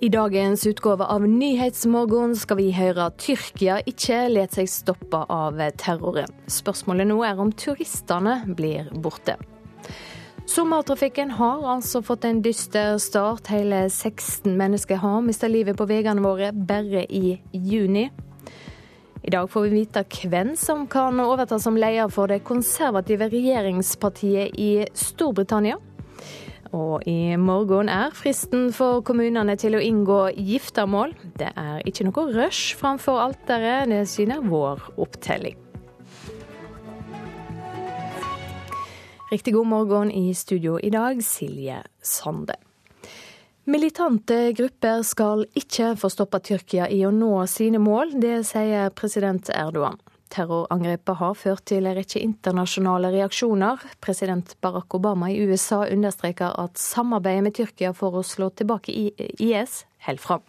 I dagens utgave av Nyhetsmorgen skal vi høre at Tyrkia ikke lar seg stoppe av terroren. Spørsmålet nå er om turistene blir borte. Sommertrafikken har altså fått en dyster start. Hele 16 mennesker har mista livet på veiene våre bare i juni. I dag får vi vite hvem som kan overta som leder for det konservative regjeringspartiet i Storbritannia. Og i morgen er fristen for kommunene til å inngå giftermål. Det er ikke noe rush framfor alteret, det syner vår opptelling. Riktig god morgen i studio i dag, Silje Sande. Militante grupper skal ikke få stoppa Tyrkia i å nå sine mål, det sier president Erdogan. Terrorangrepet har ført til en rekke internasjonale reaksjoner. President Barack Obama i USA understreker at samarbeidet med Tyrkia for å slå tilbake IS holder fram.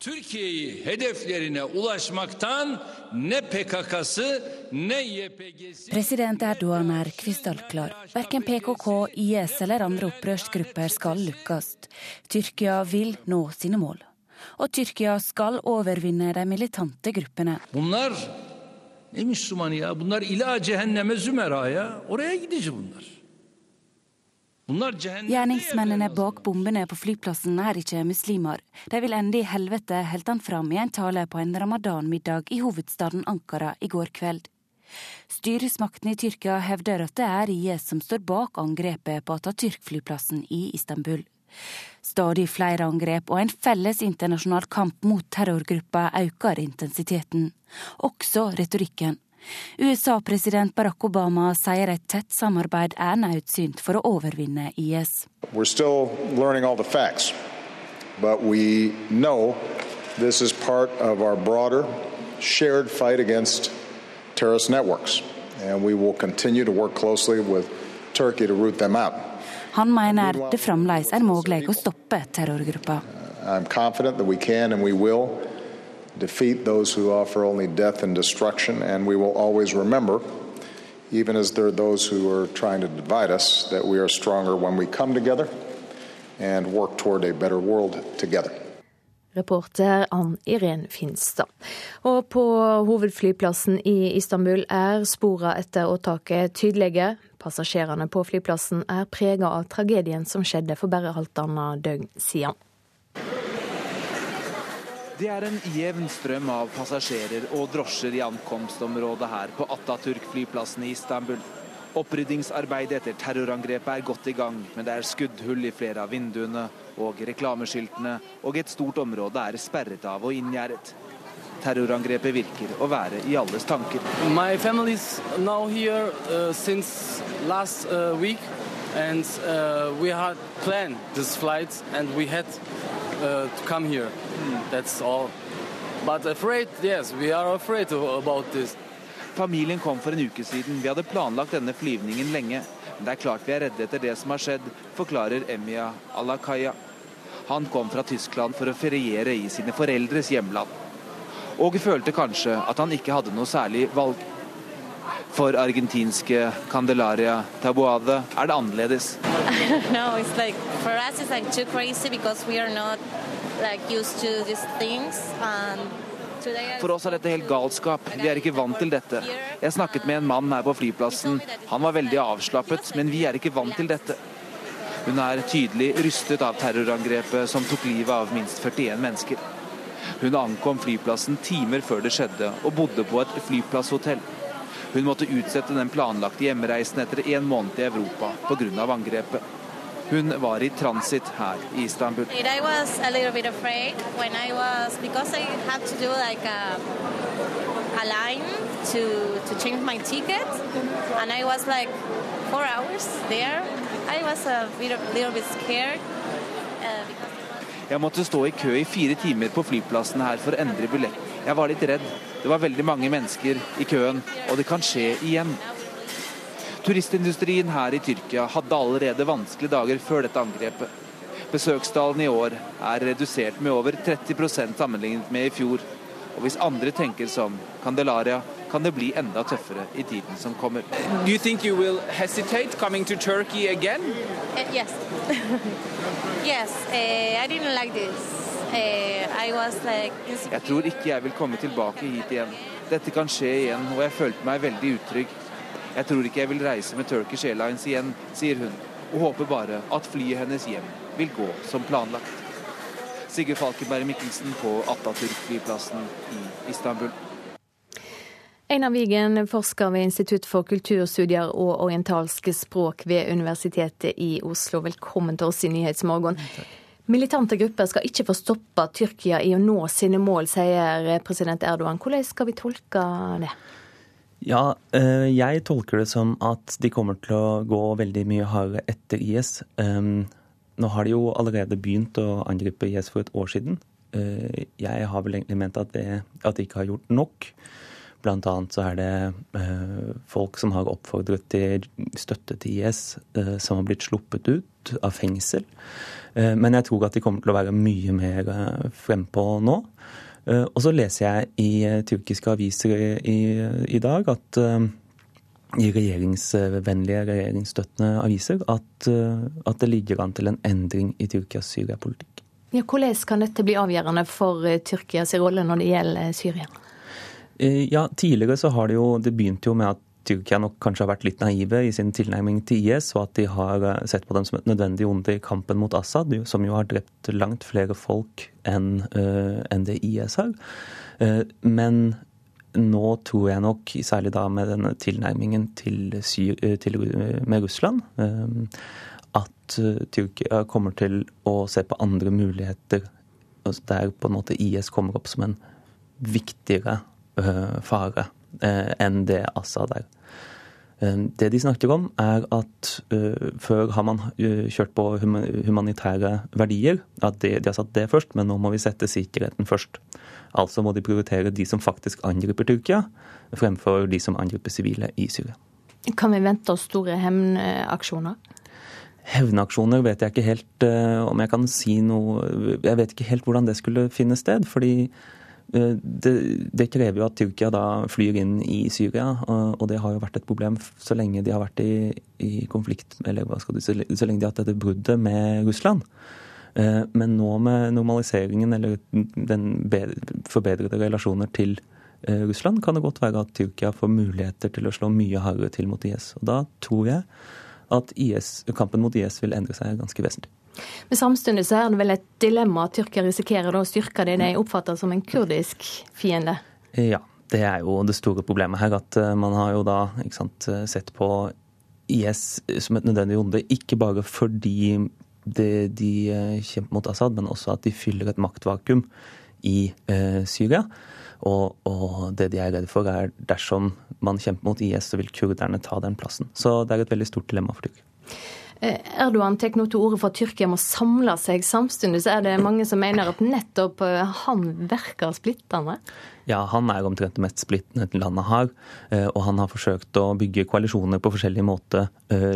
Türkiye'yi hedeflerine ulaşmaktan ne PKK'sı ne YPG'si President Erdogan er krystallklar. Verken PKK, IS eller andre opprørsgrupper skal lukkes. Tyrkia vil nå sine mål. Og Tyrkia skal overvinne de militante gruppene. Bunlar ne Müslümanı ya? Bunlar ila cehenneme zümera ya. Oraya gidici bunlar. Bunlar cehenneme Gjerningsmennene bak bombene på flyplassen er ikke muslimer. De vil ende i helvete, holdt han fram i en tale på en ramadan-middag i hovedstaden Ankara i går kveld. Styresmaktene i Tyrkia hevder at det er IS som står bak angrepet på Atatürk-flyplassen i Istanbul. Stadig flere angrep og en felles internasjonal kamp mot terrorgruppa øker intensiteten, også retorikken. USA-president Barack Obama sier et tett samarbeid er nødsynt for å overvinne IS. We're still learning all the facts, but we know this is part of our broader shared fight against terrorist networks, and we will continue to work closely with Turkey to root them out. Han mener det fremdeles er mulig å stoppe terrorgruppa. I'm confident that we can and we will defeat those who offer only death and destruction, and we will always remember, even as there are those who are trying to divide us, that we are stronger when we come together and work toward a better world together. Reporter Ann Irén Finstad. Og på hovedflyplassen i Istanbul er sporene etter åtaket tydelige. Passasjerene på flyplassen er prega av tragedien som skjedde for bare halvannet døgn siden. Det er en jevn strøm av passasjerer og drosjer i ankomstområdet her på Atatürk-flyplassen i Istanbul. Oppryddingsarbeidet etter terrorangrepet er godt i gang, men det er skuddhull i flere av vinduene, og reklameskiltene og et stort område er sperret av og inngjerdet. Terrorangrepet virker å være i alles tanker. My family is now here uh, since last uh, week, and uh, we had planned this flight, and we had uh, to come here. That's all. But afraid, yes, we are afraid about this. Familien kom for en uke siden. Vi hadde planlagt denne flyvningen lenge. Men det er klart vi er redde etter det som har skjedd, forklarer Emia Alakaya. Han kom fra Tyskland for å feriere i sine foreldres hjemland. Og følte kanskje at han ikke hadde noe særlig valg. For argentinske Candelaria Taboade er det annerledes. no, it's like for us it's like too crazy because we are not like used to these things. And For oss er dette helt galskap. Vi er ikke vant til dette. Jeg snakket med en mann her på flyplassen. Han var veldig avslappet, men vi er ikke vant til dette. Hun er tydelig rystet av terrorangrepet som tok livet av minst 41 mennesker. Hun ankom flyplassen timer før det skjedde, og bodde på et flyplasshotell. Hun måtte utsette den planlagte hjemreisen etter en måned i Europa pga. angrepet. Hun var i transit her i Istanbul. I was a little bit afraid when I was because I had to do like a, a line to to change my like. Uh, because Jeg måtte stå i kø i fire timer på flyplassen her for å endre billett. Jeg var litt redd. Det var veldig mange mennesker i køen, og det kan skje igjen. Turistindustrien her i Tyrkia hadde allerede vanskelige dager før dette angrepet. Besøkstallene i år er redusert med over 30% sammenlignet med i fjor. Og hvis andre tenker som Candelaria, kan det bli enda tøffere i tiden som kommer. Do you think you will hesitate coming to Turkey again? Uh, yes, yes. Uh, I didn't like this Jeg tror ikke jeg vil komme tilbake hit igjen. Dette kan skje igjen, og jeg følte meg veldig utrygg. Jeg tror ikke jeg vil reise med Turkish Airlines igjen, sier hun, og håper bare at flyet hennes hjem vil gå som planlagt. Sigurd Falkenberg Mikkelsen på Atatürk-flyplassen i Istanbul. Einar Wigen, forsker ved Institutt for kulturstudier og orientalske språk ved Universitetet i Oslo. Velkommen til oss i Nyhetsmorgen. Militante grupper skal ikke få stoppe Tyrkia i å nå sine mål, sier president Erdogan. Hvordan skal vi tolke det? Ja, eh, jeg tolker det som at de kommer til å gå veldig mye hardere etter IS. Ehm, nå har de jo allerede begynt å angripe IS for et år siden. Eh, jeg har vel egentlig ment at, det, at de ikke har gjort nok. Blant annet så er det eh, folk som har oppfordret til støtte til IS, eh, som har blitt sluppet ut av fengsel. Eh, men jeg tror at de kommer til å være mye mer frempå nå. Og så leser jeg i tyrkiske aviser i, i, i dag at i regjeringsvennlige, regjeringsstøttende aviser at, at, det ligger an til en endring i Tyrkias Syria-politikk. Ja, hvordan kan dette bli avgjørende for Tyrkias rolle når det gjelder Syria? Eh, ja, tidligere så har det jo Det begynte jo med at Tyrkia nok kanskje har vært litt naive i sin tilnærming til IS, og at de har eh, sett på dem som et nødvendig onde i kampen mot Assad, som jo har drept langt flere folk enn uh, en det IS har. Men nå tror jeg nok, særlig da med denne tilnærmingen til, til med Russland, at Tyrkia kommer til å se på andre muligheter altså der på en måte IS kommer opp som en viktigere Eh, fare eh, enn det Assad er. Eh, det de snakker om, er at før har man kjørt på humanitære verdier. At de, de har satt det først, men nå må vi sette sikkerheten først. Altså må de prioritere de som faktisk angriper Tyrkia, fremfor de som angriper sivile i Syria. Kan vi vente oss store hevnaksjoner? Hevnaksjoner vet jeg ikke helt om jeg kan si noe Jeg vet ikke helt hvordan det skulle finne sted. fordi Eh, det, det, krever jo at Tyrkia da flyr inn i Syria, og det har jo vært et problem så lenge de har vært i, i konflikt, eller du så lenge de har hatt dette bruddet med Russland. Eh, men nå med normaliseringen eller den forbedrede relasjoner til eh, Russland, kan det godt være at Tyrkia får muligheter til å slå mye hardere til mot IS. Og da tror jeg at IS, kampen mot IS vil endre seg ganske vesentlig. Men samtidig så er det vel et dilemma at Tyrkia risikerer å styrke det de oppfatter som en kurdisk fiende? Ja, det er jo det store problemet her. At eh, man har jo da sant, eh, sett på IS som et nødvendig onde, ikke bare fordi det, de eh, kjemper mot Assad, men også at de fyller et maktvakuum i eh, Syria. Og, og, det de er redde for, er dersom man kjemper mot IS, så vil kurderne ta den plassen. Så det er et veldig stort dilemma for Tyrkia. Eh, Erdogan tar nå til orde for at Tyrkia må samle seg. Samtidig er det mange som mener at nettopp eh, han virker splittende. Ja, han er omtrent det mest splittende landet har. Eh, og han har forsøkt å bygge koalisjoner på forskjellig måte.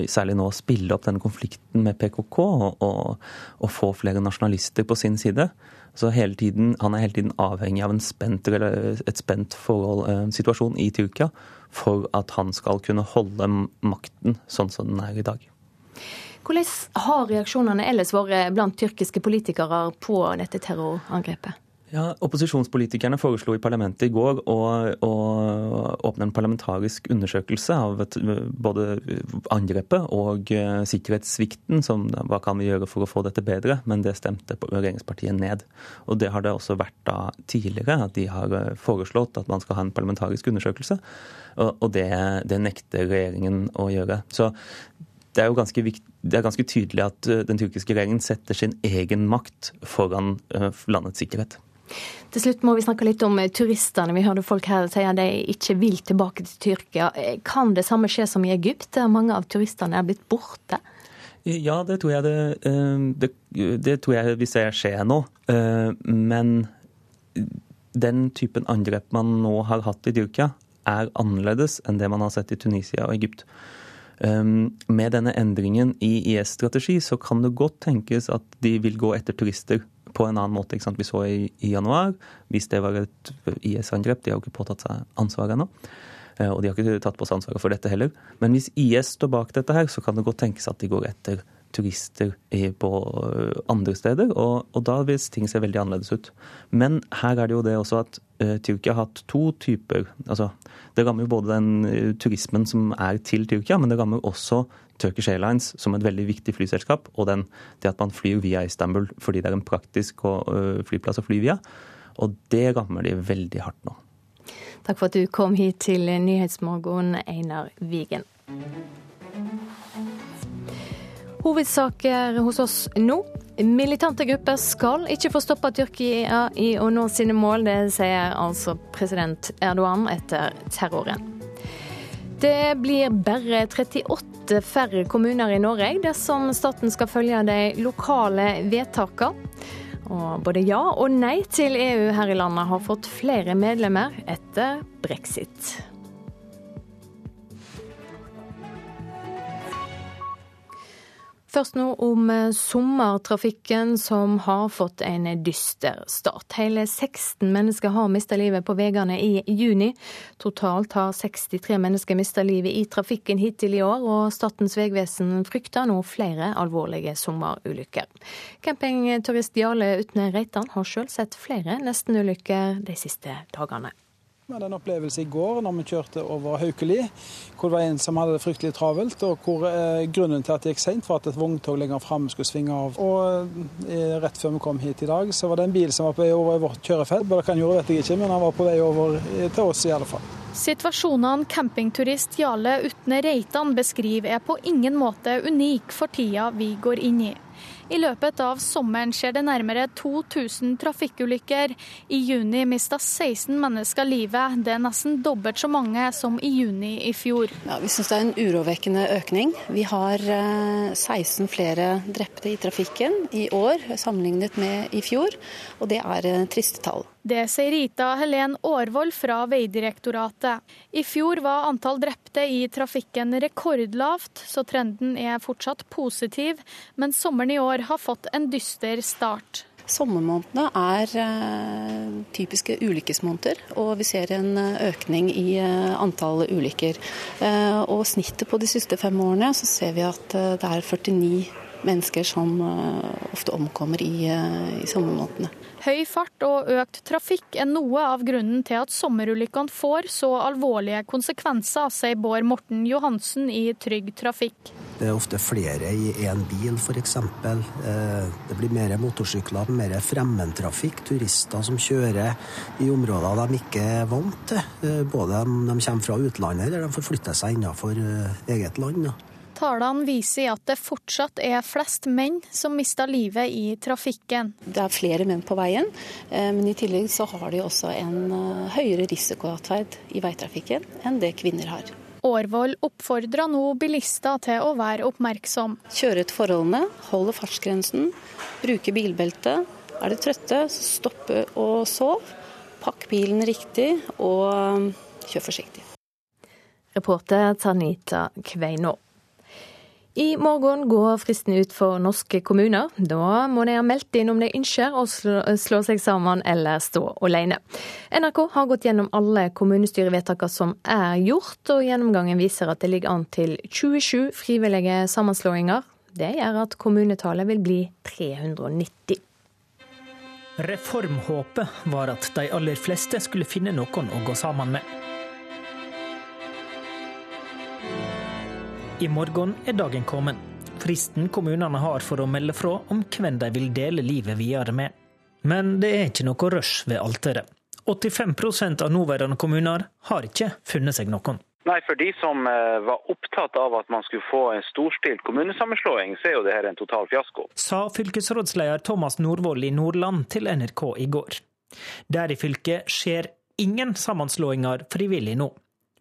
Særlig nå å spille opp denne konflikten med PKK og, og, få flere nasjonalister på sin side. Så tiden, Han er hele tiden avhengig av en spent, et spent forhold, situasjon i Tyrkia for at han skal kunne holde makten sånn som den er i dag. Hvordan har reaksjonene ellers vært blant tyrkiske politikere på dette terrorangrepet? Ja, Opposisjonspolitikerne foreslo i parlamentet i går å, å åpne en parlamentarisk undersøkelse av både angrepet og uh, sikkerhetssvikten. Som, hva kan vi gjøre for å få dette bedre? Men det stemte regjeringspartiet ned. Og Det har det også vært da tidligere, at de har eh, foreslått at man skal ha en parlamentarisk undersøkelse. Og det, det nekter regjeringen å gjøre. Så det er jo ganske, viktig, det er ganske tydelig at eh, den tyrkiske regjeringen setter sin egen makt foran eh, landets sikkerhet. Til slutt må vi snakke litt om eh, turistene. Vi hørte folk her si at de ikke vil tilbake til Tyrkia. Kan det samme skje som i Egypt, der mange av turistene er blitt borte? Ja, det tror jeg, det, det, det tror jeg vi ser skje nå. Men den typen angrep man nå har hatt i Tyrkia, er annerledes enn det man har sett i Tunisia og Egypt. Ehm, med denne endringen i IS-strategi så kan det godt tenkes at de vil gå etter turister på en annen måte. Vi så i, i januar, hvis det var et IS-angrep. De har jo ikke påtatt seg ansvaret ennå. Eh, og de har ikke tatt på seg ansvaret for dette heller. Men hvis IS står bak dette her, så kan det godt tenkes at de går etter turister på andre steder, og, og, da vil ting se veldig annerledes ut. Men her er det jo det også at uh, Tyrkia har hatt to typer altså Det rammer jo både den uh, turismen som er til Tyrkia, men det rammer også Turkish Airlines som et veldig viktig flyselskap, og den, det at man flyr via Istanbul fordi det er en praktisk uh, flyplass å fly via. Og det rammer de veldig hardt nå. Takk for at du kom hit til Nyhetsmorgen, Einar Wigen. Hovedsaker hos oss nå. Militante grupper skal ikke få stoppa Tyrkia i å nå sine mål, det sier altså president Erdogan etter terroren. Det blir bare 38 færre kommuner i Norge dersom staten skal følge de lokale vedtakene. Og både ja og nei til EU her i landet har fått flere medlemmer etter brexit. Først nå om eh, sommertrafikken, som har fått en dyster start. Hele 16 mennesker har mista livet på veiene i juni. Totalt har 63 mennesker mista livet i trafikken hittil i år, og Statens vegvesen frykter nå flere alvorlige sommerulykker. Campingturist Jarle Utne Reitan har sjøl sett flere nestenulykker de siste dagene. Vi hadde en opplevelse i går når vi kjørte over Haukeli, hvor det var en som hadde det fryktelig travelt. og hvor eh, Grunnen til at det gikk seint, var at et vogntog lenger framme skulle svinge av. Og eh, Rett før vi kom hit i dag, så var det en bil som var på vei over i vårt kjørefelt. Hva han gjorde, vet jeg ikke, men han var på vei over til oss i alle fall. Situasjonene campingturist Jarle Utne Reitan beskriver er på ingen måte unik for tida vi går inn i. I løpet av sommeren skjer det nærmere 2000 trafikkulykker. I juni mista 16 mennesker livet. Det er nesten dobbelt så mange som i juni i fjor. Ja, vi syns det er en urovekkende økning. Vi har 16 eh, flere drepte i trafikken i år sammenlignet med i fjor, og det er eh, triste tall. Det sier Rita Helen Aarvold fra Vegdirektoratet. I fjor var antall drepte i trafikken rekordlavt, så trenden er fortsatt positiv. Men sommeren i år har fått en dyster start. Sommermånedene er uh, typiske ulykkesmåneder, og vi ser en eh, økning i uh, antall ulykker. Og snittet på de siste fem årene så ser vi at det er 49 mennesker som ofte omkommer i, i sommermånedene. Høy fart og økt trafikk er noe av grunnen til at sommerulykkene får så alvorlige konsekvenser, sier Bård Morten Johansen i Trygg Trafikk. Det er ofte flere i én bil, f.eks. Eh, det blir mer motorsykler, mer fremmedtrafikk. Turister som kjører i områder de ikke er vant til. Eh, både om de kommer fra utlandet eller de forflytter seg innenfor eh, eget land. Tallene viser at det fortsatt er flest menn som mister livet i trafikken. Det er flere menn på veien, eh, men i tillegg så har de også en eh, høyere risikoatferd i veitrafikken enn det kvinner har. Årvoll oppfordrer nå bilister til å være oppmerksom. Kjøre ut forholdene, holde fartsgrensen, bruke bilbelte. Er de trøtte, så stoppe og sov. Pakk bilen riktig og eh, kjør forsiktig. Reporter Tanita Kveinå. I morgen går fristen ut for norske kommuner. Da må de ha meldt inn om de ønsker å slå seg sammen eller stå alene. NRK har gått gjennom alle kommunestyrevedtakene som er gjort, og gjennomgangen viser at det ligger an til 27 frivillige sammenslåinger. Det gjør at kommunetallet vil bli 390. Reformhåpet var at de aller fleste skulle finne noen å gå sammen med. I morgen er dagen kommet. Fristen kommunene har for å melde fra om hvem de vil dele livet videre med. Men det er ikke noe rush ved alteret. 85% av nåværende kommuner har ikke funnet seg noen. Nei, For de som eh, var opptatt av at man skulle få en storstilt kommunesammenslåing, så er jo det her en total fiasko. Sa fylkesrådsleder Thomas Nordvold i Nordland til NRK i går. Der i fylket skjer ingen sammenslåinger frivillig nå.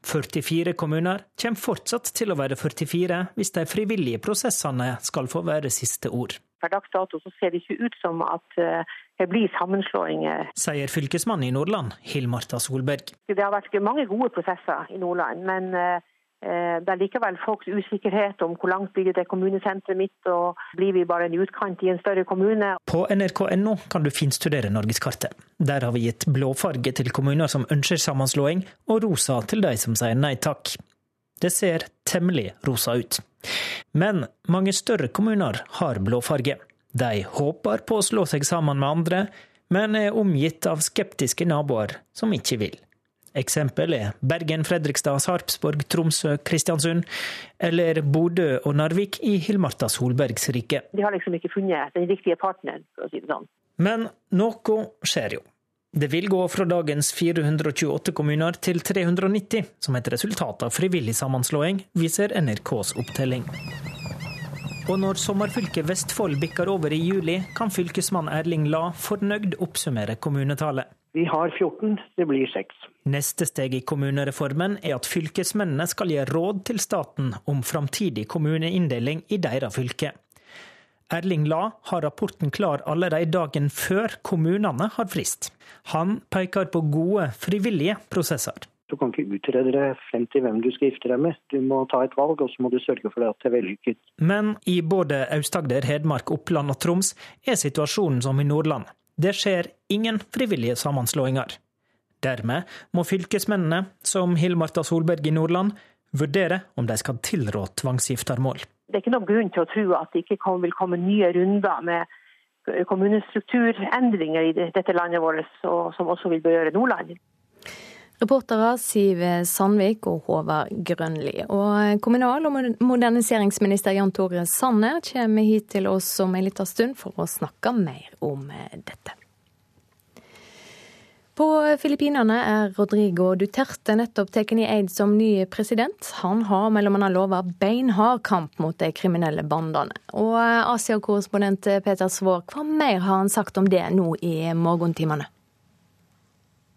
44 kommuner kommer fortsatt til å være 44 hvis de frivillige prosessene skal få være siste ord. Per dags dato så ser det ikke ut som at eh, det blir sammenslåinger. Sier fylkesmannen i Nordland, Hill-Marta Solberg. Det har vært mange gode prosesser i Nordland, men eh, det er likevel folks usikkerhet om hvor langt blir det kommunesenteret mitt, og blir vi bare en utkant i en større kommune. På nrk.no kan du finstudere norgeskartet. Der har vi gitt blåfarge til kommuner som ønsker sammenslåing, og rosa til de som sier nei takk. Det ser temmelig rosa ut. Men mange større kommuner har blåfarge. De håper på å slå seg sammen med andre, men er omgitt av skeptiske naboer som ikke vil. Eksempel er Bergen, Fredrikstad, Sarpsborg, Tromsø, Kristiansund, eller Bodø og Narvik i Hilmarta Solbergs rike. De har liksom ikke funnet den riktige partneren, for å si det sånn. Men noe skjer jo. Det vil gå fra dagens 428 kommuner til 390, som et resultat av frivillig sammenslåing, viser NRKs opptelling. Og når sommerfylket Vestfold bikker over i juli, kan fylkesmann Erling La fornøyd oppsummere kommunetallet. Vi har 14, det blir 6. Neste steg i kommunereformen er at fylkesmennene skal gi råd til staten om framtidig kommuneinndeling i deres fylke. Erling La har rapporten klar allerede dagen før kommunene har frist. Han peker på gode, frivillige prosesser. Du kan ikke utrede deg frem til hvem du skal gifte deg med. Du må ta et valg, og så må du sørge for at det er vellykket. Men i både Aust-Agder, Hedmark, Oppland og Troms er situasjonen som i Nordland. Det skjer ingen frivillige sammenslåinger. Dermed må fylkesmennene, som Hill-Marta Solberg i Nordland, vurdere om de skal tilrå tvangsgiftermål. Det er ikke noen grunn til å tro at det ikke vil komme nye runder med kommunestrukturendringer i dette landet vårt, som også vil berøre Nordland. Reportere Siv Sandvik og Håvard Grønli. Og kommunal- og moderniseringsminister Jan Tore Sanner kommer hit til oss om en liten stund for å snakke mer om dette. På Filippinene er Rodrigo Duterte nettopp tatt i eid som ny president. Han har mellom annet lova beinhard kamp mot de kriminelle bandene. Og Asia-korrespondent Peter Svaar, hva mer har han sagt om det nå i morgentimene?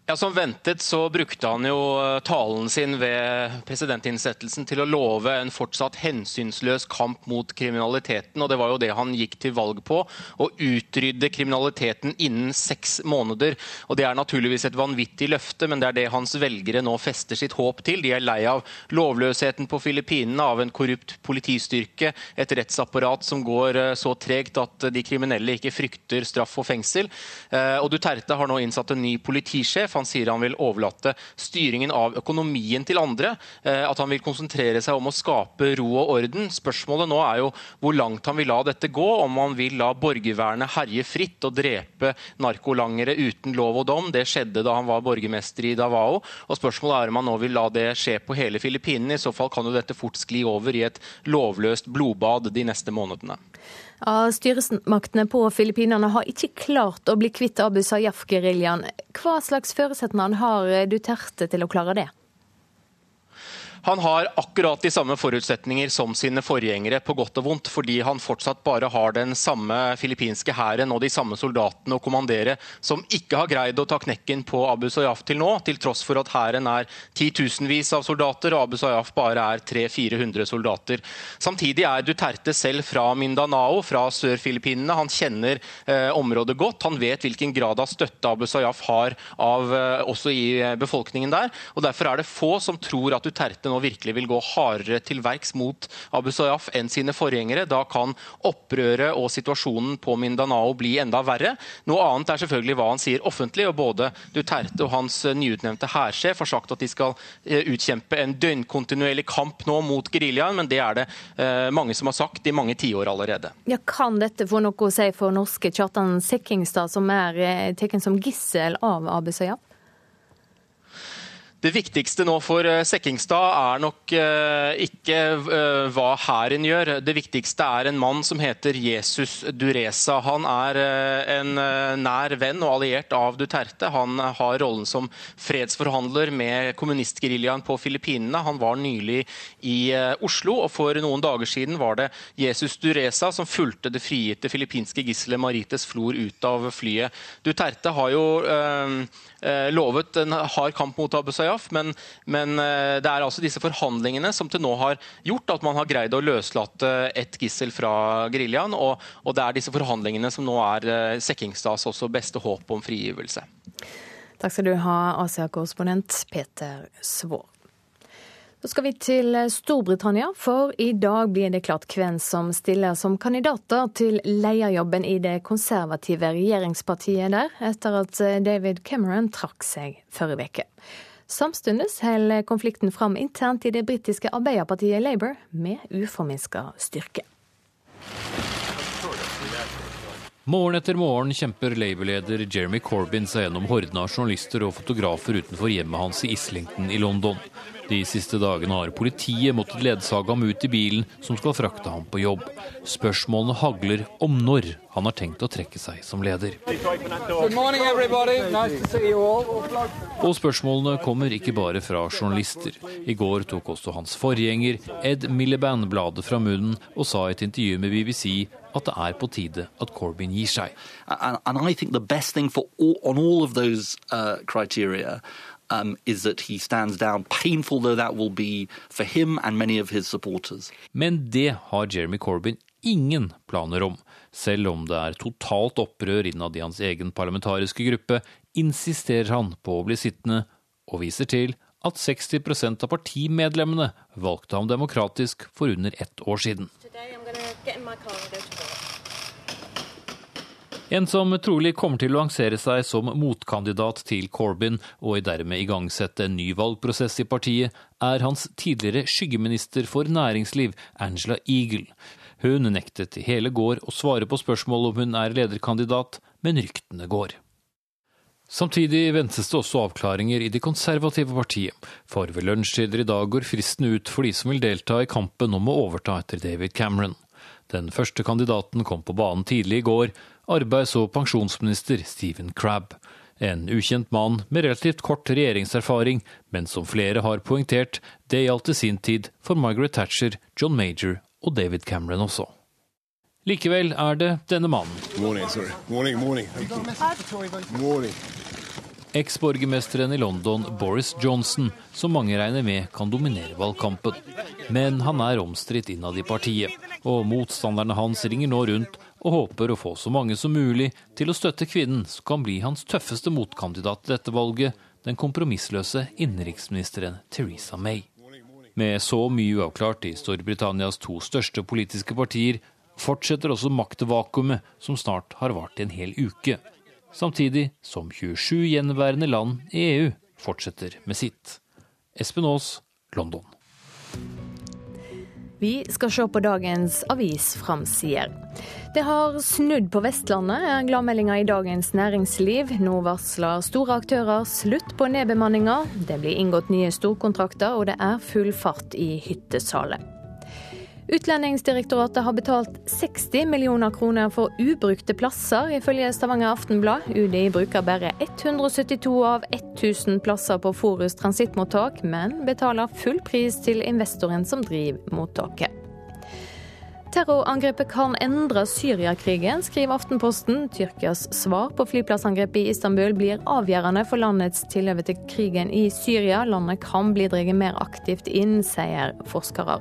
Ja, Som ventet så brukte han jo eh, talen sin ved presidentinnsettelsen til å love en fortsatt hensynsløs kamp mot kriminaliteten. og Det var jo det han gikk til valg på. Å utrydde kriminaliteten innen seks måneder. Og Det er naturligvis et vanvittig løfte, men det er det hans velgere nå fester sitt håp til. De er lei av lovløsheten på Filippinene, av en korrupt politistyrke, et rettsapparat som går eh, så tregt at de kriminelle ikke frykter straff og fengsel. Eh, og Duterte har nå innsatt en ny politisjef han sier han vil overlate styringen av økonomien til andre. Eh, at han vil konsentrere seg om å skape ro og orden. Spørsmålet nå er jo hvor langt han vil la dette gå. Om han vil la borgervernet herje fritt og drepe narkolangere uten lov og dom. Det skjedde da han var borgermester i Davao. Og spørsmålet er om han nå vil la det skje på hele Filippinene. I så fall kan jo dette fort skli over i et lovløst blodbad de neste månedene. Ja, styresmaktene på Filippinene har ikke klart å bli kvitt Abu Sayyaf-geriljaen. Hva slags forutsetninger har Duterte til å klare det? Han har akkurat de samme forutsetninger som sine forgjengere, på godt og vondt, fordi han fortsatt bare har den samme filippinske hæren og de samme soldatene å kommandere, som ikke har greid å ta knekken på Abu Sayyaf til nå, til tross for at hæren er titusenvis av soldater og Abu Sayyaf bare er 300-400 soldater. Samtidig er Duterte selv fra Mindanao, fra Sør-Filippinene. Han kjenner eh, området godt. Han vet hvilken grad av støtte Abu Sayyaf har av, eh, også i eh, befolkningen der. og Derfor er det få som tror at Duterte nå nå virkelig vil gå hardere til verks mot Abu Sayyaf enn sine forgjengere. Da kan opprøret og situasjonen på Mindanao bli enda verre. Noe annet er selvfølgelig hva han sier offentlig. og Både Duterte og hans nyutnevnte hærsjef har sagt at de skal eh, utkjempe en døgnkontinuerlig kamp nå mot geriljaen, men det er det eh, mange som har sagt i mange tiår allerede. Ja, kan dette få noe å si for norske Kjartan Sekkingstad, som er eh, tatt som gissel av Abu Sayyaf? Det viktigste nå for eh, Sekkingstad er nok eh, ikke eh, hva hæren gjør. Det viktigste er en mann som heter Jesus Duresa. Han er en nær venn og alliert av Duterte. Han har rollen som fredsforhandler med kommunistgeriljaen på Filippinene. Han var nylig i Oslo, og for noen dager siden var det Jesus Dureza som fulgte det frigitte filippinske gisselet Marites Flor ut av flyet. Duterte har jo Eh, lovet en hard kamp mot Abu Sayyaf, men, men, eh, det er altså disse forhandlingene som til nå har gjort at man har greid å løslate et gissel fra geriljaen. Og, og, det er disse forhandlingene som nå er eh, Sekkingstads også beste håp om frigivelse. Takk skal du ha, Asia-korrespondent Peter Svaar. Så skal vi til Storbritannia, for i dag blir det klart hvem som stiller som kandidater til lederjobben i det konservative regjeringspartiet der, etter at David Cameron trakk seg forrige uke. Samtidig holder konflikten fram internt i det britiske arbeiderpartiet Labour med uforminska styrke. Morgen etter morgen kjemper Labour-leder Jeremy Corbyn seg gjennom horden av journalister og fotografer utenfor hjemmet hans i Islington i London. De siste dagene har politiet måttet ledsage ham ut i bilen som skal frakte ham på jobb. Spørsmålene hagler om når han har tenkt å trekke seg som leder. Og spørsmålene kommer ikke bare fra journalister. I går tok også hans forgjenger, Ed Miliband, bladet fra munnen og sa i et intervju med BBC at det er på tide at Corbyn gir seg. And, and I think the best thing for all, on all of those uh, criteria um, is that he stands down, painful though that will be for him and many of his supporters. Men det har Jeremy Corbyn ingen planer om. Selv om det er totalt opprør innad i hans egen parlamentariske gruppe, insisterer han på å bli sittende, og viser til at 60% av partimedlemmene valgte ham demokratisk for under ett år siden. En som trolig kommer til å lansere seg som motkandidat til Corbyn og dermed igangsette en ny valgprosess i partiet, er hans tidligere skyggeminister for næringsliv, Angela Eagle. Hun nektet i hele går å svare på spørsmål om hun er lederkandidat, men ryktene går. Samtidig ventes det også avklaringer i det konservative partiet, for ved lunsjtider i dag går fristen ut for de som vil delta i kampen om å overta etter David Cameron. Den første kandidaten kom på banen tidlig i går, arbeids- og pensjonsminister Stephen Crabb. En ukjent mann med relativt kort regjeringserfaring, men som flere har poengtert, det gjaldt i sin tid for Margaret Thatcher, John Major og David Cameron også. Likevel er det denne mannen. Eksborgermesteren i London, Boris Johnson, som mange regner med kan dominere valgkampen. Men han er omstridt innad i partiet, og motstanderne hans ringer nå rundt og håper å få så mange som mulig til å støtte kvinnen som kan bli hans tøffeste motkandidat til dette valget, den kompromissløse innenriksministeren Teresa May. Med så mye uavklart i Storbritannias to største politiske partier, fortsetter også maktvakuumet som snart har vart i en hel uke. Samtidig som 27 gjenværende land i EU fortsetter med sitt. Espen Aas, London. Vi skal se på dagens avisframsider. Det har snudd på Vestlandet, er gladmeldinga i Dagens Næringsliv. Nå varsler store aktører slutt på nedbemanninga. Det blir inngått nye storkontrakter, og det er full fart i hyttesalet. Utlendingsdirektoratet har betalt 60 millioner kroner for ubrukte plasser, ifølge Stavanger Aftenblad. UDI bruker bare 172 av 1000 plasser på Forus transittmottak, men betaler full pris til investoren som driver mottaket. Terrorangrepet kan endre Syriakrigen, skriver Aftenposten. Tyrkias svar på flyplassangrepet i Istanbul blir avgjørende for landets tilhøve til krigen i Syria. Landet kan bli dratt mer aktivt inn, sier forskere.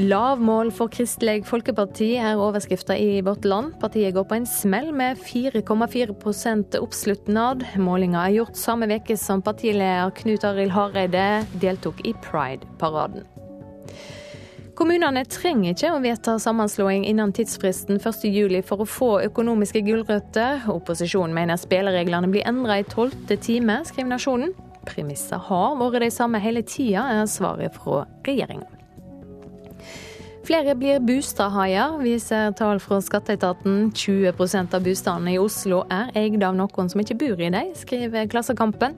Lavmål for Kristelig Folkeparti er overskrifta i Vårt Land. Partiet går på en smell med 4,4% oppslutnad. Målinga er gjort samme veke som partileder Knut Arild Hareide deltok i Pride-paraden. Kommunene trenger ikke å vedta sammenslåing innen tidsfristen 1.7 for å få økonomiske gulrøtter. Opposisjonen mener spillereglene blir endra i tolvte time, skriver Nasjonen. Premisser har vært de samme hele tida, er svaret fra regjeringa. Flere blir bostadhaier, viser tall fra skatteetaten. 20% av bostadene i Oslo er eid av noen som ikke bor i dem, skriver Klassekampen.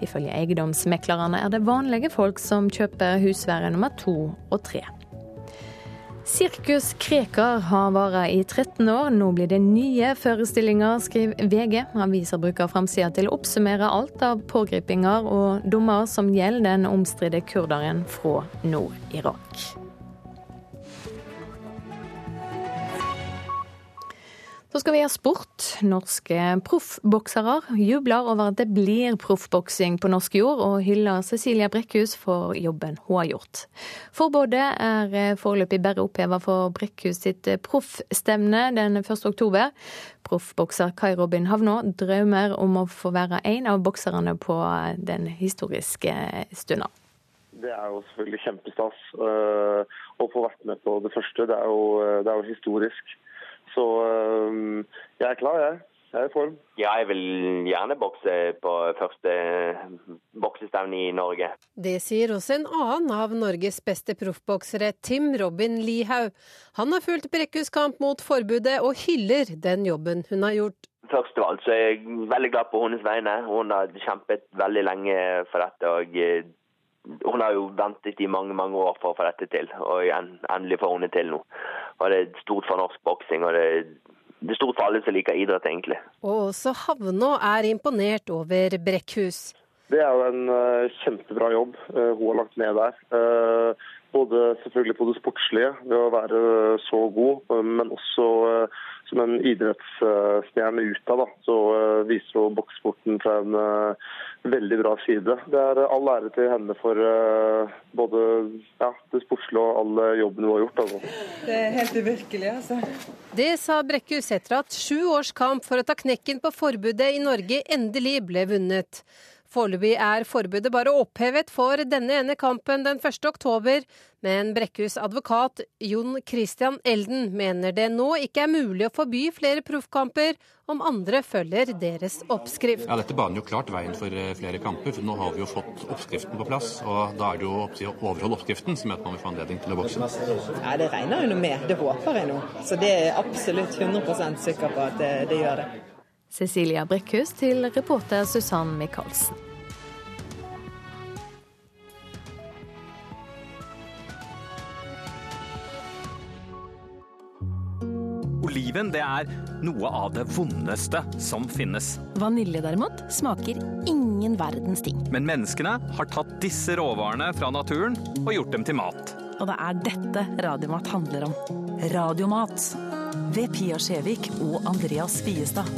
Ifølge eiendomsmeklerne er det vanlige folk som kjøper husvære nummer to og tre. Sirkus Krekar har vart i 13 år. Nå blir det nye forestillinger, skriver VG. Aviser bruker framsida til å oppsummere alt av pågripinger og dommer som gjelder den omstridte kurderen fra Nord-Irak. Så skal vi ha sport. Norske proffboksere jubler over at det blir proffboksing på norsk jord, og hyller Cecilia Brekkhus for jobben hun har gjort. Forbudet er eh, foreløpig bare oppheva for Brekkhus sitt eh, proffstevne den 1. oktober. Proffbokser Kai Robin Havnå drømmer om å få være en av bokserne på eh, den historiske stunda. Det er jo selvfølgelig kjempestas å få vært med på det første. Det er jo, det er jo historisk. Så ehm, jeg er klar, jeg. Jeg er i form. Ja, jeg vil gjerne bokse på første boksestevne i Norge. Det sier også en annen av Norges beste proffboksere, Tim Robin Lihaug. Han har fulgt Brekkhus kamp mot forbudet, og hyller den jobben hun har gjort. Først av alt så er jeg veldig glad på hennes vegne. Hun har kjempet veldig lenge for dette. og eh, hun har jo ventet i mange mange år for å få dette til, og endelig får hun det til nå. Og Det er stort for norsk boksing, og det er det er stort for alle som liker idrett, egentlig. Og også Havnå er imponert over Brekkhus. Det er jo en uh, kjempebra jobb uh, hun har lagt ned der. Uh, både selvfølgelig på det sportslige ved å være så god, men også som en idrettsstjerne utad. Så viser hun boksesporten fra en veldig bra side. Det er all ære til henne for både ja, det sportslige og all jobben hun har gjort. Altså. Det er helt uvirkelig, altså. Det sa Brekkhus etter at sju års kamp for å ta knekken på forbudet i Norge endelig ble vunnet. Foreløpig er forbudet bare opphevet for denne ene kampen den 1. oktober, men Brekkhus advokat Jon Christian Elden mener det nå ikke er mulig å forby flere proffkamper om andre følger deres oppskrift. Ja, Dette baner jo klart veien for eh, flere kamper. for Nå har vi jo fått oppskriften på plass. og Da er det jo å overholde oppskriften som gjør at man vil få anledning til å bokse. Ja, Det regner jo med. Det håper jeg nå. Så det er absolutt 100 sikker på at det, det gjør det. Cecilia Brekkhus til reporter Susann Michaelsen. Oliven det er noe av det vondeste som finnes. Vanilje derimot smaker ingen verdens ting. Men menneskene har tatt disse råvarene fra naturen og gjort dem til mat. Og det er dette Radiomat handler om. Radiomat ved Pia Skjevik og Andreas Viestad.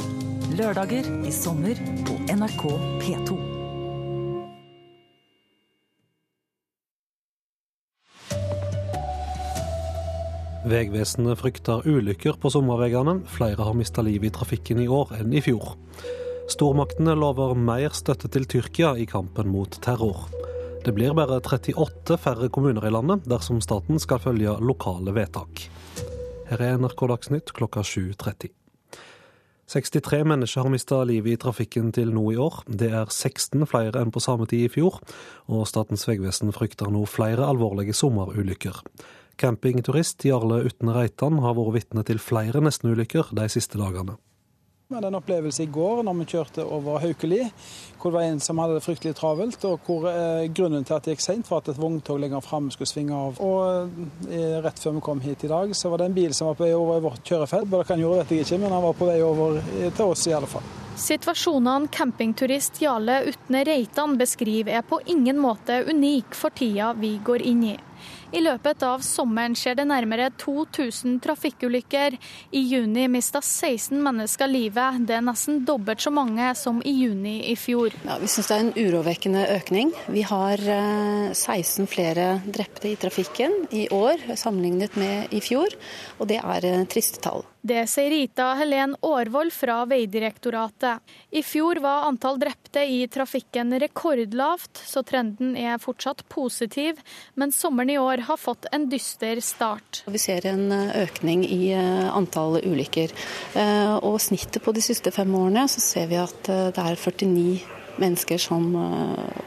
Lørdager i sommer på NRK P2. Vegvesenet frykter ulykker på sommerveiene. Flere har mista livet i trafikken i år enn i fjor. Stormaktene lover mer støtte til Tyrkia i kampen mot terror. Det blir bare 38 færre kommuner i landet dersom staten skal følge lokale vedtak. Her er NRK Dagsnytt klokka 7.30. 63 mennesker har mista livet i trafikken til nå i år. Det er 16 flere enn på samme tid i fjor, og Statens vegvesen frykter nå flere alvorlige sommerulykker. Campingturist Jarle Utne Reitan har vært vitne til flere nestenulykker de siste dagene. Vi hadde en opplevelse i går når vi kjørte over Haukeli, hvor det var en som hadde det fryktelig travelt. og hvor eh, Grunnen til at det gikk seint, var at et vogntog lenger framme skulle svinge av. Og eh, Rett før vi kom hit i dag, så var det en bil som var på vei over i vårt kjørefelt. Hva han gjorde, vet jeg ikke, men han var på vei over til oss i alle fall. Situasjonene campingturist Jarle Utne Reitan beskriver er på ingen måte unik for tida vi går inn i. I løpet av sommeren skjer det nærmere 2000 trafikkulykker. I juni mista 16 mennesker livet. Det er nesten dobbelt så mange som i juni i fjor. Ja, vi syns det er en urovekkende økning. Vi har 16 eh, flere drepte i trafikken i år sammenlignet med i fjor, og det er eh, triste tall. Det sier Rita Helen Aarvold fra Veidirektoratet. I fjor var antall drepte i trafikken rekordlavt, så trenden er fortsatt positiv. Men sommeren i år har fått en dyster start. Vi ser en økning i eh, antall ulykker. Eh, og snittet på de siste fem årene så ser vi at eh, det er 49 mennesker som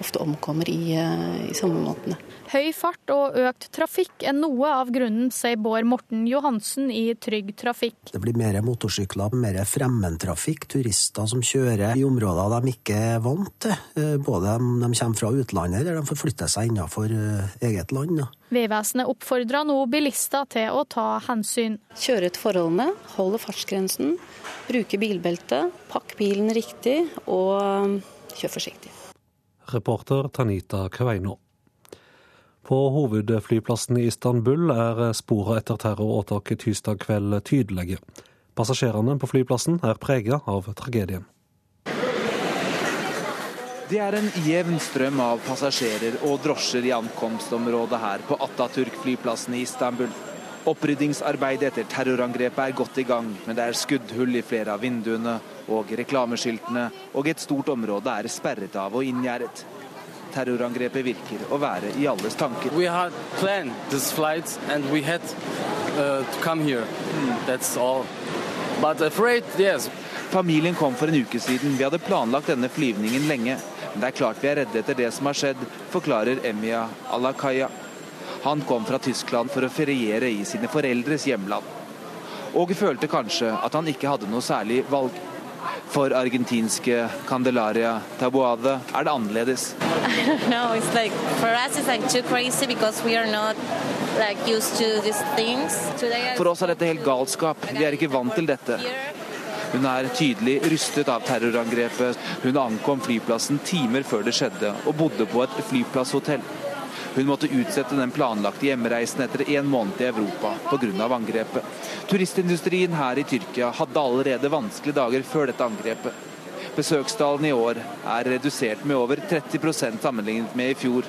ofte omkommer i, i sommermånedene. Høy fart og økt trafikk er noe av grunnen, sier Bård Morten Johansen i Trygg Trafikk. Det blir mer motorsykler, mer fremmedtrafikk, turister som kjører i områder de ikke er vant til. Eh, både de kommer fra utlandet eller de får flytte seg innenfor eh, eget land. Vegvesenet oppfordrer nå bilister til å ta hensyn. Kjøre etter forholdene, holde fartsgrensen, bruke bilbelte, pakk bilen riktig og eh, kjør forsiktig. Reporter Tanita Kveino. På hovedflyplassen i Istanbul er sporene etter terroråtaket tirsdag kveld tydelige. Passasjerene på flyplassen er prega av tragedien. Det er en jevn strøm av passasjerer og drosjer i ankomstområdet her på Atatürk-flyplassen i Istanbul. Oppryddingsarbeidet etter terrorangrepet er godt i gang, men det er skuddhull i flere av vinduene og reklameskiltene, og et stort område er sperret av og inngjerdet. Terrorangrepet virker å være i alles tanker. We had planned this flight and we had uh, to come here. Mm. That's all. But afraid, yes. Familien kom for en uke siden. Vi hadde planlagt denne flyvningen lenge. Men det er klart vi er redde etter det som har skjedd, forklarer Emia Alakaya. Han kom fra Tyskland for å feriere i sine foreldres hjemland. Og følte kanskje at han ikke hadde noe særlig valg. For argentinske Candelaria Tabuade er det annerledes. Like, like, for oss er dette helt galskap. Vi er ikke vant til dette. Hun er tydelig rystet av terrorangrepet. Hun ankom flyplassen timer før det skjedde, og bodde på et flyplasshotell. Hun måtte utsette den planlagte hjemreisen etter en måned i Europa pga. angrepet. Turistindustrien her i Tyrkia hadde allerede vanskelige dager før dette angrepet. Besøkstallene i år er redusert med over 30% sammenlignet med i fjor.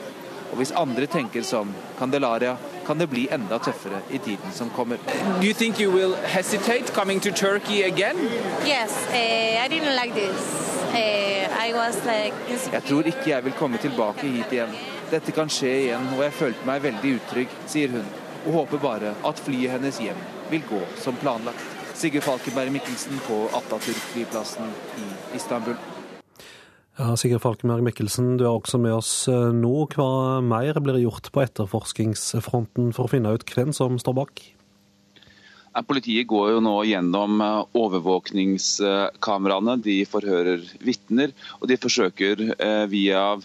Og hvis andre tenker som Candelaria, kan det bli enda tøffere i tiden som kommer. Do you think you will hesitate coming to Turkey again? Yes, uh, I didn't like this. Uh, I was like... Jeg tror ikke jeg vil komme tilbake hit igjen. Dette kan skje igjen, og jeg følte meg veldig utrygg, sier hun. Og håper bare at flyet hennes hjem vil gå som planlagt. Sigurd Falkenberg Mikkelsen på Atatürk-flyplassen i Istanbul. Ja, Sigurd Falkenberg Mikkelsen, du er også med oss eh, nå. Hva mer blir gjort på etterforskningsfronten for å finne ut hvem som står bak? Politiet går jo nå gjennom eh, overvåkningskameraene. De forhører vitner, og de forsøker eh, via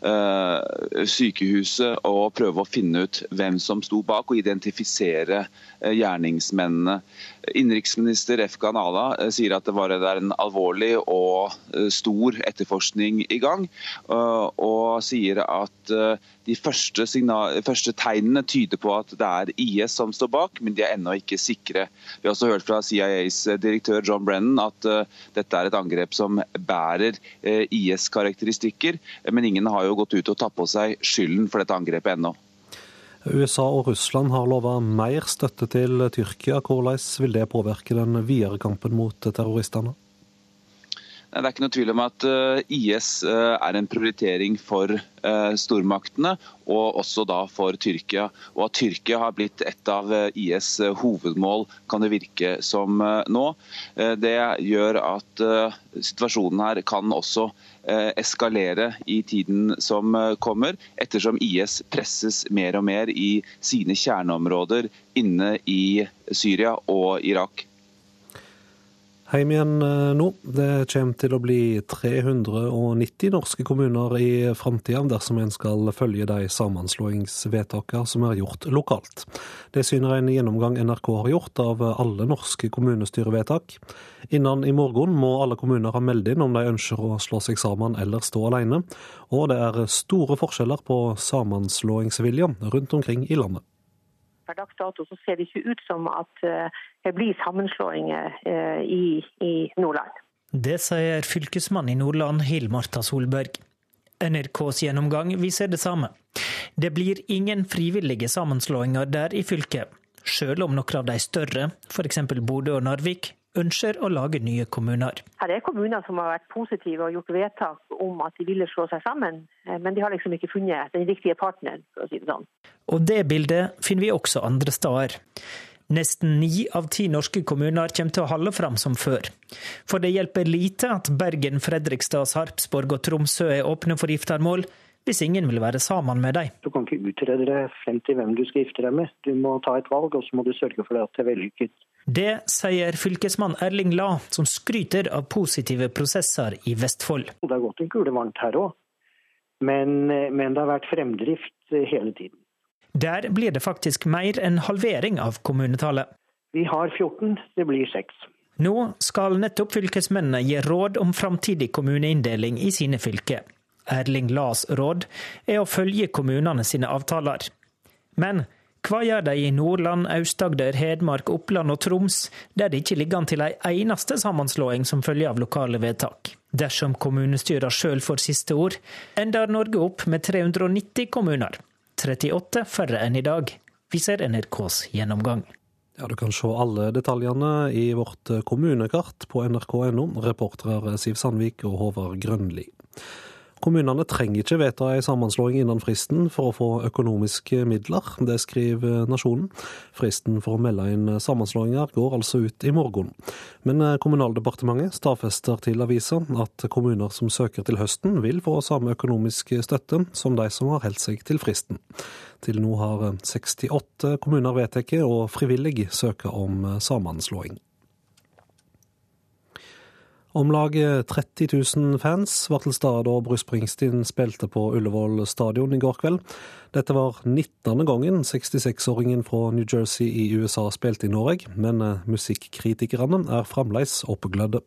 sykehuset og prøve å finne ut hvem som sto bak, og identifisere eh, gjerningsmennene. Innenriksminister Efkan Ala eh, sier at det var en alvorlig og stor etterforskning i gang, og sier at de første, første, tegnene tyder på at det er IS som står bak, men de er ennå ikke sikre. Vi har også hørt fra CIAs direktør John Brennan at dette er et angrep som bærer IS-karakteristikker, men ingen har jo gått ut og tatt på seg skylden for dette angrepet ennå. USA og Russland har lova mer støtte til Tyrkia. Hvordan vil det påvirke den videre kampen mot terroristene? Det er ikke noe tvil om at eh, IS eh, er en prioritering for eh, stormaktene, og også da for Tyrkia. Og at Tyrkia har blitt et av IS hovedmål, kan det virke som nå. Det gjør at situasjonen her kan også eskalere i tiden som kommer, ettersom IS presses mer og mer i sine kjerneområder inne i Syria og Irak. Hjem igjen eh, nå. Det kommer til å bli 390 norske kommuner i framtida, dersom en skal følge de sammenslåingsvedtakene som er gjort lokalt. Det syner en gjennomgang NRK har gjort av alle norske kommunestyrevedtak. Innen i morgen må alle kommuner ha meldt inn om de ønsker å slå seg sammen eller stå alene, og det er store forskjeller på sammenslåingsvilja rundt omkring i landet per dags dato så ser det ikke ut som at eh, det blir sammenslåinger eh, i, i Nordland. Det sier fylkesmann i Nordland, Hill-Marta Solberg. NRKs gjennomgang viser det samme. Det blir ingen frivillige sammenslåinger der i fylket, sjøl om noen av de større, f.eks. Bodø og Narvik, ønsker å lage nye kommuner. Her er kommuner som har vært positive og gjort vedtak om at de ville slå seg sammen, eh, men de har liksom ikke funnet den riktige partneren, for å si det sånn. Og det bildet finner vi også andre steder. Nesten ni av ti norske kommuner kommer til å holde fram som før. For det hjelper lite at Bergen, Fredrikstad, Sarpsborg og Tromsø er åpne for giftermål, hvis ingen vil være sammen med dem. Du kan ikke utrede deg frem til hvem du skal gifte deg med. Du må ta et valg, og så må du sørge for at det er vellykket. Det sier fylkesmann Erling La, som skryter av positive prosesser i Vestfold. Det har gått en kule varmt her òg, men, men det har vært fremdrift hele tiden. Der blir det faktisk mer enn halvering av kommunetallet. Vi har 14, det blir 6. Nå skal nettopp fylkesmennene gi råd om framtidig kommuneinndeling i sine fylker. Erling Las råd er å følge kommunene sine avtaler. Men hva gjør de i Nordland, Aust-Agder, Hedmark, Oppland og Troms, der det ikke ligger an til ei eneste sammenslåing som følge av lokale vedtak? Dersom kommunestyrene sjøl får siste ord, ender Norge opp med 390 kommuner. 38 færre enn i dag, viser NRKs gjennomgang. Ja, Du kan se alle detaljene i vårt kommunekart på nrk.no. Reportere Siv Sandvik og Håvard Grønli. Kommunene trenger ikke vedta en sammenslåing innen fristen for å få økonomiske midler. Det skriver Nasjonen. Fristen for å melde inn sammenslåinger går altså ut i morgen. Men Kommunaldepartementet stadfester til avisa at kommuner som søker til høsten, vil få samme økonomiske støtte som de som har holdt seg til fristen. Til nå har 68 kommuner vedtatt og frivillig søker om sammenslåing. Om lag 30 000 fans var til stede da Bruce Springsteen spilte på Ullevål stadion i går kveld. Dette var 19. gangen 66-åringen fra New Jersey i USA spilte i Norge, men musikkritikerne er fremdeles oppglødde.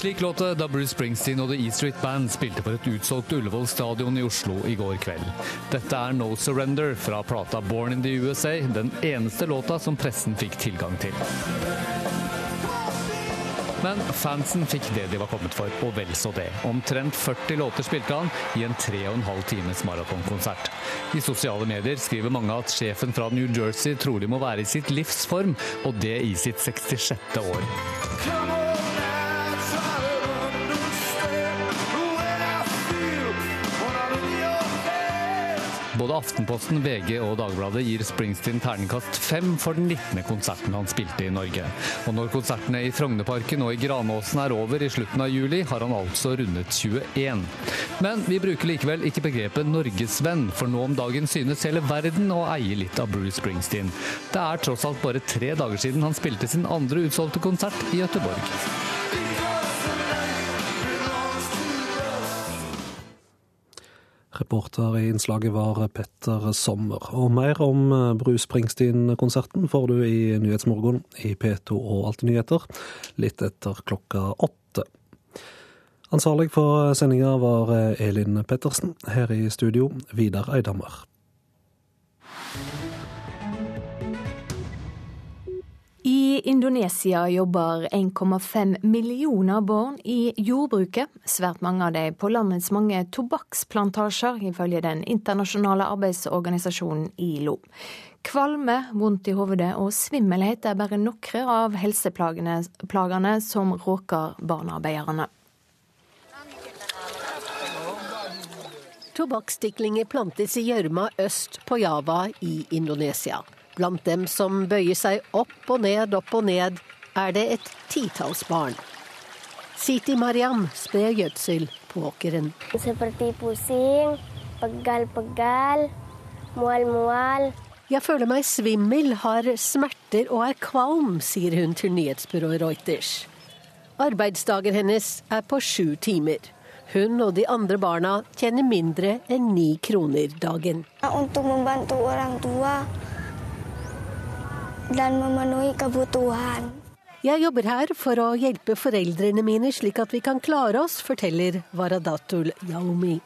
Slik låt det da Bruce Springsteen og The E Street Band spilte på et utsolgt Ullevål stadion i Oslo i går kveld. Dette er No Surrender fra plata Born in the USA, den eneste låta som pressen fikk tilgang til. Men fansen fikk det de var kommet for, og vel så det. Omtrent 40 låter spilte han i en tre og en halv times maratonkonsert. I sosiale medier skriver mange at sjefen fra New Jersey trolig må være i sitt livs form, og det i sitt 66. år. Både Aftenposten, VG og Dagbladet gir Springsteen terningkast fem for den 19. konserten han spilte i Norge. Og når konsertene i Frognerparken og i Granåsen er over i slutten av juli, har han altså rundet 21. Men vi bruker likevel ikke begrepet norgesvenn, for nå om dagen synes hele verden å eie litt av Bruce Springsteen. Det er tross alt bare tre dager siden han spilte sin andre utsolgte konsert i Gøteborg. Reporter i innslaget var Petter Sommer. Og mer om Bruce Springsteen-konserten får du i Nyhetsmorgen i P2 og Alltid nyheter litt etter klokka åtte. Ansvarlig for sendinga var Elin Pettersen. Her i studio, Vidar Eidhammer. I Indonesia jobber 1,5 millioner barn i jordbruket. Svært mange av dem på landets mange tobakksplantasjer, ifølge den internasjonale arbeidsorganisasjonen ILO. Kvalme, vondt i hodet og svimmelhet er bare noen av helseplagene som råker barnearbeiderne. Tobakksstiklinger plantes i gjørma øst på Java i Indonesia. Blant dem som bøyer seg opp og ned, opp og ned, er det et titalls barn. Siti Mariam sprer gjødsel på åkeren. Jeg føler meg svimmel, har smerter og er kvalm, sier hun til nyhetsbyrået Reuters. Arbeidsdagen hennes er på sju timer. Hun og de andre barna tjener mindre enn ni kroner dagen. Untuk membantu orang tua jeg jobber her for å hjelpe foreldrene mine slik at vi kan klare oss, forteller Varadatul Yaumi.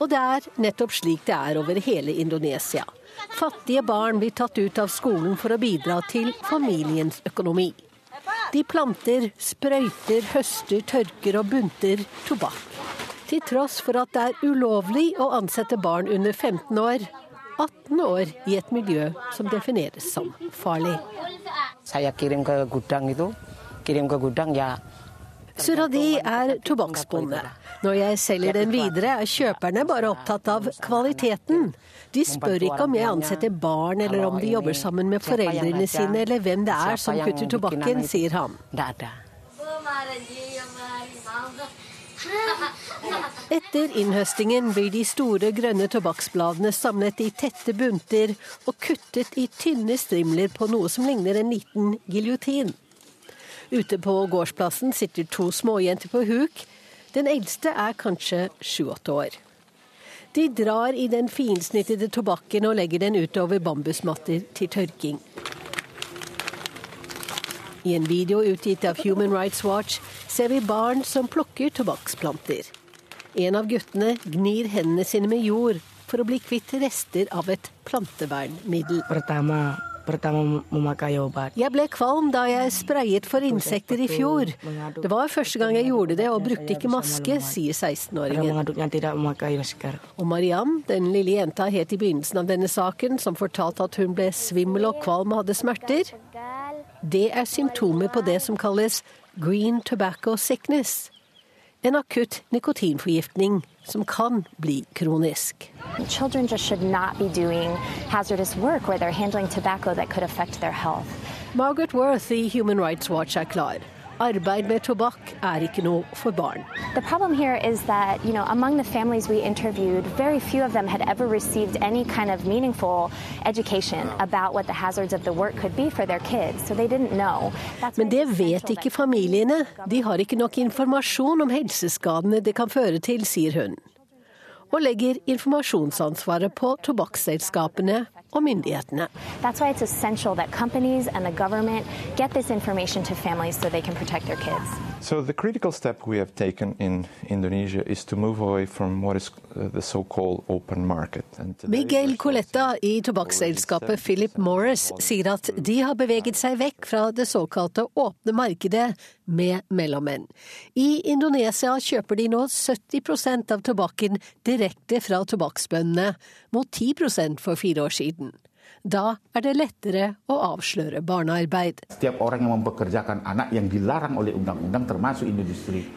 Og det er nettopp slik det er over hele Indonesia. Fattige barn blir tatt ut av skolen for å bidra til familiens økonomi. De planter, sprøyter, høster, tørker og bunter tobakk. Til tross for at det er ulovlig å ansette barn under 15 år, 18 år i et miljø som defineres som farlig. Suradi er tobakksbonde. Når jeg selger den videre, er kjøperne bare opptatt av kvaliteten. De spør ikke om jeg ansetter barn, eller om de jobber sammen med foreldrene sine, eller hvem det er som kutter tobakken, sier han. Etter innhøstingen blir de store grønne tobakksbladene samlet i tette bunter og kuttet i tynne strimler på noe som ligner en liten giljotin. Ute på gårdsplassen sitter to småjenter på huk. Den eldste er kanskje sju-åtte år. De drar i den finsnittede tobakken og legger den utover bambusmatter til tørking. I en video utgitt av Human Rights Watch ser vi barn som plukker tobakksplanter. En av guttene gnir hendene sine med jord for å bli kvitt rester av et plantevernmiddel. Jeg ble kvalm da jeg sprayet for insekter i fjor. Det var første gang jeg gjorde det og brukte ikke maske, sier 16-åringen. Og Mariam, den lille jenta het i begynnelsen av denne saken, som fortalte at hun ble svimmel og kvalm og hadde smerter, det er symptomer på det som kalles green tobacco sickness. En akutt nikotinforgiftning som kan bli kronisk. Children should not be doing hazardous work where they're handling tobacco that could affect their health. Margaret Worth i Human Rights Watch er klar. Arbeid med tobakk er ikke noe for barn. The problem here is that, you know, among the families we interviewed, very few of them had ever received any kind of meaningful education about what the hazards of the work could be for their kids. So they didn't know. That's Men det vet ikke familiene. De har ikke nok informasjon om helseskadene det kan føre til, sier hun. Og legger informasjonsansvaret på tobakksselskapene og myndighetene. That's why it's essential that companies and the government get this information to families so they can protect their kids. So the critical step we have taken in Indonesia is to move away from what is uh, the so-called open market. And Miguel Coletta i tobakksselskapet Philip Morris sier at de har beveget seg vekk fra det såkalte åpne markedet med mellommenn. I Indonesia kjøper de nå 70% av tobakken direkte fra tobakksbøndene, mot 10 for fire år siden. Da er det lettere å avsløre barnearbeid.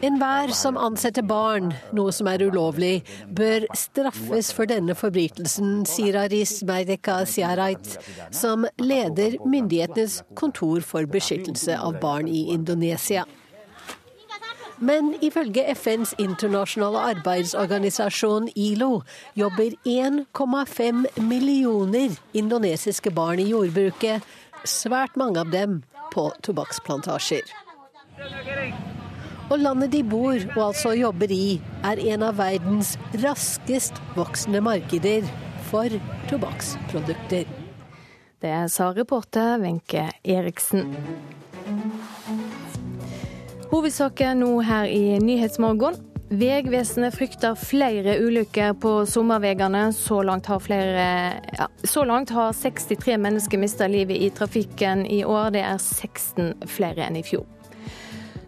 Enhver som ansetter barn, noe som er ulovlig, bør straffes for denne forbrytelsen, sier Aris Meideka Siarait, som leder myndighetenes kontor for beskyttelse av barn i Indonesia. Men ifølge FNs internasjonale arbeidsorganisasjon ILO jobber 1,5 millioner indonesiske barn i jordbruket, svært mange av dem på tobakksplantasjer. Og landet de bor og altså jobber i, er en av verdens raskest voksende markeder for tobakksprodukter. Det sa reporter Wenche Eriksen. Hovedsaken nå her i Nyhetsmorgen. Vegvesenet frykter flere ulykker på sommerveiene. Så, ja, så langt har 63 mennesker mista livet i trafikken i år. Det er 16 flere enn i fjor.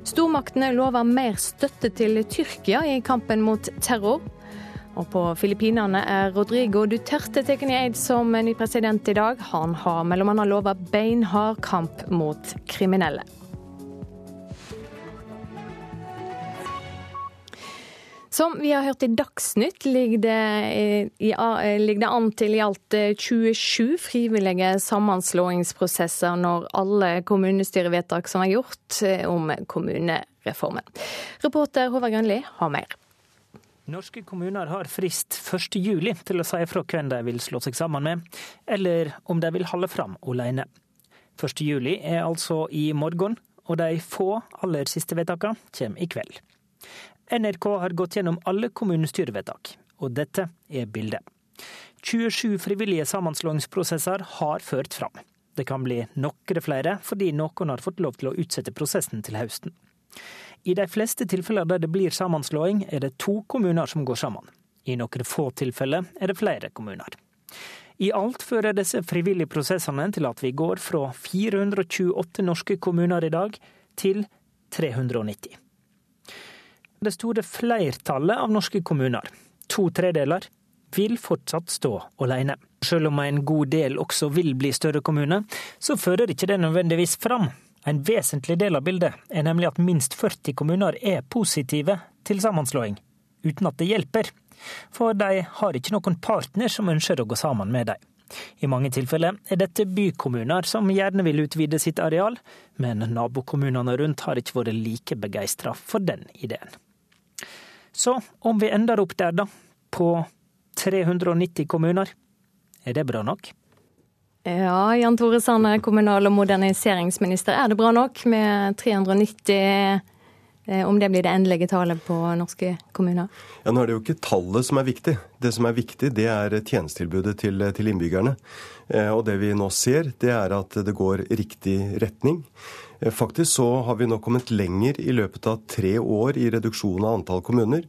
Stormaktene lover mer støtte til Tyrkia i kampen mot terror. Og på Filippinene er Rodrigo Duterte tatt i eid som ny president i dag. Han har bl.a. lova beinhard kamp mot kriminelle. Som vi har hørt i Dagsnytt, ligger det, i, ligger det, an til i alt 27 frivillige sammenslåingsprosesser når alle kommunestyrevedtak som er gjort om kommunereformen. Reporter Håvard Grønli har mer. Norske kommuner har frist 1.7 til å si fra hvem de vil slå seg sammen med, eller om de vil holde fram alene. 1.7 er altså i morgen, og de få aller siste vedtakene kommer i kveld. NRK har gått gjennom alle kommunestyrevedtak, og dette er bildet. 27 frivillige sammenslåingsprosesser har ført fram. Det kan bli noen flere, fordi noen har fått lov til å utsette prosessen til høsten. I de fleste tilfeller der det blir sammenslåing, er det to kommuner som går sammen. I noen få tilfeller er det flere kommuner. I alt fører disse frivillige prosessene til at vi går fra 428 norske kommuner i dag til 390. Det store flertallet av norske kommuner, to tredeler, vil fortsatt stå alene. Selv om en god del også vil bli større kommuner, så fører ikke det nødvendigvis fram. En vesentlig del av bildet er nemlig at minst 40 kommuner er positive til sammenslåing, uten at det hjelper. For de har ikke noen partner som ønsker å gå sammen med dem. I mange tilfeller er dette bykommuner som gjerne vil utvide sitt areal, men nabokommunene rundt har ikke vært like begeistra for den ideen. Så om vi ender opp der, da, på 390 kommuner, er det bra nok? Ja, Jan Tore Sanner, kommunal- og moderniseringsminister. Er det bra nok med 390, eh, om det blir det endelige tallet på norske kommuner? Ja, Nå er det jo ikke tallet som er viktig. Det som er viktig, det er tjenestetilbudet til, til innbyggerne. Eh, og det vi nå ser, det er at det går riktig retning. Eh, faktisk så har vi nå kommet lenger i løpet av tre år i reduksjon av antall kommuner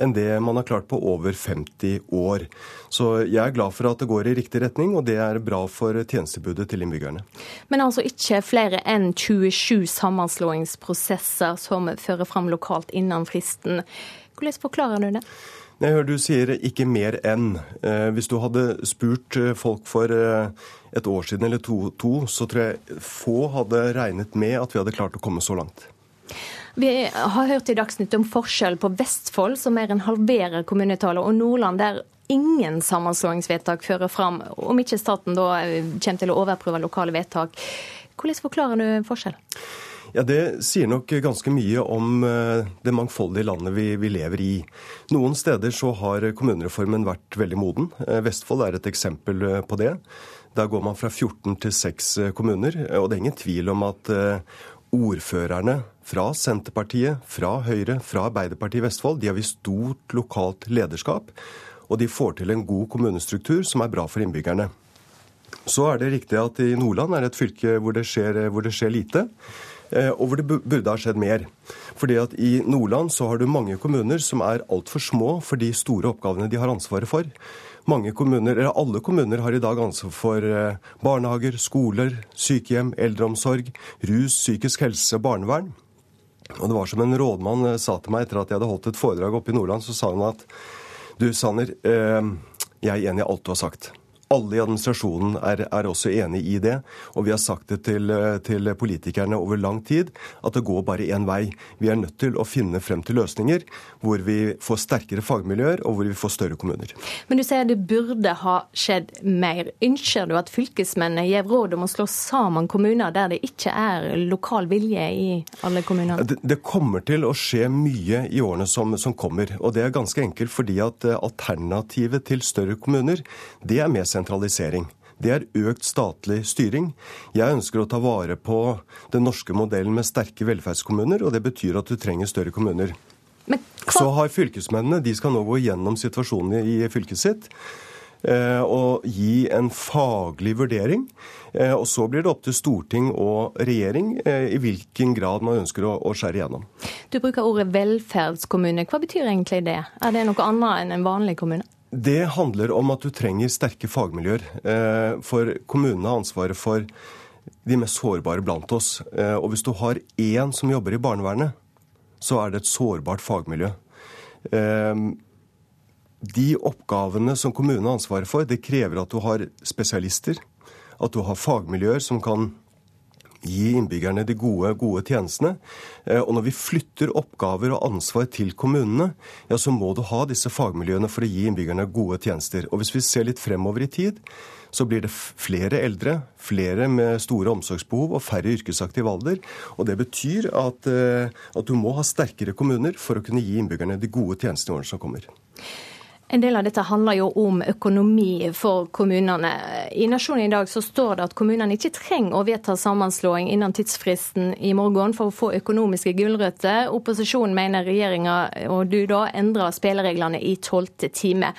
enn det man har klart på over 50 år. Så jeg er glad for at det går i riktig retning, og det er bra for tjenestebudet til innbyggerne. Men altså ikke flere enn 27 sammenslåingsprosesser som fører fram lokalt innen fristen. Hvordan forklarer du det? Jeg hører du sier ikke mer enn. Eh, hvis du hadde spurt eh, folk for et år siden eller to, to, så tror jeg få hadde regnet med at vi hadde klart å komme så langt. Vi har hørt i Dagsnytt om forskjell på Vestfold, som mer enn halverer kommunetallet, og Nordland, der ingen sammenslåingsvedtak fører fram, om ikke staten da kommer til å overprøve lokale vedtak. Hvordan forklarer du forskjell? Ja, Det sier nok ganske mye om eh, det mangfoldige landet vi, vi, lever i. Noen steder så har kommunereformen vært veldig moden. Eh, Vestfold er et eksempel eh, på det. Der går man fra 14 til 6 eh, kommuner. Og det er ingen tvil om at ordførerne fra Senterpartiet, fra Høyre, fra Arbeiderpartiet i Vestfold, de har vist stort lokalt lederskap. Og de får til en god kommunestruktur som er bra for innbyggerne. Så er det riktig at i Nordland er det et fylke hvor det skjer, hvor det skjer lite. Og hvor det burde ha skjedd mer. Fordi at I Nordland så har du mange kommuner som er altfor små for de store oppgavene de har ansvaret for. Mange kommuner, eller Alle kommuner har i dag ansvar for eh, barnehager, skoler, sykehjem, eldreomsorg, rus, psykisk helse barnevern. Og Det var som en rådmann eh, sa til meg etter at jeg hadde holdt et foredrag oppe i Nordland, så sa han at du, Sanner, eh, jeg er enig i alt du har sagt. Alle i administrasjonen er, er, også enig i det. Og vi har sagt det til, til, politikerne over lang tid, at det går bare én vei. Vi er nødt til å finne frem til løsninger hvor vi får sterkere fagmiljøer og hvor vi får større kommuner. Men du sier det burde ha skjedd mer. Ønsker du at fylkesmennene gir råd om å slå sammen kommuner der det ikke er lokal vilje i alle kommunene? Det, det kommer til å skje mye i årene som, som kommer. Og det er ganske enkelt fordi at eh, alternativet til større kommuner, det er mer sentralisering. Det er økt statlig styring. Jeg ønsker å ta vare på den norske modellen med sterke velferdskommuner, og det betyr at du trenger større kommuner. Så har fylkesmennene de skal nå gå gjennom situasjonen i fylket sitt eh, og gi en faglig vurdering. Eh, og så blir det opp til storting og regjering eh, i hvilken grad man ønsker å, å skjære igjennom. Du bruker ordet velferdskommune. Hva betyr egentlig det? Er det noe annet enn en vanlig kommune? Det handler om at du trenger sterke fagmiljøer. Eh, for kommunene har ansvaret for de mest sårbare blant oss. Eh, og hvis du har én som jobber i barnevernet, så er det et sårbart fagmiljø. Eh, de oppgavene som kommunene har ansvaret for, det krever at du har spesialister. At du har fagmiljøer som kan gi innbyggerne de gode, gode tjenestene. Eh, og når vi flytter oppgaver og ansvar til kommunene, ja, så må du ha disse fagmiljøene for å gi innbyggerne gode tjenester. Og hvis vi ser litt fremover i tid, så blir det flere eldre, flere med store omsorgsbehov og færre yrkesaktiv alder. Og det betyr at, eh, at du må ha sterkere kommuner for å kunne gi innbyggerne de gode tjenestene i årene som kommer. En del av dette handler jo om økonomi for kommunene. I Nasjonen i dag så står det at kommunene ikke trenger å vedta sammenslåing innen tidsfristen i morgen for å få økonomiske gulrøtter. Opposisjonen mener regjeringa og du da endrer spillereglene i tolvte time.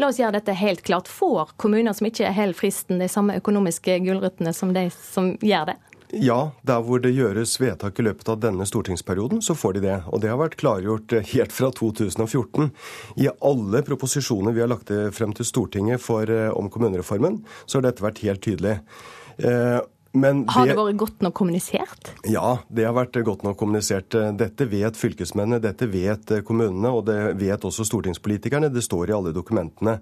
La oss gjøre dette helt klart. Får kommuner som ikke holder fristen, de samme økonomiske gulrøttene som de som gjør det? Ja, der hvor det gjøres vedtak i løpet av denne stortingsperioden, så får de det. Og det har vært klargjort eh, helt fra 2014. I alle proposisjoner vi har lagt frem til Stortinget for, eh, om kommunereformen, så har dette vært helt tydelig. Eh, det, har det vært godt nok kommunisert? Ja, det har vært godt nok kommunisert. Dette vet fylkesmennene, dette vet kommunene, og det vet også stortingspolitikerne. Det står i alle dokumentene.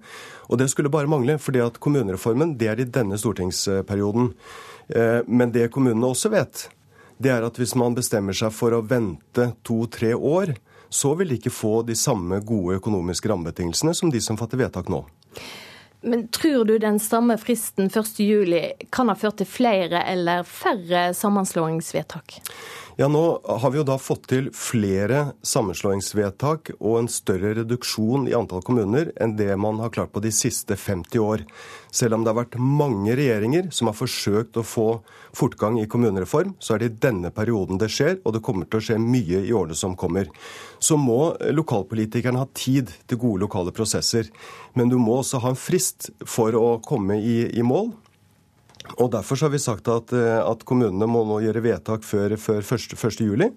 Og det skulle bare mangle, fordi at kommunereformen det er i denne stortingsperioden. Eh, men det kommunene også vet, det er at hvis man bestemmer seg for å vente to-tre år, så vil de ikke få de samme gode økonomiske rammebetingelsene som de som fatter vedtak nå. Men tror du den samme fristen 1.7 kan ha ført til flere eller færre sammenslåingsvedtak? Ja, Nå har vi jo da fått til flere sammenslåingsvedtak og en større reduksjon i antall kommuner enn det man har klart på de siste 50 år. Selv om det har vært mange regjeringer som har forsøkt å få fortgang i kommunereform, så er det i denne perioden det skjer, og det kommer til å skje mye i årene som kommer. Så må lokalpolitikerne ha tid til gode lokale prosesser. Men du må også ha en frist for å komme i, i mål. Og Derfor har vi sagt at, eh, at kommunene må nå gjøre vedtak før, før 1.7.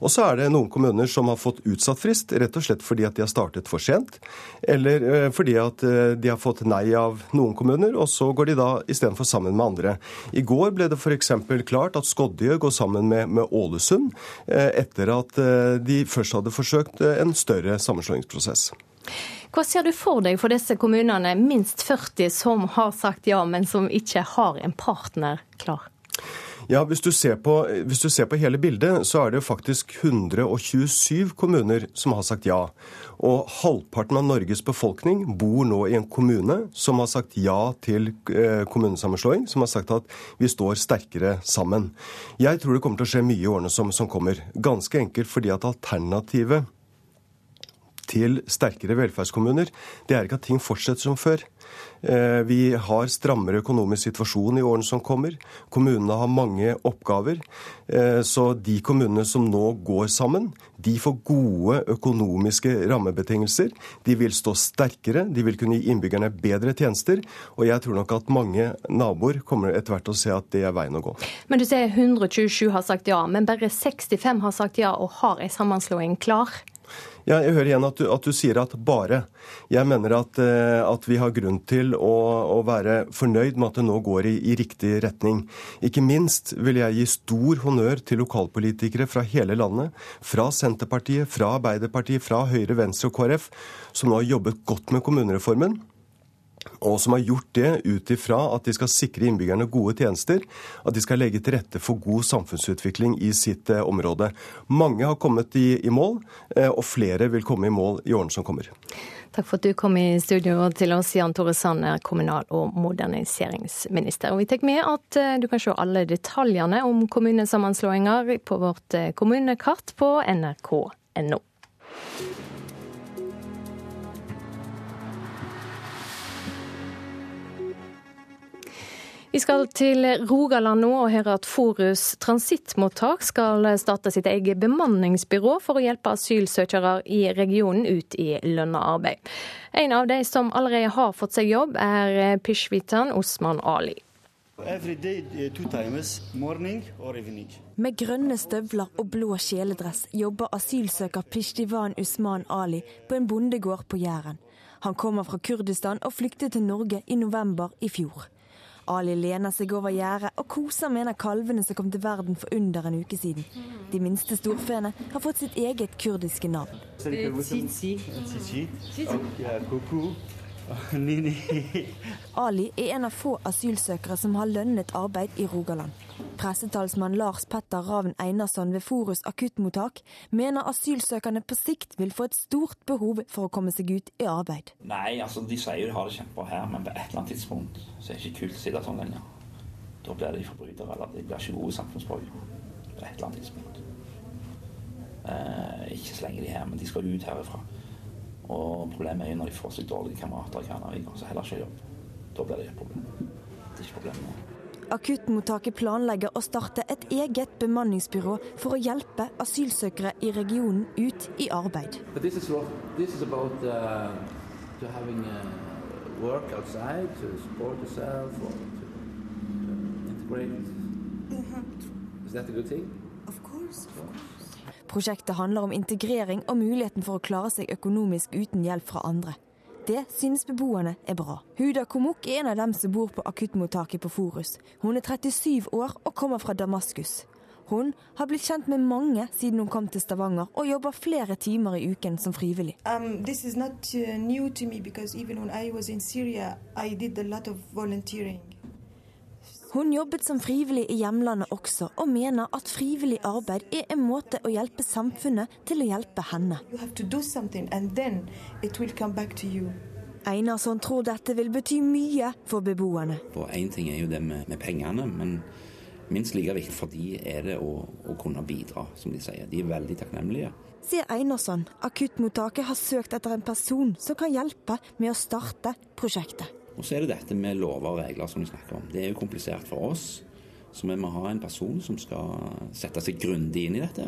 Og så er det noen kommuner som har fått utsatt frist, rett og slett fordi at de har startet for sent. Eller eh, fordi at eh, de har fått nei av noen kommuner, og så går de da istedenfor sammen med andre. I går ble det f.eks. klart at Skodje går sammen med, med Ålesund, etter at de først hadde forsøkt en større sammenslåingsprosess. Hva ser du for deg for disse kommunene, minst 40 som har sagt ja, men som ikke har en partner klar? Ja, hvis du, på, hvis du, ser på, hele bildet, så er det faktisk 127 kommuner som har sagt ja. Og halvparten av Norges befolkning bor nå i en kommune som har sagt ja til eh, kommunesammenslåing, som har sagt at vi står sterkere sammen. Jeg tror det kommer til å skje mye i årene som, som kommer. Ganske enkelt fordi at alternativet til sterkere velferdskommuner, det er ikke at ting fortsetter som før. Eh, vi har strammere økonomisk situasjon i årene som kommer. Kommunene har mange oppgaver. Eh, så de kommunene som nå går sammen, de får gode økonomiske rammebetingelser. De vil stå sterkere, de vil kunne gi innbyggerne bedre tjenester. Og jeg tror nok at mange naboer kommer etter hvert til å se at det er veien å gå. Men du sier 127 har sagt ja, men bare 65 har sagt ja og har en sammenslåing klar? Ja, jeg hører igjen at du, at du sier at bare. Jeg mener at, eh, at vi har grunn til å, å, være fornøyd med at det nå går i, i, riktig retning. Ikke minst vil jeg gi stor honnør til lokalpolitikere fra hele landet, fra Senterpartiet, fra Arbeiderpartiet, fra Høyre, Venstre og KrF, som nå har jobbet godt med kommunereformen og som har gjort det ut ifra at de skal sikre innbyggerne gode tjenester, at de skal legge til rette for god samfunnsutvikling i sitt eh, område. Mange har kommet i, i mål, eh, og flere vil komme i mål i årene som kommer. Takk for at du kom i studio til oss, Jan Tore Sanner, kommunal- og moderniseringsminister. Og vi tar med at eh, du kan se alle detaljene om kommunesammenslåinger på vårt kommunekart på nrk.no. Vi skal til Rogaland nå og høre at Forus transittmottak skal starte sitt eget bemanningsbyrå for å hjelpe asylsøkere i regionen ut i lønna arbeid. En av de som allerede har fått seg jobb, er pishvitan Osman Ali. Med grønne støvler og blå kjeledress jobber asylsøker Pishtivan Usman Ali på en bondegård på Jæren. Han kommer fra Kurdistan og flyktet til Norge i november i fjor. Ali lener seg over gjerdet og koser med en av kalvene som kom til verden for under en uke siden. De minste storfeene har fått sitt eget kurdiske navn. Tsitsi. Ali er en av få asylsøkere som har lønnet arbeid i Rogaland. Pressetalsmann Lars Petter Ravn Einarsson ved Forus akuttmottak mener asylsøkerne på sikt vil få et stort behov for å komme seg ut i arbeid. Nei, altså de sier de har det kjempebra her, men på et eller annet tidspunkt så er det ikke kult å sitte sånn lenger. Da blir de forbrytere, eller de blir ikke gode samfunnsborgere. På et eller annet tidspunkt. Eh, ikke så lenge de er her, men de skal ut herifra. Og problemet er jo når de får seg dårlige kamerater i Kanarvik, så heller ikke jobb. Da blir det et problem. Det er ikke problemet nå. Akuttmottaket planlegger å starte et eget bemanningsbyrå for å hjelpe asylsøkere i regionen ut i arbeid. Is that a good thing? Of course. Of course. Prosjektet handler om integrering og muligheten for å klare seg økonomisk uten hjelp fra andre. Det synes beboerne er bra. Huda Komuk er en av dem som bor på akuttmottaket på Forus. Hun er 37 år og kommer fra Damaskus. Hun har blitt kjent med mange siden hun kom til Stavanger, og jobber flere timer i uken som frivillig. Um, uh, Syria, I did a lot of volunteering. Hun jobbet som frivillig i hjemlandet også, og mener at frivillig arbeid er en måte å hjelpe samfunnet til å hjelpe henne. Einarsson tror dette vil bety mye for beboerne. Én ting er jo det med, med, pengene, men minst like viktig for de er det å, å kunne bidra, som de sier. De er veldig takknemlige sier Einarsson. Akuttmottaket har søkt etter en person som kan hjelpe med å starte prosjektet. Og så er det dette med lover og regler som vi snakker om. Det er jo komplisert for oss. Så vi må ha en person som skal sette seg grundig inn i dette.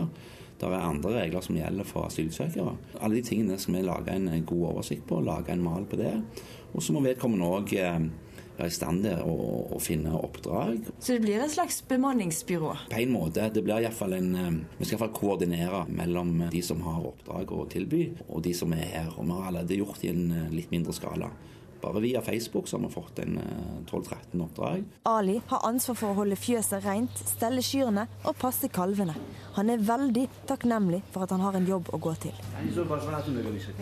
Det er andre regler som gjelder for asylsøkere. Alle de tingene skal vi lage en god oversikt på, lage en mal på det. Og så må vedkommende òg eh, være i stand til å, å, finne oppdrag. Så det blir et slags bemanningsbyrå? På en måte. Det blir iallfall en eh, Vi skal iallfall koordinere mellom de som har oppdrag å tilby, og de som er her. Og vi har allerede gjort i en eh, litt mindre skala. Bare via Facebook så har vi fått en 12-13 eh, oppdrag. Ali har ansvar for å holde fjøset rent, stelle kyrne og passe kalvene. Han er veldig takknemlig for at han har en jobb å gå til.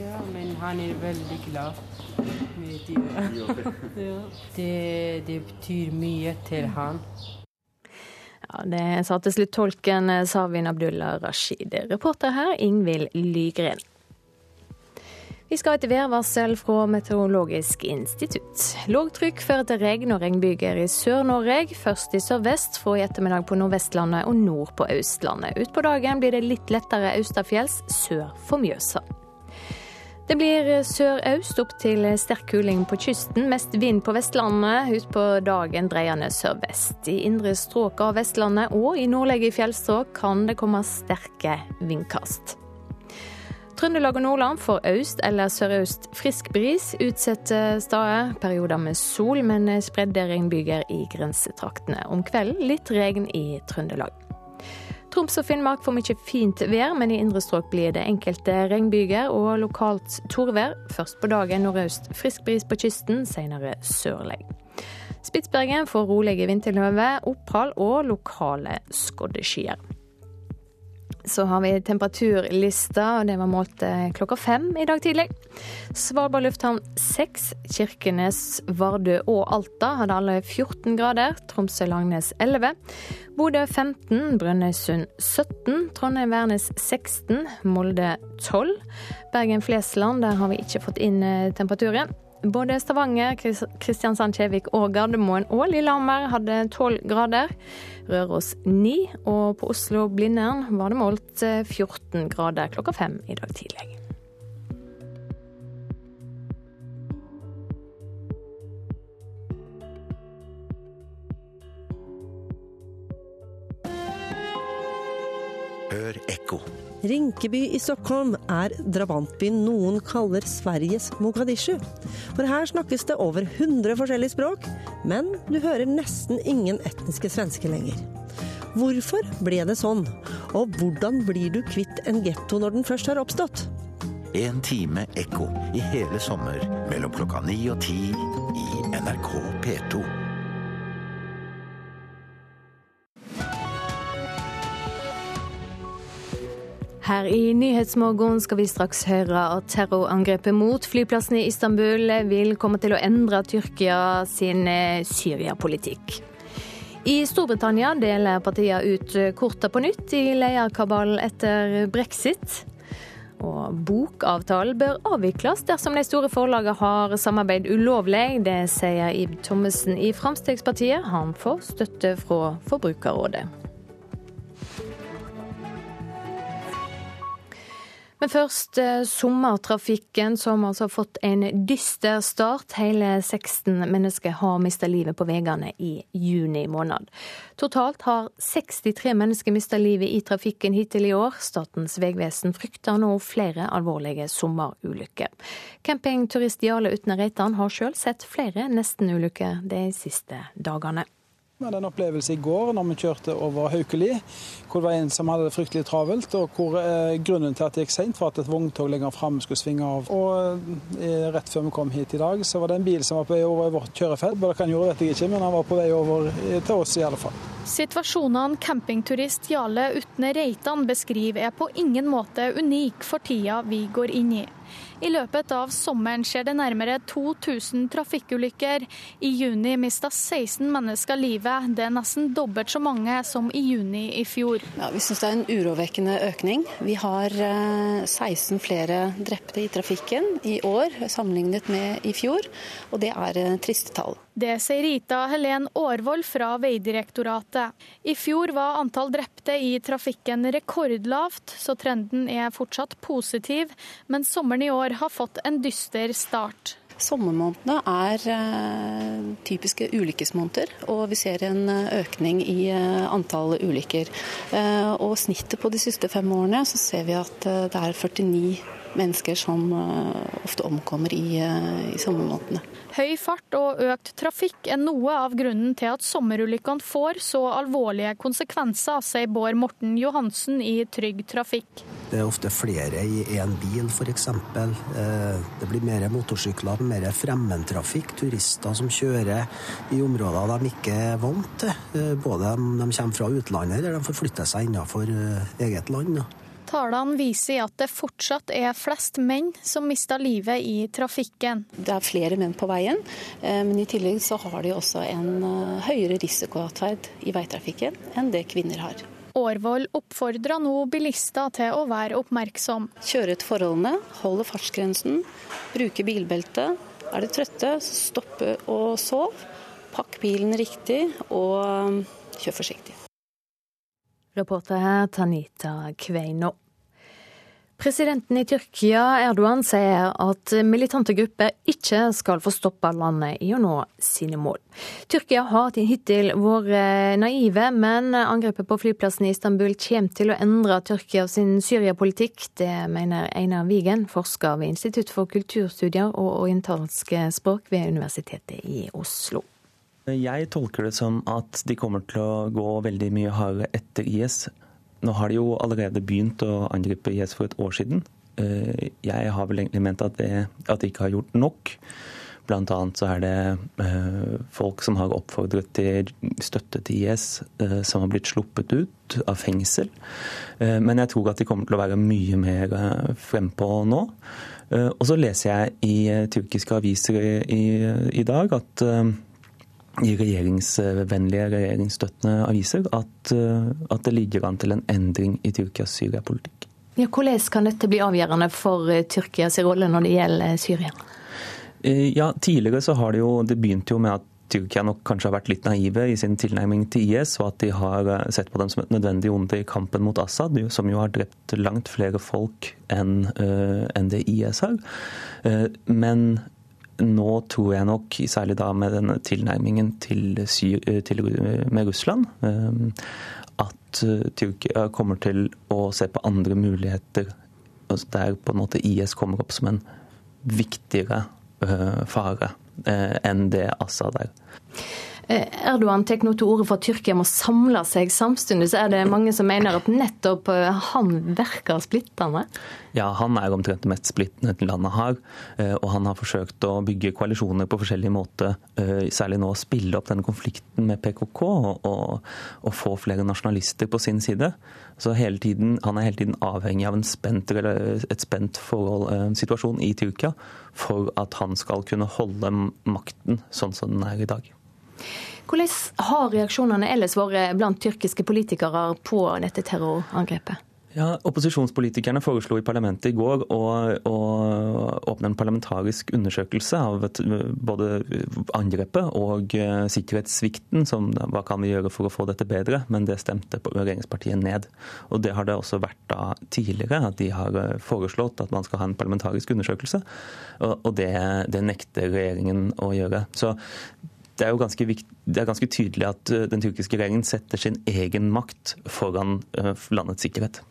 Ja, men han er veldig glad med dyra. det, det betyr mye til han. Ja, Det sa til slutt tolken Savin Abdullah Rashid. Reporter her Ingvild Lygren. Vi skal etter et værvarsel fra Meteorologisk institutt. Lågtrykk fører til regn og regnbyger i Sør-Norge, først i sørvest, fra i ettermiddag på Nordvestlandet og nord på Østlandet. Utpå dagen blir det litt lettere østafjells sør for Mjøsa. Det blir sørøst opp til sterk kuling på kysten, mest vind på Vestlandet. Utpå dagen dreiende sørvest. I indre strøk av Vestlandet og i nordlige fjellstrøk kan det komme sterke vindkast. Trøndelag og Nordland får øst eller sørøst frisk bris utsatte steder. Perioder med sol, men spredde regnbyger i grensetraktene. Om kvelden litt regn i Trøndelag. Troms og Finnmark får mye fint vær, men i indre strøk blir det enkelte regnbyger og lokalt torvær. Først på dagen nordøst frisk bris på kysten, senere sørlig. Spitsbergen får rolige vinterløve, opphold og lokale skoddeskyer. Så har vi temperaturlista, og det var målt eh, klokka fem i dag tidlig. Svalbard lufthavn 6, Kirkenes, Vardø og Alta hadde alle 14 grader. Tromsø-Langnes 11. Bodø 15, Brønnøysund 17, Trondheim-Værnes 16, Molde 12. Bergen-Flesland, der har vi ikke fått inn eh, temperaturen. Både Stavanger, Kristiansand, Kjevik og Gardermoen og Lillehammer hadde 12 grader. Røros 9, og på Oslo-Blindern var det målt 14 eh, grader klokka fem i dag tidlig. Hør ekko. Rinkeby i Stockholm er drabantbyen noen kaller Sveriges Mogadishu. For her snakkes det over 100 forskjellige språk, men du hører nesten ingen etniske svensker lenger. Hvorfor ble det sånn, og hvordan blir du kvitt en getto når den først har oppstått? En time ekko i hele sommer mellom klokka ni og ti i NRK P2. Her i Nyhetsmorgen skal vi straks høre at terrorangrepet mot flyplassen i Istanbul vil komme til å endre Tyrkia sin eh, Syria-politikk. I Storbritannia deler partiene ut korta på nytt i lederkabalen etter brexit. Og bokavtalen bør avvikles dersom de store forlagene har samarbeid ulovlig. Det sier Ib Thommessen i Fremskrittspartiet. Han får støtte fra Forbrukerrådet. Men først eh, sommertrafikken, som altså har fått en dyster start. Hele 16 mennesker har mista livet på veiene i juni måned. Totalt har 63 mennesker mista livet i trafikken hittil i år. Statens vegvesen frykter nå flere alvorlige sommerulykker. Campingturist Jarle Utne Reitan har sjøl sett flere nestenulykker de siste dagene. Vi hadde en opplevelse i går når vi kjørte over Haukeli, hvor det var en som hadde det fryktelig travelt. og hvor eh, Grunnen til at det gikk seint, var at et vogntog lenger fram skulle svinge av. Og eh, Rett før vi kom hit i dag, så var det en bil som var på vei over i vårt kjørefelt. Hva han gjorde, vet jeg ikke, men han var på vei over eh, til oss i alle fall. Situasjonene campingturist Jarle Utne Reitan beskriver er på ingen måte unik for tida vi går inn i. I løpet av sommeren skjer det nærmere 2000 trafikkulykker. I juni mista 16 mennesker livet. Det er nesten dobbelt så mange som i juni i fjor. Ja, vi syns det er en urovekkende økning. Vi har 16 eh, flere drepte i trafikken i år sammenlignet med i fjor, og det er eh, triste tall. Det sier Rita Helen Aarvold fra Vegdirektoratet. I fjor var antall drepte i trafikken rekordlavt, så trenden er fortsatt positiv. Men sommeren i år har fått en dyster start. Sommermånedene er eh, typiske ulykkesmåneder, og vi ser en økning i eh, antall ulykker. Eh, og snittet på de siste fem årene så ser vi at det er 49 mennesker som ofte omkommer i, i sommermånedene. Høy fart og økt trafikk er noe av grunnen til at sommerulykkene får så alvorlige konsekvenser, sier Bård Morten Johansen i Trygg Trafikk. Det er ofte flere i én bil, f.eks. Eh, det blir mer motorsykler, mer fremmedtrafikk, turister som kjører i områder de ikke er vant til. Eh, både om de kommer fra utlandet eller de får flytte seg innenfor eh, eget land. Tallene viser at det fortsatt er flest menn som mister livet i trafikken. Det er flere menn på veien, men i tillegg så har de også en høyere risikoatferd i veitrafikken enn det kvinner har. Årvoll oppfordrer nå bilister til å være oppmerksom. Kjøre etter forholdene, holde fartsgrensen, bruke bilbelte. Er du trøtte, stoppe og sov. Pakk bilen riktig, og um, kjør forsiktig. Reporter her Tanita Kveino. Presidenten i Tyrkia, Erdogan, sier at militante grupper ikke skal få stoppe landet i å nå sine mål. Tyrkia har hittil vært naive, men angrepet på flyplassen i Istanbul kommer til å endre Tyrkia sin Syria-politikk. Det mener Einar Wigen, forsker ved Institutt for kulturstudier og orientalske språk ved Universitetet i Oslo. Jeg tolker det som at de kommer til å gå veldig mye hardere etter IS nå har de jo allerede begynt å angripe IS for et år siden. Eh, jeg har vel egentlig ment at, det, at de ikke har gjort nok. Blant annet så er det eh, folk som har oppfordret til støtte til IS, eh, som har blitt sluppet ut av fengsel. Men jeg tror at de kommer til å være mye mer frempå nå. Og så leser jeg i tyrkiske aviser i, i dag at i regjeringsvennlige, regjeringsstøttende aviser at, eh, at, det ligger an til en endring i Tyrkias Syria-politikk. Ja, hvordan kan dette bli avgjørende for eh, Tyrkias rolle når det gjelder Syria? Eh, ja, Tidligere så har det jo Det begynte jo med at Tyrkia nok kanskje har vært litt naive i sin tilnærming til IS, og at de har sett på dem som et nødvendig onde i kampen mot Assad, som jo har drept langt flere folk enn det IS har. Men nå tror jeg nok, særlig da med denne tilnærmingen til, til, med Russland, eh, at eh, Tyrkia kommer til å se på andre muligheter altså der på en måte IS kommer opp som en viktigere eh, fare enn det Assad er. Eh, Erdogan tar nå til orde for at Tyrkia må samle seg. Samtidig er det mange som mener at nettopp eh, han virker splittende? Ja, han er omtrent det mest splittende landet har. Eh, og han har forsøkt å bygge koalisjoner på forskjellige måter, særlig nå å spille opp denne konflikten med PKK og, og, få flere nasjonalister på sin side. Så tiden, Han er hele tiden avhengig av en spent, et spent forhold, situasjon i Tyrkia for at han skal kunne holde makten sånn som den er i dag. Hvordan har reaksjonene ellers vært blant tyrkiske politikere på dette terrorangrepet? Ja, Opposisjonspolitikerne foreslo i parlamentet i går å, å, åpne en parlamentarisk undersøkelse av både angrepet og uh, sikkerhetssvikten. Som, hva kan vi gjøre for å få dette bedre? Men det stemte regjeringspartiet ned. Og Det har det også vært da tidligere, at de har eh, foreslått at man skal ha en parlamentarisk undersøkelse. Og det, det nekter regjeringen å gjøre. Så det er jo ganske, viktig, det er ganske tydelig at eh, den tyrkiske regjeringen setter sin egen makt foran eh, landets sikkerhet.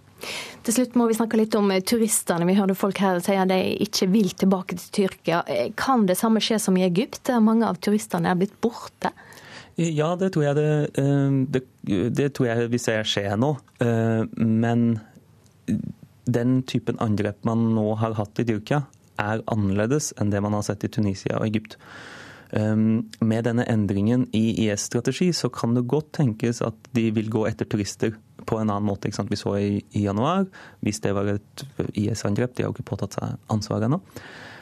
Til slutt må vi snakke litt om eh, turistene. Vi hørte folk her si at de ikke vil tilbake til Tyrkia. Kan det samme skje som i Egypt, der mange av turistene er blitt borte? Ja, det tror jeg, det, det, det tror jeg vi ser skje nå. Men den typen angrep man nå har hatt i Tyrkia, er annerledes enn det man har sett i Tunisia og Egypt. Ehm, med denne endringen i IS-strategi så kan det godt tenkes at de vil gå etter turister på en annen måte. Vi så i, i januar, hvis det var et IS-angrep, de har jo ikke påtatt seg ansvaret ennå.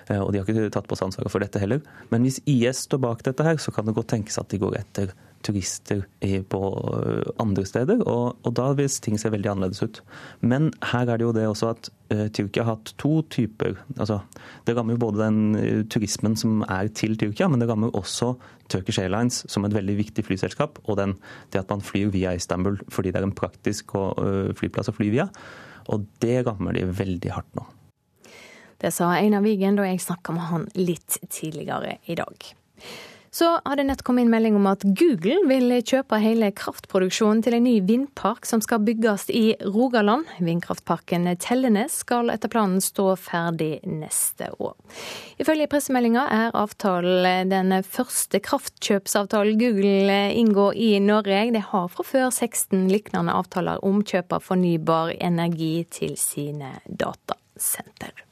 Eh, og de har ikke tatt på seg ansvaret for dette heller. Men hvis IS står bak dette her, så kan det godt tenkes at de går etter turister på eh, andre steder, og, og, da vil ting se veldig annerledes ut. Men her er det jo det også at uh, Tyrkia har hatt to typer altså Det rammer jo både den uh, turismen som er til Tyrkia, men det rammer også Turkish Airlines som et veldig viktig flyselskap, og den, det at man flyr via Istanbul fordi det er en praktisk uh, flyplass å fly via. Og det rammer de veldig hardt nå. Det sa Einar Wigen da jeg snakka med han litt tidligere i dag. Så har det nett kommet inn melding om at Google vil kjøpe hele kraftproduksjonen til en ny vindpark som skal bygges i Rogaland. Vindkraftparken Tellenes skal etter planen stå ferdig neste år. Ifølge pressemeldinga er avtalen den første kraftkjøpsavtalen Google inngår i Norge. De har fra før 16 lignende avtaler om kjøp av fornybar energi til sine datasenter.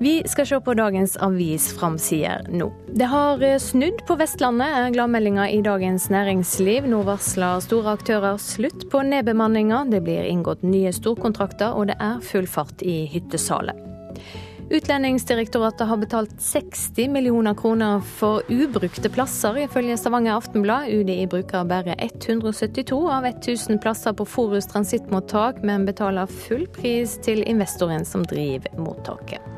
Vi skal se på dagens avisframsider nå. Det har eh, snudd på Vestlandet, er gladmeldinga i Dagens Næringsliv. Nå varsler store aktører slutt på nedbemanninga. Det blir inngått nye storkontrakter, og det er full fart i hyttesalet. Utlendingsdirektoratet har betalt 60 millioner kroner for ubrukte plasser, ifølge Stavanger Aftenblad. UDI bruker bare 172 av 1000 plasser på Forus transittmottak, men betaler full pris til investoren som driver mottaket.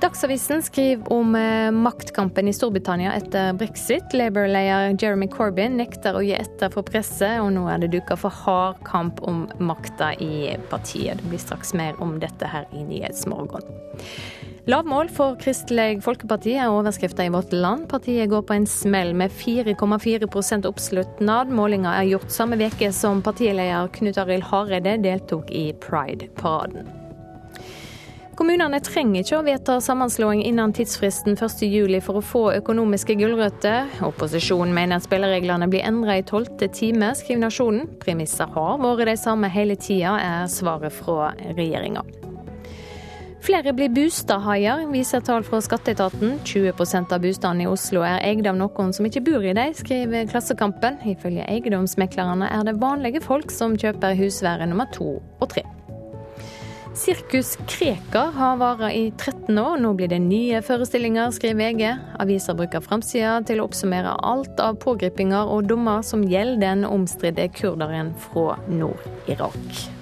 Dagsavisen skriver om eh, maktkampen i Storbritannia etter brexit. Labour-leder Jeremy Corbyn nekter å gi etter for presset, og nå er det duka for hard kamp om makta i partiet. Det blir straks mer om dette her i Nyhetsmorgen. Lavmål for Kristelig Folkeparti er overskrifta i Vårt Land. Partiet går på en smell med 4,4% oppslutnad. Målinga er gjort samme veke som partileder Knut Arild Hareide deltok i Pride-paraden. Kommunene trenger ikke å vedta sammenslåing innen tidsfristen 1.7 for å få økonomiske gulrøtter. Opposisjonen mener at spillereglene blir endret i tolvte time, skriver Nasjonen. Premisser har vært de samme hele tida, er svaret fra regjeringa. Flere blir bostadhaier, viser tall fra skatteetaten. 20% av bostadene i Oslo er eid av noen som ikke bor i dem, skriver Klassekampen. Ifølge eiendomsmeklerne er det vanlige folk som kjøper husvære nummer to og tre. Sirkus Krekar har vart i 13 år. Nå blir det nye forestillinger, skriver VG. Aviser bruker framsida til å oppsummere alt av pågripinger og dommer som gjelder den omstridte kurderen fra Nord-Irak.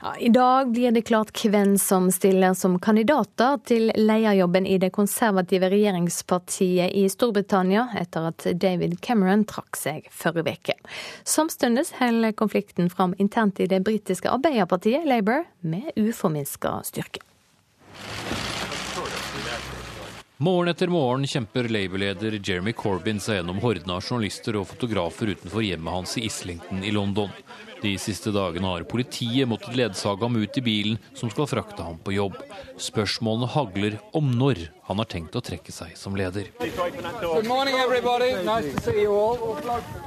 Ja, I dag blir det klart hvem som stiller som kandidater til lederjobben i det konservative regjeringspartiet i Storbritannia, etter at David Cameron trakk seg forrige uke. Samtidig holder konflikten fram internt i det britiske Arbeiderpartiet, Labour, med uforminska styrke. Morgen etter morgen kjemper Labour-leder Jeremy Corbyn seg gjennom horden av journalister og fotografer utenfor hjemmet hans i Islington i London. De siste dagene har politiet måttet ledsage ham ut i bilen som skal frakte ham på jobb. Spørsmålene hagler om når han har tenkt å trekke seg som leder.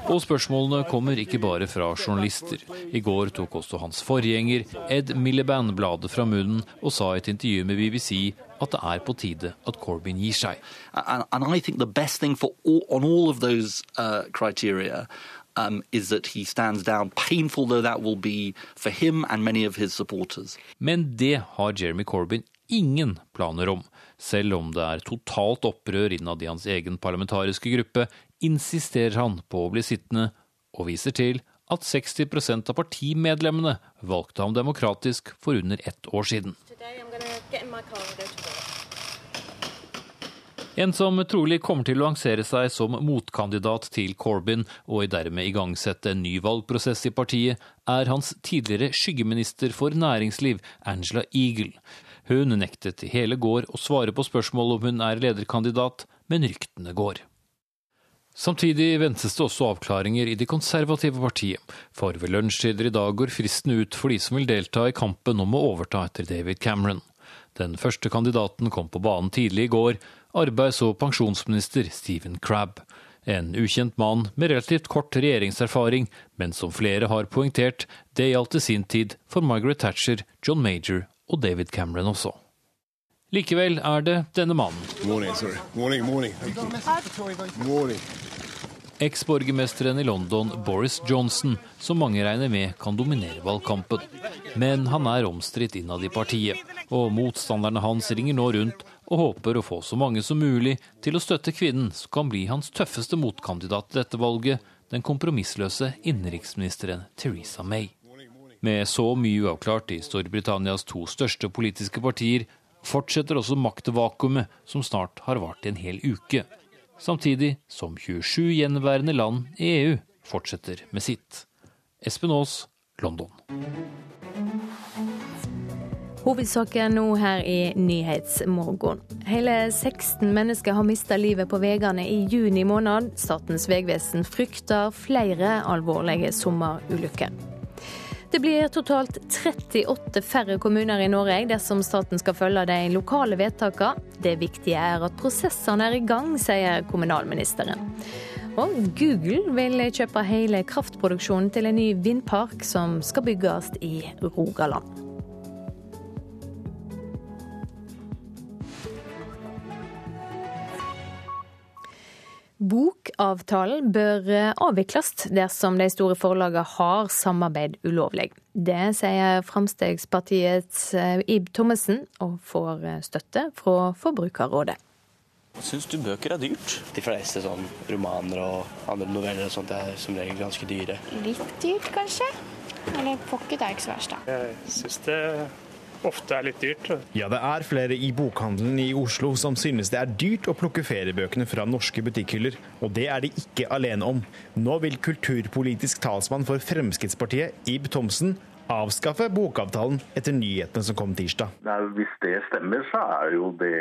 Og spørsmålene kommer ikke bare fra journalister. I går tok også hans forgjenger, Ed Miliband, bladet fra munnen og sa i et intervju med BBC at det er på tide at Corbyn gir seg. And, and I think the best thing for all, on all of those criteria is that he stands down, painful though that will be for him and many of his supporters. Men det har Jeremy Corbyn ingen planer om. Selv om det er totalt opprør innad i hans egen parlamentariske gruppe, insisterer han på å bli sittende, og viser til at 60% av partimedlemmene valgte ham demokratisk for under ett år siden. En som trolig kommer til å lansere seg som motkandidat til Corbyn, og dermed igangsette en ny valgprosess i partiet, er hans tidligere skyggeminister for næringsliv, Angela Eagle. Hun nektet i hele går å svare på spørsmål om hun er lederkandidat, men ryktene går. Samtidig ventes det også avklaringer i det konservative partiet, for ved lunsjtider i dag går fristen ut for de som vil delta i kampen om å overta etter David Cameron. Den første kandidaten kom på banen tidlig i går, arbeids- og pensjonsminister Stephen Crabb. En ukjent mann med relativt kort regjeringserfaring, men som flere har poengtert, det gjaldt i sin tid for Margaret Thatcher, John Major og David Cameron også. Likevel er det denne mannen. Eksborgermesteren i London, Boris Johnson, som mange regner med kan dominere valgkampen. Men han er omstridt innad i partiet, og motstanderne hans ringer nå rundt og håper å få så mange som mulig til å støtte kvinnen som kan bli hans tøffeste motkandidat til dette valget, den kompromissløse innenriksministeren Teresa May. Med så mye uavklart i Storbritannias to største politiske partier, fortsetter også maktvakuumet som snart har vart i en hel uke. samtidig som 27 gjenværende land i EU fortsetter med sitt. Espen Aas, London. Hovedsaken nå her i Nyhetsmorgen. Hele 16 mennesker har mista livet på veiene i juni måned. Statens vegvesen frykter flere alvorlige sommerulykker. Det blir totalt 38 færre kommuner i Norge dersom staten skal følge de lokale vedtakene. Det viktige er at prosessene er i gang, sier kommunalministeren. Og Google vil kjøpe hele kraftproduksjonen til en ny vindpark som skal bygges i Rogaland. Bokavtalen bør eh, avvikles dersom de store forlagene har samarbeid ulovlig. Det sier Fremskrittspartiets eh, Ib Thommessen, og får eh, støtte fra Forbrukerrådet. Syns du bøker er dyrt? De fleste sånn romaner og andre noveller og sånt er som regel ganske dyre. Litt dyrt, kanskje. Eller pocket er ikke så verst, da. Jeg syns det ofte er litt dyrt. Ja, det er flere i bokhandelen i Oslo som synes det er dyrt å plukke feriebøkene fra norske butikkhyller, og det er de ikke alene om. Nå vil kulturpolitisk talsmann for Fremskrittspartiet, Ib Thomsen, avskaffe bokavtalen etter nyhetene som kom tirsdag. Nei, hvis det stemmer, så er jo det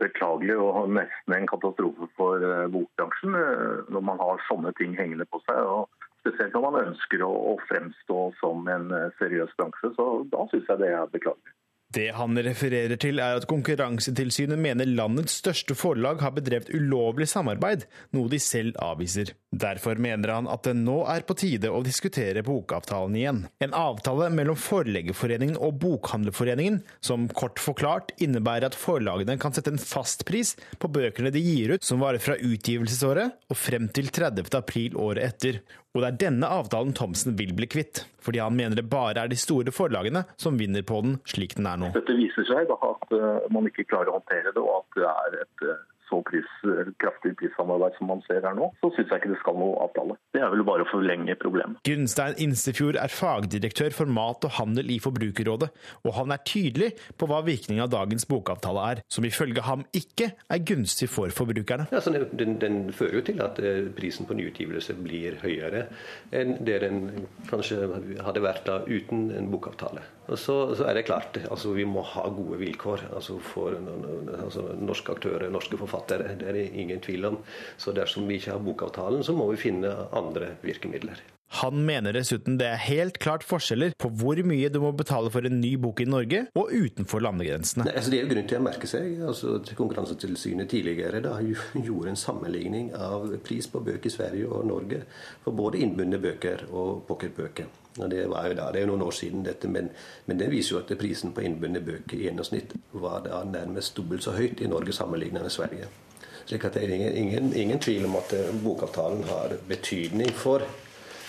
beklagelig og nesten en katastrofe for eh, bokbransjen eh, når man har sånne ting hengende på seg. og Spesielt når man ønsker å, å fremstå som en eh, seriøs bransje. Så da syns jeg det er beklagelig. Det han refererer til er at Konkurransetilsynet mener landets største forlag har bedrevet ulovlig samarbeid, noe de selv avviser. Derfor mener han at det nå er på tide å diskutere bokavtalen igjen. En avtale mellom Forleggerforeningen og Bokhandlerforeningen, som kort forklart innebærer at forlagene kan sette en fastpris på bøkene de gir ut som varer fra utgivelsesåret og frem til 30. april året etter. Og det er denne avtalen Thomsen vil bli kvitt, fordi han mener det bare er de store forlagene som vinner på den slik den er nå. Dette viser seg da at eh, man ikke klarer å håndtere det, og at det er et eh, så pris, kraftig prissamarbeid som man ser her nå, så syns jeg ikke det skal noe avtale. Det er vel bare å forlenge problemet. Gunstein Instefjord er fagdirektør for mat og handel i Forbrukerrådet, og han er tydelig på hva virkningen av dagens bokavtale er, som ifølge ham ikke er gunstig for forbrukerne. Ja, den, den, fører jo til at eh, prisen på nyutgivelse blir høyere enn det den kanskje hadde vært da uten en bokavtale. Og så, så, er det klart, altså vi må ha gode vilkår altså for altså norske aktører, norske forfattere. Det er det ingen tvil om. Så dersom vi ikke har bokavtalen, så må vi finne andre virkemidler. Han mener dessuten det er helt klart forskjeller på hvor mye du må betale for en ny bok i Norge og utenfor landegrensene. Nei, altså det er jo grunn til å merke seg altså Konkurransetilsynet tidligere da gjorde en sammenligning av pris på bøker i Sverige og Norge for både innbundne bøker og pocketbøker. Det var jo da, det er jo noen år siden, dette, men, men det viser jo at prisen på innbundne bøker i gjennomsnitt var da nærmest dobbelt så høyt i Norge sammenlignet med Sverige. Slik at det er ingen, ingen, ingen tvil om at bokavtalen har betydning for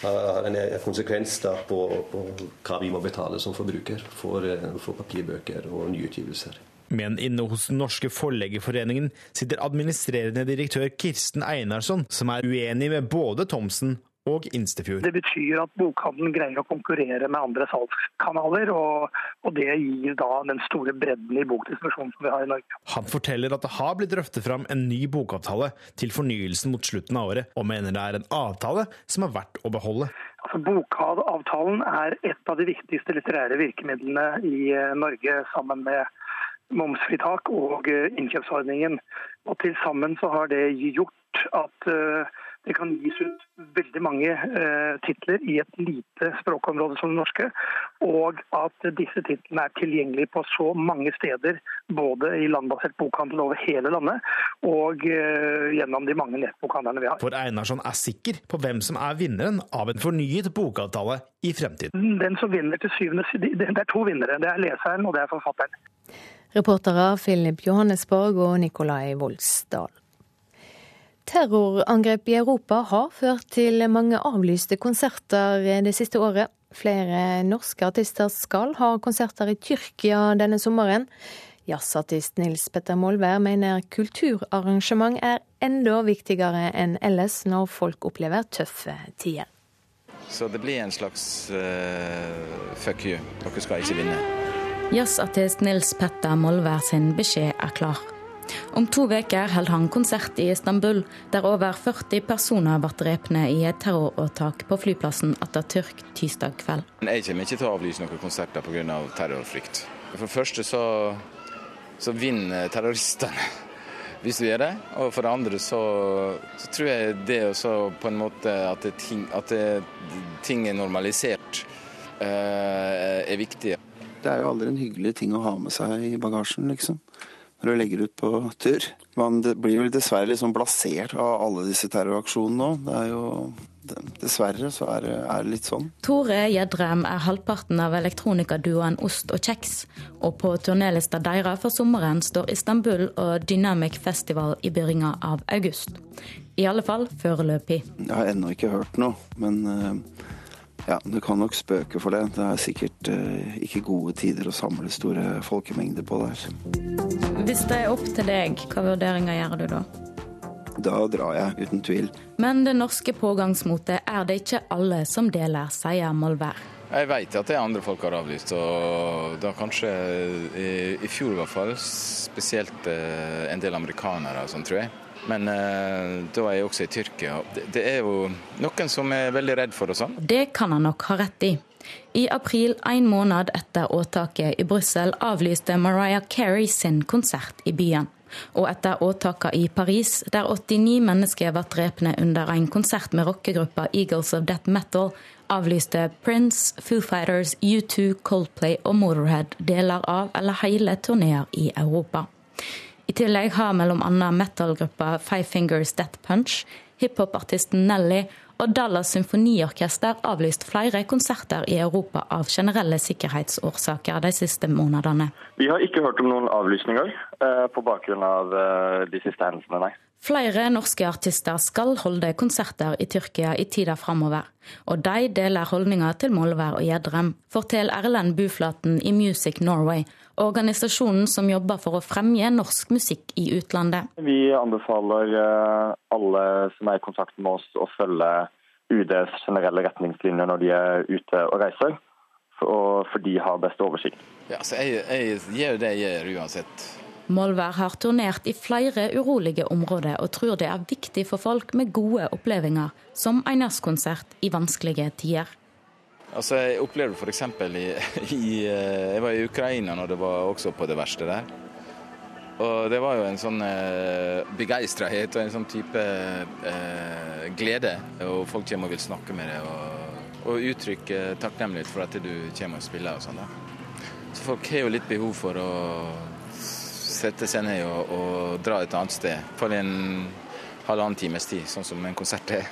har en konsekvens da på, på, hva vi må betale som forbruker for, for papirbøker og nyutgivelser. Men inne hos den norske forleggerforeningen sitter administrerende direktør Kirsten Einarsson, som er uenig med både Thomsen og Instefjord. Det betyr at bokhandelen greier å konkurrere med andre salgskanaler, og, og, det gir da den store bredden i bokdistribusjonen som vi har i Norge. Han forteller at det har blitt drøftet fram en ny bokavtale til fornyelsen mot slutten av året, og mener det er en avtale som er verdt å beholde. Altså, Bokavtalen er et av de viktigste litterære virkemidlene i eh, Norge, sammen med momsfritak og eh, innkjøpsordningen. Og Til sammen så har det gjort at uh, det kan gis ut veldig mange eh, titler i et lite språkområde som det norske, og at disse titlene er tilgjengelige på så mange steder, både i landbasert bokhandel over hele landet, og eh, gjennom de mange nettbokhandlerne vi har. For Einarsson er sikker på hvem som er vinneren av en fornyet bokavtale i fremtiden. Den som vinner til syvende Det er to vinnere. Det er leseren, og det er forfatteren. Reportere Philip Johannesborg og Nikolai Volsdal. Terrorangrep i Europa har ført til mange avlyste konserter det siste året. Flere norske artister skal ha konserter i Tyrkia denne sommeren. Jazzartist Nils Petter Molvær mener kulturarrangement er enda viktigere enn ellers når folk opplever tøffe tider. Så det blir en slags uh, fuck you. Dere skal ikke vinne. Jazzartist Nils Petter Molvær sin beskjed er klar. Om to uker holder han konsert i Istanbul, der over 40 personer ble drept i et terroråtak på flyplassen Atatürk tirsdag kveld. Jeg kommer ikke til å avlyse noen konserter pga. terrorfrykt. For det første så, så vinner terroristene hvis du gjør det. Og for det andre så, så tror jeg det også på en måte at, det, ting, at det, ting er normalisert, uh, er viktig. Det er jo aldri en hyggelig ting å ha med seg i bagasjen, liksom. Når du legger ut på tur. Man blir vel dessverre liksom blasert av alle disse terroraksjonene nå. Det er jo Dessverre så er det, er det litt sånn. Tore Gjedrem er halvparten av elektronikaduoen Ost og Kjeks. Og på turnélista deres for sommeren står Istanbul og Dynamic Festival i begynnelsen av august. I alle fall foreløpig. Jeg har ennå ikke hørt noe, men eh, ja, du kan nok spøke for det. Det er sikkert uh, ikke gode tider å samle store folkemengder på der. Hvis det er opp til deg, hva vurderinger gjør du da? Da drar jeg, uten tvil. Men det norske pågangsmotet er det ikke alle som deler, sier Molvær. Jeg vet at det er andre folk har avlyst, og da kanskje i, i fjor i hvert fall spesielt uh, en del amerikanere sånn, tror jeg. Men eh, da er jeg også i Tyrkia. Det, det, er jo noen som er veldig redd for det sånn. Det kan han nok ha rett i. I april, en måned etter åtaket i Brussel, avlyste Mariah Carey sin konsert i byen. Og etter åtakene i Paris, der 89 mennesker ble drept under en konsert med rockegruppa Eagles of Death Metal, avlyste Prince, Foo Fighters, U2, Coldplay og Motorhead deler av eller hele turneer i Europa. I tillegg har bl.a. metal-gruppa Five Fingers Death Punch, hiphop-artisten Nelly og Dallas Symfoniorkester avlyst flere konserter i Europa av generelle sikkerhetsårsaker de siste månedene. Vi har ikke hørt om noen avlysninger eh, på bakgrunn av eh, de siste hendelsene, nei. Flere norske artister skal holde konserter i Tyrkia i tida framover. Og de deler holdninga til Molvær og Gjedrem, forteller Erlend Buflaten i Music Norway, organisasjonen som jobber for å fremje norsk musikk i utlandet. Vi anbefaler eh, alle som er i kontakt med oss å følge UDs generelle retningslinjer når de er ute og reiser, for de har best oversikt. Ja, så jeg, jeg gjør det jeg gjør uansett. Molvær har turnert i flere urolige områder og tror det er viktig for folk med gode opplevelser, som Einars-konsert i vanskelige tider. Altså, Jeg opplevde f.eks. I, i eh, Jeg var i Ukraina når det var også på det verste der. Og det var jo en sånn eh, begeistrahet og en sånn type eh, glede. Og folk kommer og vil snakke med deg og, og uttrykke takknemlighet for at du kommer og spiller og sånn. Så folk har jo litt behov for å sette seg ned og, og dra et annet sted for en halvannen times tid, sånn som en konsert er.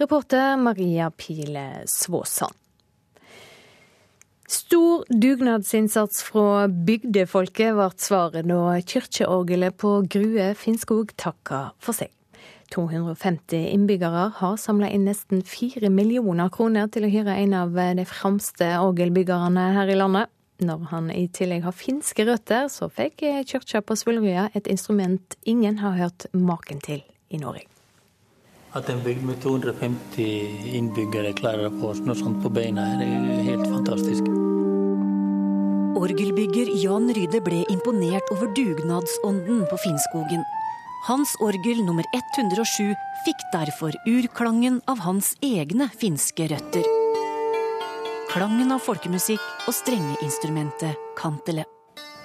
Reporter Maria Pile Svåsand. Stor dugnadsinnsats fra bygdefolket ble svaret da kirkeorgelet på Grue Finnskog takka for seg. 250 innbyggere har samla inn nesten 4 millioner kroner til å hyre en av de fremste orgelbyggerne her i landet. Når han i tillegg har finske røtter, så fikk kirka på Svulrøya et instrument ingen har hørt maken til i Norge. At en bygd med 250 innbyggere klarer å få noe sånt på beina, er helt fantastisk. Orgelbygger Jan Ryde ble imponert over dugnadsånden på Finnskogen. Hans orgel nummer 107 fikk derfor urklangen av hans egne finske røtter. Klangen av folkemusikk og strengeinstrumentet kantele.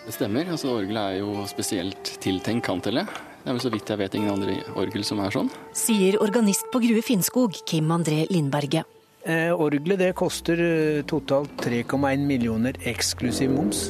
Det stemmer. altså Orgelet er jo spesielt tiltenkt kantele. Det er vel så vidt jeg vet ingen andre orgel som er sånn. Sier organist på Grue Finnskog, Kim André Lindberget. Eh, orgelet det koster eh, totalt 3,1 millioner eksklusiv moms.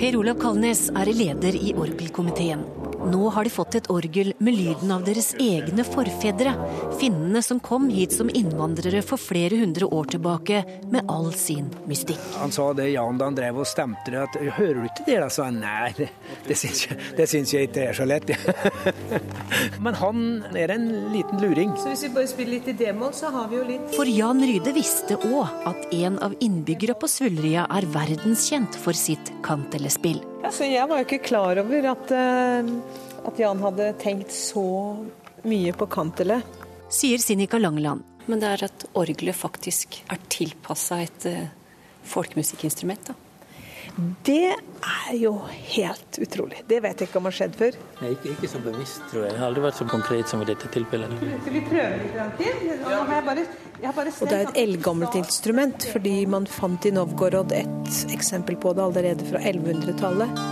Per Olav Kalnes er leder i orgelkomiteen. Nå har de fått et orgel med lyden av deres egne forfedre. Finnene som kom hit som innvandrere for flere hundre år tilbake med all sin mystikk. Han sa det Jan da han drev og stemte det, at 'hører du ikke det', da? sa han. Nei, det, det syns jeg, det syns jeg ikke er så lett. Men han er en liten luring. Så hvis vi bare spiller litt i d-moll, så har vi jo litt For Jan Ryde visste òg at en av innbyggere på Svulrøya er verdenskjent for sitt kantelespill. Altså, jeg var jo ikke klar over at, uh, at Jan hadde tenkt så mye på kantele. Sier Sinikka Langeland. Men det er at orgelet faktisk er tilpassa et uh, folkemusikkinstrument. da. Det er jo helt utrolig. Det vet jeg ikke om har skjedd før. Nei, ikke, ikke, så bevisst, tror jeg. Det har aldri vært så konkret som i dette tilfellet. Skal vi prøve litt til? Og det er et eldgammelt instrument, fordi man fant i Novgorod et eksempel på det allerede fra 1100-tallet.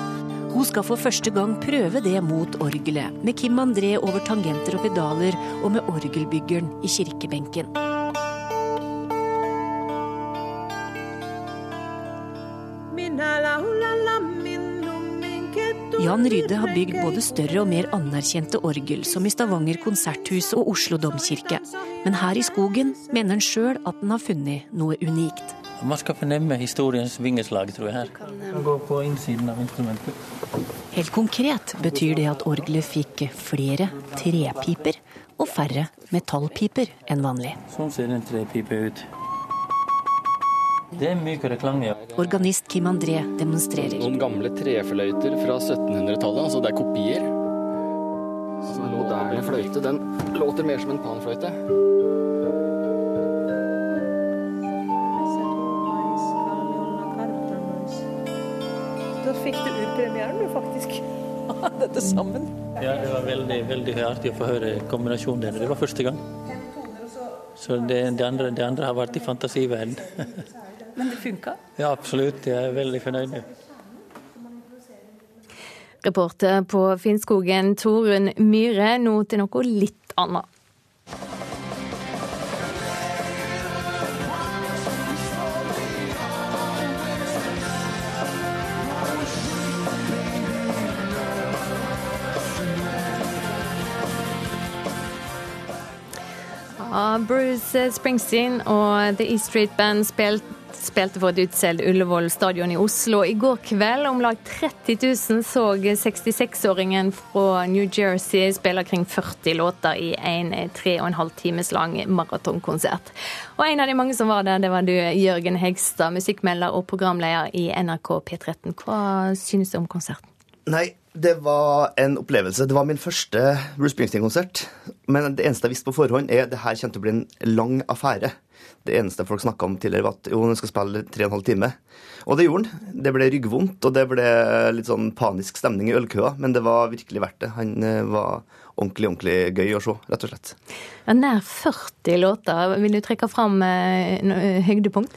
Hun skal for første gang prøve det mot orgelet, med Kim André over tangenter og pedaler, og med orgelbyggeren i kirkebenken. Jan Rydde har bygd både større og mer anerkjente orgel, som i Stavanger konserthus og Oslo domkirke. Men her i skogen mener han sjøl at han har funnet noe unikt. Man skal fornemme historiens vingeslag, tror jeg her. Man går på innsiden av instrumentet. Helt konkret betyr det at orgelet fikk flere trepiper og færre metallpiper enn vanlig. Sånn ser en trepipe ut. Det er mykere klang, ja. Organist Kim André demonstrerer. Noen gamle trefløyter fra 1700-tallet, altså det er kopier. Så en moderne fløyte, den låter mer som en panfløyte. Da fikk du urpremieren, du, faktisk. Dette sammen. Ja, det var veldig, veldig artig å få høre kombinasjonen der. Det var første gang. Så det, det, andre, det andre har vært i fantasiverden. Men det funka? Ja, absolutt. Jeg er veldig fornøyd. Reporter på Finnskogen, Torunn Myhre, nå til noe litt annet. Bruce Springsteen og The E Street Band spilte spilte for et utsolgt Ullevål stadion i Oslo. I går kveld om lag 30 000 så 66-åringen fra New Jersey spille kring 40 låter i en tre og en halv times lang maratonkonsert. Og en av de mange som var der, det var du, Jørgen Hegstad, musikkmelder og programleder i NRK P13. Hva synes du om konserten? Nei, det var en opplevelse. Det var min første Bruce Springsteen-konsert. Men det eneste jeg visste på forhånd, er at det her kommer å bli en lang affære. Det eneste folk snakka om tidligere, var at jo, han skal spille tre og en halv time. Og det gjorde han. Det ble ryggvondt, og det ble litt sånn panisk stemning i ølkøa. Men det var virkelig verdt det. Han var ordentlig, ordentlig gøy å se, rett og slett. Ja, nær 40 låter. Vil du trekke fram eh, høydepunkt?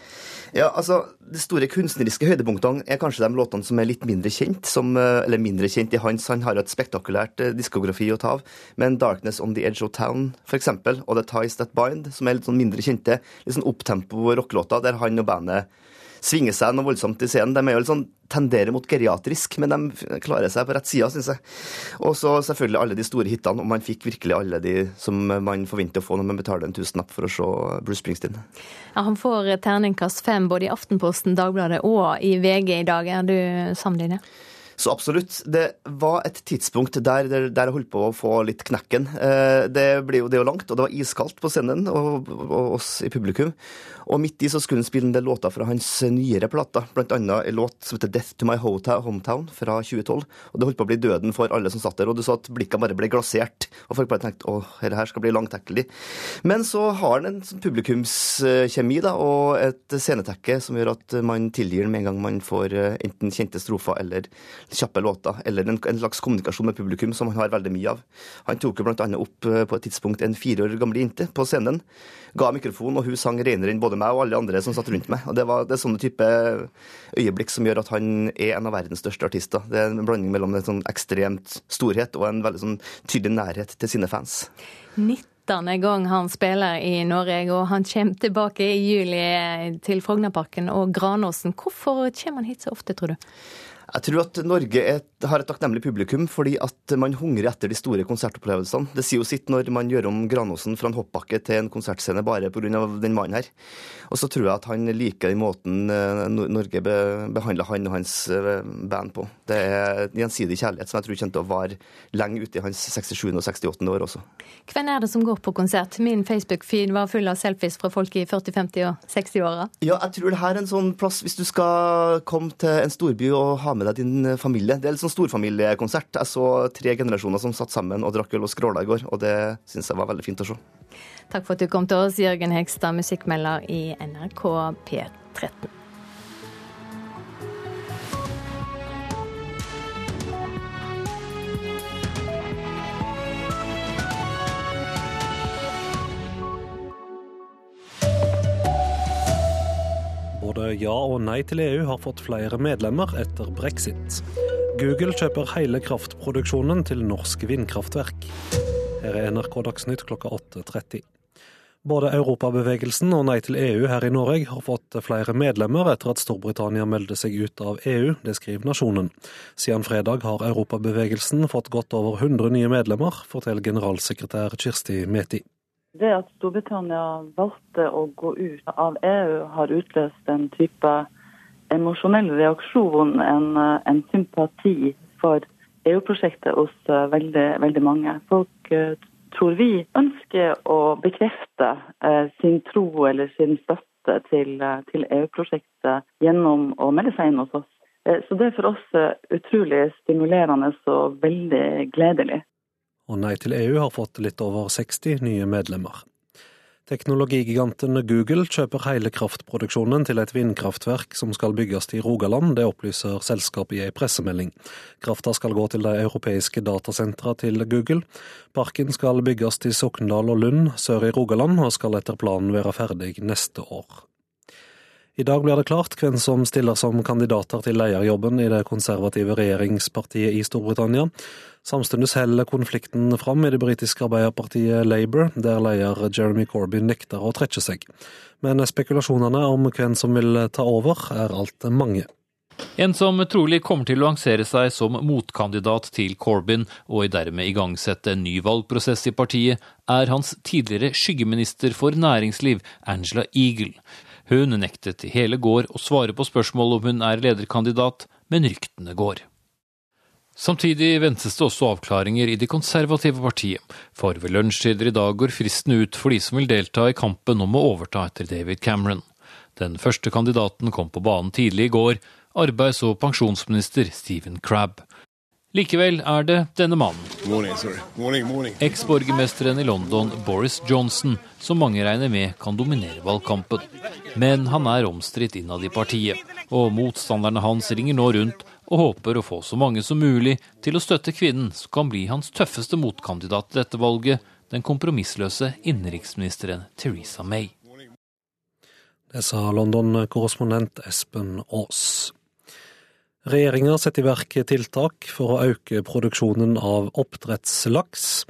Ja, altså, De store kunstneriske høydepunktene er kanskje de låtene som er litt mindre kjent. Som, eller mindre kjent i hans. Han har jo et spektakulært diskografi å ta av. Men 'Darkness on the Edge of Town' for eksempel, og 'The Ties That Bind', som er litt sånn mindre kjente, litt sånn opptempo rockelåter, der han og bandet svinger seg noe voldsomt i scenen. De er jo litt sånn, tenderer mot geriatrisk, men de klarer seg på rett side, syns jeg. Og så selvfølgelig alle de store hitene, og man fikk virkelig alle de som man forventer å få når man betaler en tusenlapp for å se Bruce Springsteen. Ja, Han får terningkast fem både i Aftenposten, Dagbladet og i VG i dag. Er du sammenlignet? Så absolutt. Det var et tidspunkt der, jeg holdt på å få litt knekken. Det ble jo det jo langt, og det var iskaldt på scenen og, og oss i publikum. Og midt i så skulle han spille en del låter fra hans nyere plater, blant annet en låt som heter 'Death to My Hometown' fra 2012. Og det holdt på å bli døden for alle som satt der, og du så at blikkene bare ble glasert. Og folk bare tenkte 'Å, dette her skal bli langtekkelig'. Men så har han en sånn publikumskjemi da, og et scenetekke som gjør at man tilgir med en gang man får enten kjente strofer eller kjappe låter, eller en, en slags kommunikasjon med publikum som han har veldig mye av. Han tok jo annet opp på et tidspunkt en fire år gammel jente på scenen, ga mikrofon, og hun sang renere enn både meg og alle andre som satt rundt meg. Og Det, var, det er sånne type øyeblikk som gjør at han er en av verdens største artister. Det er en blanding mellom en sånn ekstremt storhet og en veldig sånn tydelig nærhet til sine fans. 19 gang han spiller i Norge, og han kommer tilbake i juli til Frognerparken og Granåsen. Hvorfor kommer han hit så ofte, tror du? Jeg tror at Norge er, har et takknemlig publikum fordi at man hungrer etter de store konsertopplevelsene. Det sier jo sitt når man gjør om Granåsen fra en hoppbakke til en konsertscene bare pga. den mannen her. Og så tror jeg at han liker den måten Norge be, behandler han og hans band på. Det er gjensidig kjærlighet som jeg tror kommer til å vare lenge ute i hans 67. og 68. år også. Hvem er det som går på konsert? Min Facebook-feed var full av selfies fra folk i 40-, 50- og 60-åra. Ja, jeg tror det her er en sånn plass hvis du skal komme til en storby og ha med deg din familie. Det er litt sånn storfamiliekonsert. Jeg så tre generasjoner som satt sammen og drakk øl og skråla i går, og det syns jeg var veldig fint å se. Takk for at du kom til oss, Jørgen Hegstad, musikkmelder i NRK P13. Både ja og nei til EU har fått flere medlemmer etter brexit. Google kjøper hele kraftproduksjonen til norsk vindkraftverk. Her er NRK Dagsnytt klokka 8.30. Både Europabevegelsen og Nei til EU her i Norge har fått flere medlemmer etter at Storbritannia meldte seg ut av EU, det skriver Nasjonen. Siden fredag har Europabevegelsen fått godt over 100 nye medlemmer, forteller generalsekretær Kirsti Meti. Det at Storbritannia valgte å gå ut av EU, har utløst en type emosjonell reaksjon, en, en sympati for EU-prosjektet hos eh, veldig, veldig mange. Folk eh, tror vi ønsker å bekrefte eh, sin tro eller sin støtte til, til EU-prosjektet gjennom å melde seg inn hos oss. Så det er for oss utrolig stimulerende og veldig gledelig. Og Nei til EU har fått litt over 60 nye medlemmer. Teknologigiganten Google kjøper hele kraftproduksjonen til et vindkraftverk som skal bygges i Rogaland, det opplyser selskapet i ei pressemelding. Krafta skal gå til de europeiske datasentra til Google. Parken skal bygges til Sokndal og Lund sør i Rogaland, og skal etter planen være ferdig neste år. I dag blir det klart hvem som stiller som kandidater til lederjobben i det konservative regjeringspartiet i Storbritannia. Samtidig holder konflikten fram i det britiske arbeiderpartiet Labour, der leder Jeremy Corbyn nekter å trekke seg. Men spekulasjonene om hvem som vil ta over, er alt mange. En som trolig kommer til å lansere seg som motkandidat til Corbyn, og dermed igangsette en ny valgprosess i partiet, er hans tidligere skyggeminister for næringsliv, Angela Eagle. Hun nektet i hele går å svare på spørsmål om hun er lederkandidat, men ryktene går. Samtidig ventes det også avklaringer i det konservative partiet, for ved lunsjtider i dag går fristen ut for de som vil delta i kampen om å overta etter David Cameron. Den første kandidaten kom på banen tidlig i går, arbeids- og pensjonsminister Stephen Crabb. Likevel er det denne mannen. Eks-borgermesteren i London, Boris Johnson, som mange regner med kan dominere valgkampen. Men han er omstridt innad i partiet, og motstanderne hans ringer nå rundt og håper å få så mange som mulig til å støtte kvinnen som kan bli hans tøffeste motkandidat til dette valget, den kompromissløse innenriksministeren Teresa May. Det sa London-korrespondent Espen Aas. Regjeringa setter i verk tiltak for å øke produksjonen av oppdrettslaks.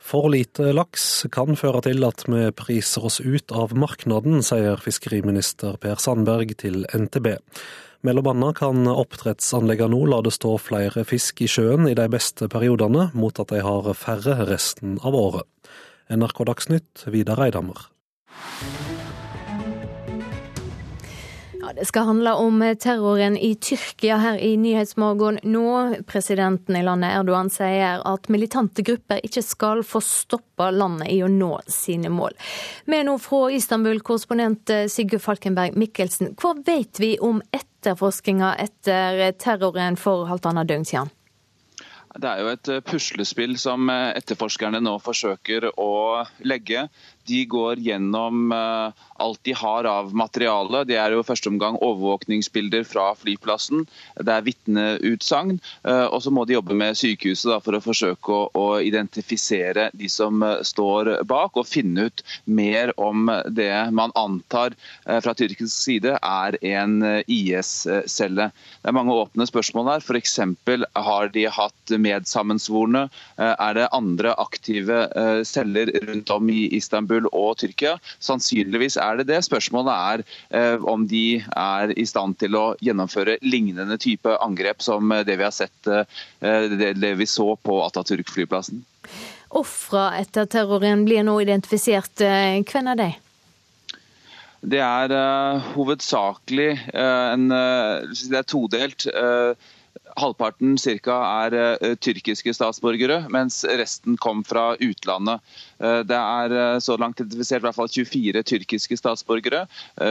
For lite laks kan føre til at vi priser oss ut av markedet, sier fiskeriminister Per Sandberg til NTB. Mellom annet kan oppdrettsanleggene nå la det stå flere fisk i sjøen i de beste periodene, mot at de har færre resten av året. NRK Dagsnytt, Vidar Eidhammer. Det skal handle om terroren i Tyrkia her i Nyhetsmorgen nå. Presidenten i landet Erdogan sier at militante grupper ikke skal få stoppe landet i å nå sine mål. Er nå fra Istanbul, korrespondent Sigurd Falkenberg Mikkelsen. Hva vet vi om etterforskninga etter terroren for halvannet døgn siden? Det er jo et puslespill som etterforskerne nå forsøker å legge. De går gjennom eh, alt de har av materiale. Det er jo første omgang overvåkningsbilder fra flyplassen. Det er vitneutsagn. Eh, og så må de jobbe med sykehuset da, for å forsøke å, å, identifisere de som eh, står bak, og finne ut mer om det man antar fra tyrkisk side er en IS-celle. Det er mange åpne spørsmål her. F.eks. har de hatt medsammensvorne? Er det andre aktive celler rundt om i? Istanbul og Tyrkia. Sannsynligvis er det det. Spørsmålet er eh, om de er i stand til å gjennomføre lignende type angrep som det vi har sett, eh, det vi så på Atatürk-flyplassen. Ofra etter terroren blir nå identifisert. Eh, hvem er de? Det er uh, hovedsakelig uh, en uh, Det er todelt. Halvparten cirka er tyrkiske statsborgere, mens resten kom fra utlandet. Det er så langt identifisert i hvert fall 24 tyrkiske statsborgere.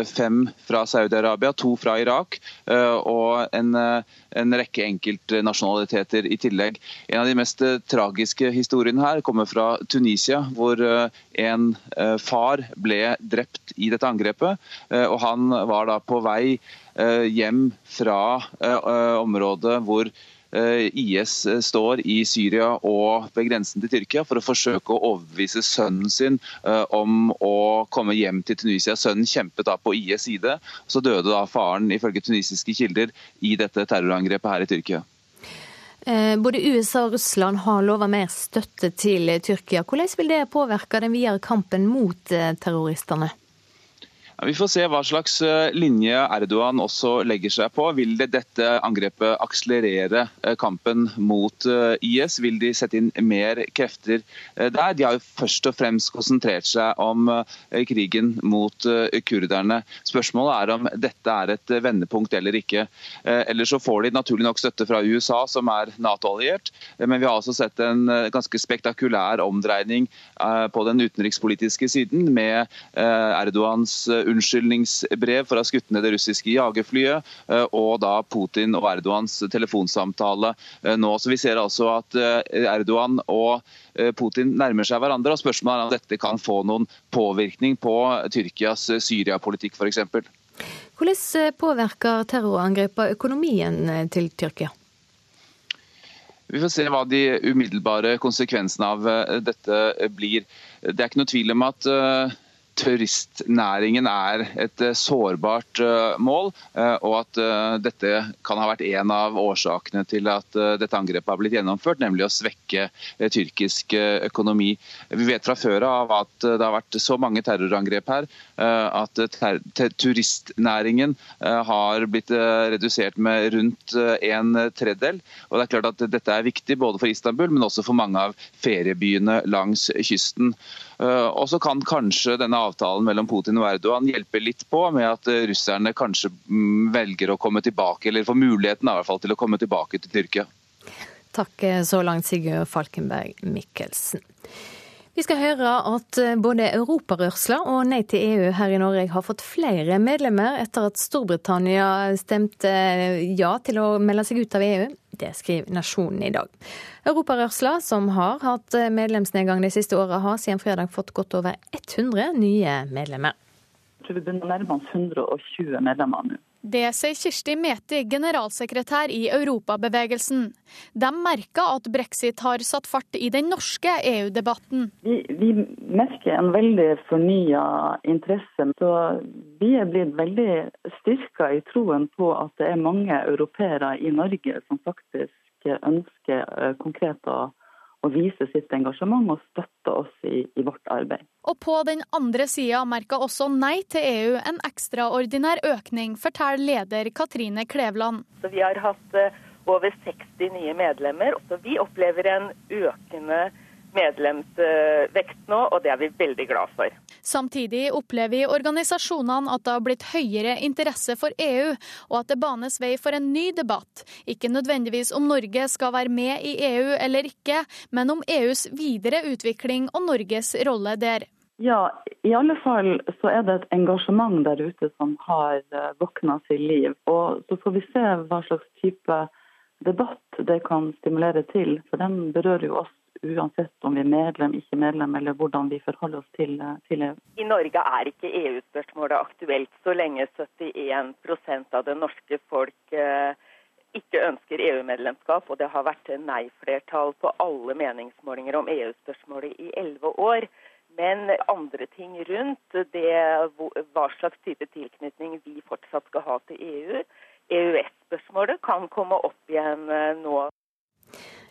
Fem fra Saudi-Arabia, to fra Irak og en, en rekke enkeltnasjonaliteter i tillegg. En av de mest tragiske historiene her kommer fra Tunisia, hvor en far ble drept i dette angrepet. og Han var da på vei hjem fra området hvor Eh, IS eh, står i Syria og ved grensen til Tyrkia for å forsøke å overbevise sønnen sin eh, om å komme hjem til Tunisia. Sønnen kjempet da på IS' side. Så døde da faren ifølge tunisiske kilder i dette terrorangrepet her i Tyrkia. Både USA og Russland har lova mer støtte til Tyrkia. Hvordan vil det påvirke den videre kampen mot terroristene? Vi får se hva slags eh, linje Erdogan også legger seg på. Vil det dette angrepet akselerere eh, kampen mot eh, IS? Vil de sette inn mer krefter der? De har jo først og fremst konsentrert seg om krigen mot kurderne. Spørsmålet er om dette er et vendepunkt eller ikke. Eller så får de naturlig nok støtte fra USA, som er Nato-alliert. Men vi har også sett en ganske spektakulær omdreining på den utenrikspolitiske siden, med Erdogans unnskyldningsbrev for å ha skutt ned det russiske jagerflyet, eh, og da Putin og Erdogans telefonsamtale eh, nå. Så Vi ser altså at eh, Erdogan og Putin nærmer seg hverandre. og Spørsmålet er om dette kan få noen påvirkning på Tyrkias Syria-politikk f.eks. Hvordan påvirker terrorangrepene økonomien til Tyrkia? Vi får se hva de umiddelbare konsekvensene av dette blir. Det er ikke noe tvil om at turistnæringen er et eh, sårbart eh, mål, eh, og at dette kan ha vært en av årsakene til at dette angrepet har blitt gjennomført, nemlig å svekke tyrkisk økonomi. Vi vet fra før av at det har vært så mange terrorangrep her at turistnæringen har blitt redusert med rundt en tredjedel. Og det er klart at Dette er viktig både for Istanbul, men også for mange av feriebyene langs kysten. Og så kan kanskje denne avtalen mellom Putin og Erdogan hjelpe litt på med at eh, russerne kanskje mm, velger å komme tilbake, eller får muligheten i hvert fall til å komme tilbake til Tyrkia. Takk eh, så langt, Sigurd Falkenberg Mikkelsen. Vi skal høre at eh, både Europarørsla og Nei til EU her i Norge har fått flere medlemmer etter at Storbritannia stemte ja til å melde seg ut av EU. Det skriver Nasjonen i dag. Europarørsla, som har hatt medlemsnedgang de siste åra, har siden fredag fått godt over 100 nye medlemmer. Jeg tror vi begynner å nærme oss 120 medlemmer nå. Det sier Kirsti Meti, generalsekretær i Europabevegelsen. De merker at brexit har satt fart i den norske EU-debatten. Vi, vi, merker en veldig fornya interesse. Så vi er blitt veldig styrka i troen på at det er mange europeere i Norge som faktisk ønsker eh, konkret å å vise sitt engasjement og støtte oss i, i vårt arbeid. Og på den andre sida merka også Nei til EU en ekstraordinær økning, forteller leder Katrine Klevland. Så vi har hatt eh, over 60 nye medlemmer, så vi opplever en økende medlemsvekst nå, og det er vi veldig glad for. Samtidig opplever organisasjonene at det har blitt høyere interesse for EU, og at det banes vei for en ny debatt. Ikke nødvendigvis om Norge skal være med i EU eller ikke, men om EUs videre utvikling og Norges rolle der. Ja, i alle fall så er det et engasjement der ute som har eh, våkna til liv. Og så får vi se hva slags type debatt det kan stimulere til, for den berører jo oss uansett om vi er medlem, ikke medlem, eller hvordan vi forholder oss til, til EU. I Norge er ikke EU-spørsmålet aktuelt så lenge 71% av det norske folk eh, ikke ønsker EU-medlemskap, og det har vært nei-flertall på alle meningsmålinger om EU-spørsmålet i elleve år. Men andre ting rundt det, hva slags type tilknytning vi fortsatt skal ha til EU, EØS-spørsmålet kan komme opp igjen eh, nå.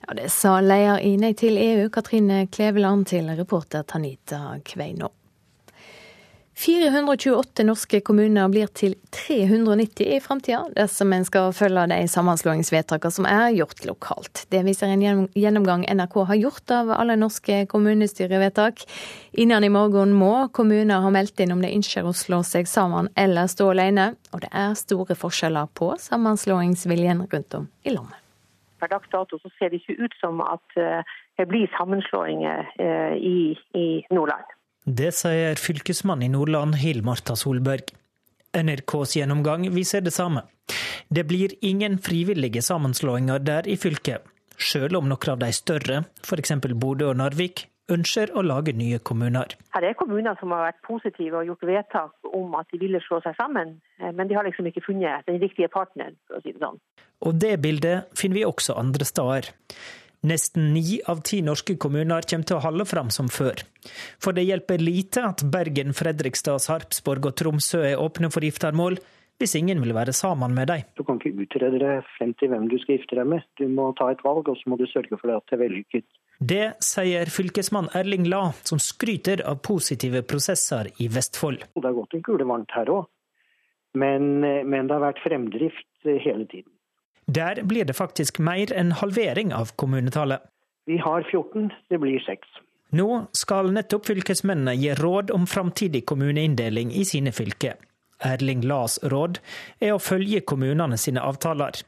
Ja, Det sa leder i Nei til EU, Katrine Kleveland, til reporter Tanita Kveino. 428 norske kommuner blir til 390 i framtida, dersom en skal følge de sammenslåingsvedtakene som er gjort lokalt. Det viser en gjennomgang NRK har gjort av alle norske kommunestyrevedtak. Innen i morgen må kommuner ha meldt inn om de ønsker å slå seg sammen eller stå alene, og det er store forskjeller på sammenslåingsviljen rundt om i landet per dags dato så ser det ikke ut som at det blir sammenslåinger i, i Nordland. Det sier fylkesmann i Nordland Hill Marta Solberg. NRKs gjennomgang viser det samme. Det blir ingen frivillige sammenslåinger der i fylket, sjøl om noen av de større, f.eks. Bodø og Narvik, ønsker å lage nye kommuner. Her er kommuner som har vært positive og gjort vedtak om at de ville slå seg sammen, eh, men de har liksom ikke funnet den riktige partneren, for å si det sånn. Og det bildet finner vi også andre steder. Nesten ni av ti norske kommuner kommer til å holde fram som før. For det hjelper lite at Bergen, Fredrikstad, Sarpsborg og Tromsø er åpne for giftermål, hvis ingen vil være sammen med dem. Du kan ikke utrede deg frem til hvem du skal gifte deg med. Du må ta et valg, og så må du sørge for at det er vellykket. Det sier fylkesmann Erling La, som skryter av positive prosesser i Vestfold. Det har gått en kule varmt her òg, men, men det har vært fremdrift hele tiden. Der blir det faktisk mer enn halvering av kommunetallet. Vi har 14, det blir 6. Nå skal nettopp fylkesmennene gi råd om framtidig kommuneinndeling i sine fylker. Erling Las råd er å følge kommunene sine avtaler.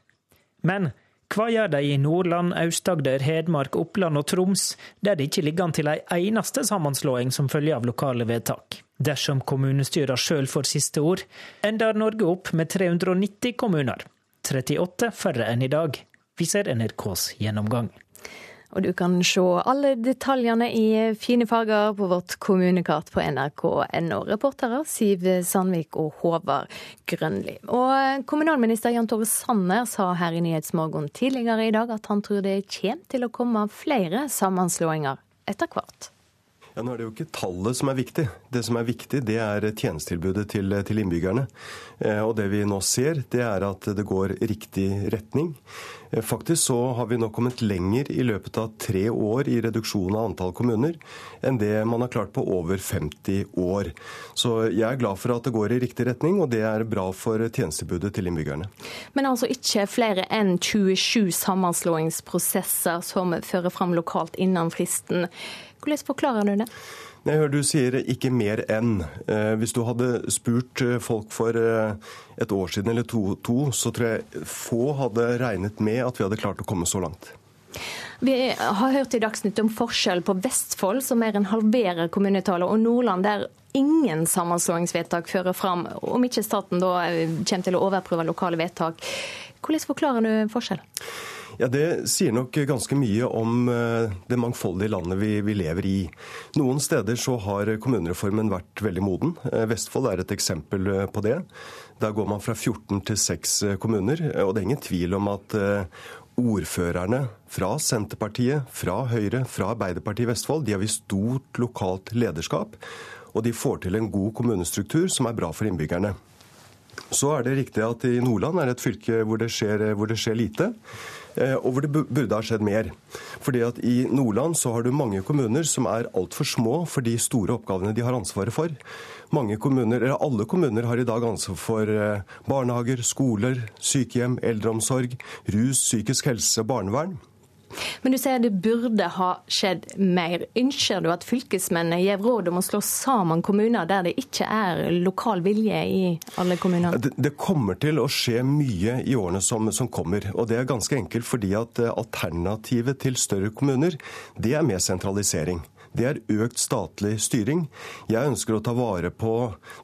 Men hva gjør de i Nordland, Aust-Agder, Hedmark, Oppland og Troms, der det ikke ligger an til ei eneste sammenslåing som følge av lokale vedtak? Dersom kommunestyrene sjøl får siste ord, ender Norge opp med 390 kommuner. 38 færre enn i dag, viser NRKs gjennomgang. Og du kan se alle detaljene i fine farger på vårt kommunekart på nrk.no. Reportere Siv Sandvik og Håvard Grønli. Og kommunalminister Jan Tore Sanner sa her i Nyhetsmorgen tidligere i dag at han tror det kommer til å komme flere sammenslåinger etter hvert. Ja, nå er det jo ikke tallet som er viktig. Det som er viktig, det er tjenestetilbudet til, til innbyggerne. Eh, og det vi nå ser, det er at det går riktig retning. Eh, faktisk så har vi nå kommet lenger i løpet av tre år i reduksjon av antall kommuner enn det man har klart på over 50 år. Så jeg er glad for at det går i riktig retning, og det er bra for tjenestebudet til innbyggerne. Men altså ikke flere enn 27 sammenslåingsprosesser som fører fram lokalt innen fristen. Hvordan forklarer du det? Jeg hører Du sier ikke mer enn. Eh, hvis du hadde spurt eh, folk for eh, et år siden eller to, to, så tror jeg få hadde regnet med at vi hadde klart å komme så langt. Vi har hørt i Dagsnytt om forskjell på Vestfold, som mer enn halverer kommunetallet, og Nordland, der ingen sammenslåingsvedtak fører fram, om ikke staten da kommer til å overprøve lokale vedtak. Hvordan forklarer du forskjell? Ja, Det sier nok ganske mye om eh, det mangfoldige landet vi, vi, lever i. Noen steder så har kommunereformen vært veldig moden. Eh, Vestfold er et eksempel eh, på det. Der går man fra 14 til 6 kommuner. Og det er ingen tvil om at ordførerne fra Senterpartiet, fra Høyre, fra Arbeiderpartiet i Vestfold, de har vist stort lokalt lederskap. Og de får til en god kommunestruktur som er bra for innbyggerne. Så er det riktig at i Nordland er det et fylke hvor det skjer, hvor det skjer lite. Eh, og hvor det burde ha skjedd mer. Fordi at I Nordland så har du mange kommuner som er altfor små for de store oppgavene de har ansvaret for. Mange kommuner, eller Alle kommuner har i dag ansvar for eh, barnehager, skoler, sykehjem, eldreomsorg, rus, psykisk helse, barnevern. Men du sier det burde ha skjedd mer. Ønsker du at fylkesmennene gir råd om å slå sammen kommuner der det ikke er lokal vilje i alle kommuner? Det, det kommer til å skje mye i årene som, som, kommer. Og det er ganske enkelt fordi at eh, alternativet til større kommuner, det er mer sentralisering. Det er økt statlig styring. Jeg ønsker å ta vare på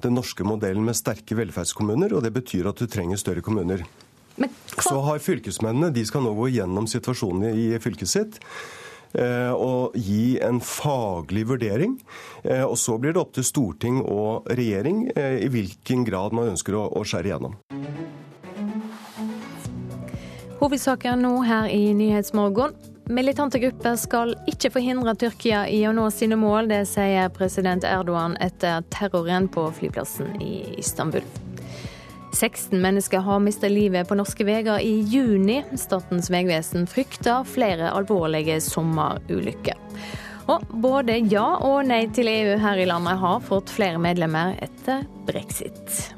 den norske modellen med sterke velferdskommuner, og det betyr at du trenger større kommuner. Så har fylkesmennene de skal nå gå gjennom situasjonen i fylket sitt eh, og gi en faglig vurdering. Eh, og så blir det opp til storting og regjering eh, i hvilken grad man ønsker å, skjære igjennom. Hovedsaken nå her i Nyhetsmorgen. Militante grupper skal ikke forhindre Tyrkia i å nå sine mål, det sier president Erdogan etter terroren på flyplassen i Istanbul. 16 mennesker har mistet livet på norske veier i juni. Statens vegvesen frykter flere alvorlige sommerulykker. Og både ja og nei til EU her i landet har fått flere medlemmer etter brexit.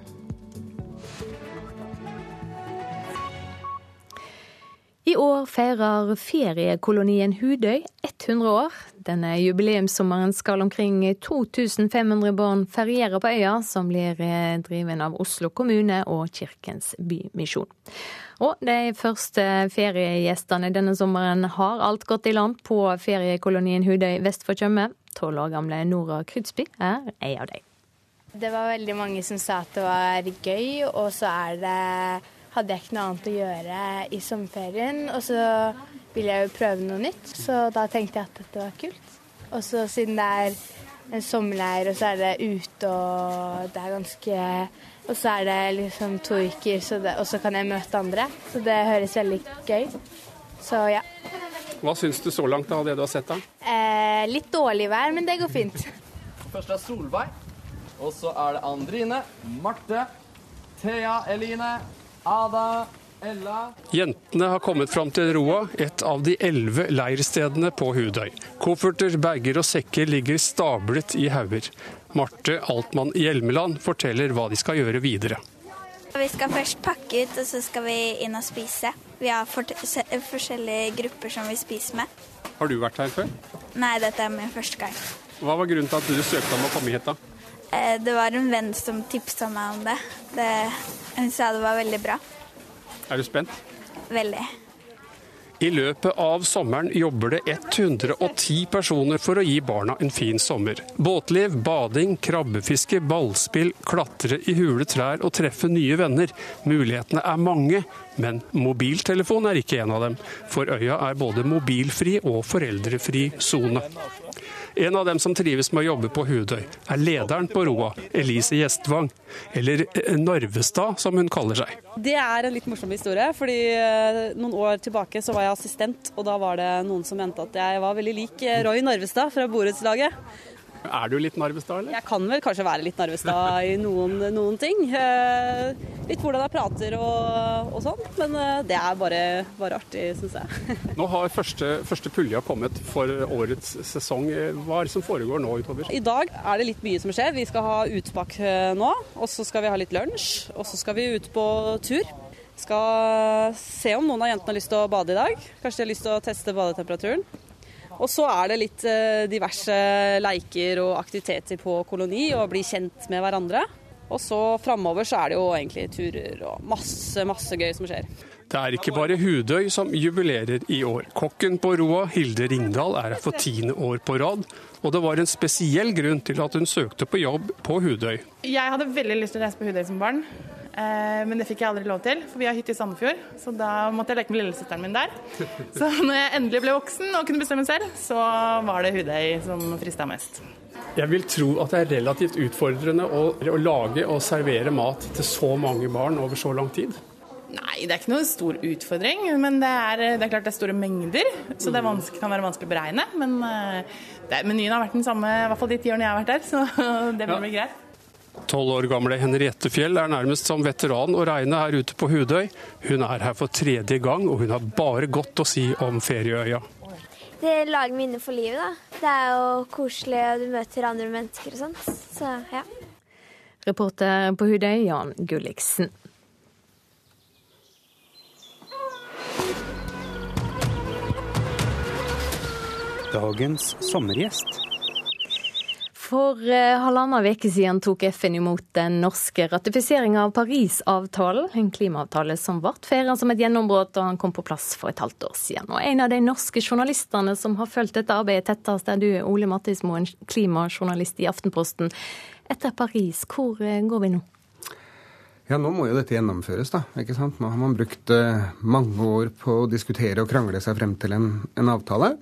I år feirer feriekolonien Hudøy 100 år. Denne jubileumssommeren skal omkring 2500 barn feriere på øya, som blir eh, driven av Oslo kommune og Kirkens Bymisjon. Og de første feriegjestene denne sommeren har alt gått i land på feriekolonien Hudøy vest for Tjøme. Tolv år gamle Nora Krydsby er ei av dem. Det var veldig mange som sa at det var gøy, og så det hadde jeg ikke noe annet å gjøre i sommerferien. Og så ville jeg jo prøve noe nytt, så da tenkte jeg at dette var kult. Og så siden det er en sommerleir, og så er det ute, og det er ganske Og så er det liksom to uker, det, og så kan jeg møte andre. Så det høres veldig gøy Så ja. Hva syns du så langt av det du har sett? da? Eh, litt dårlig vær, men det går fint. Først er Solveig, og så er det Andrine, Marte, Thea, Eline, Ada, Jentene har kommet fram til Roa, et av de elleve leirstedene på Hudøy. Kofferter, bager og sekker ligger stablet i hauger. Marte Altmann Hjelmeland forteller hva de skal gjøre videre. Vi skal først pakke ut, og så skal vi inn og spise. Vi har forskjellige grupper som vi spiser med. Har du vært her før? Nei, dette er min første gang. Hva var grunnen til at du søkte om å komme hit, da? Eh, det var en venn som tipsa meg om det. det. Hun sa det var veldig bra. Er du spent? Veldig. I løpet av sommeren jobber det 110 personer for å gi barna en fin sommer. Båtliv, bading, krabbefiske, ballspill, klatre i hule trær og treffe nye venner. Mulighetene er mange, men mobiltelefon er ikke en av dem. For øya er både mobilfri og foreldrefri sone. En av dem som trives med å jobbe på Hudøy, er lederen på Roa, Elise Gjestvang. Eller eh, Narvestad, som hun kaller seg. Det er en litt morsom historie. fordi eh, Noen år tilbake så var jeg assistent, og da var det noen som mente at jeg var veldig lik eh, Roy Narvestad fra borettslaget. Er du litt Narvestad, eller? Jeg kan vel kanskje være litt Narvestad i noen, noen ting. Eh, litt hvordan jeg prater og, og sånn, men eh, det er bare, bare artig, syns jeg. nå har første, første pulja kommet for årets sesong. Hva er det som foregår nå utover? I dag er det litt mye som skjer. Vi skal ha utpak eh, nå, og så skal vi ha litt lunsj. Og så skal vi ut på tur. Skal se om noen av jentene har lyst til å bade i dag. Kanskje de har lyst til å teste badetemperaturen. Og så er det litt eh, diverse leiker og aktiviteter på koloni, og bli kjent med hverandre. Og så framover så er det jo egentlig turer og masse, masse gøy som skjer. Det er ikke bare Hudøy som jubilerer i år. Kokken på Roa, Hilde Ringdal, er her for tiende år på rad. Og det var en spesiell grunn til at hun søkte på jobb på Hudøy. Jeg hadde veldig lyst til å reise på Hudøy som barn. Eh, men det fikk jeg aldri lov til, for vi har hytte i Sandefjord. Så da måtte jeg leke med lillesøsteren min der. Så når jeg endelig ble voksen og kunne bestemme selv, så var det Hudøy som frista mest. Jeg vil tro at det er relativt utfordrende å, å lage og servere mat til så mange barn over så lang tid. Nei, det er ikke noen stor utfordring. Men det er, det er klart det er store mengder, så det kan være vanskelig å beregne. Men eh, det, menyen har vært den samme i hvert fall de ti årene jeg har vært der, så det blir ja. greit. Tolv år gamle Henriette Fjell er nærmest som veteran å regne her ute på Hudøy. Hun er her for tredje gang, og hun har bare godt å si om ferieøya. Det lager minner for livet, da. Det er jo koselig, og du møter andre mennesker og sånt. Så ja. Reporter på Hudøy, Jan Gulliksen. Dagens sommergjest. For eh, halvannen uke siden tok FN imot den norske ratifiseringa av Parisavtalen. En klimaavtale som ble feira som et gjennombrudd da han kom på plass for et halvt år siden. Og en av de norske journalistene som har fulgt dette arbeidet tettest, er du, Ole Mattismoen, klimajournalist i Aftenposten. Etter Paris, hvor eh, går vi nå? Ja, nå må jo dette gjennomføres, da. ikke sant? Nå har man brukt eh, mange år på å diskutere og krangle seg frem til en, en avtale.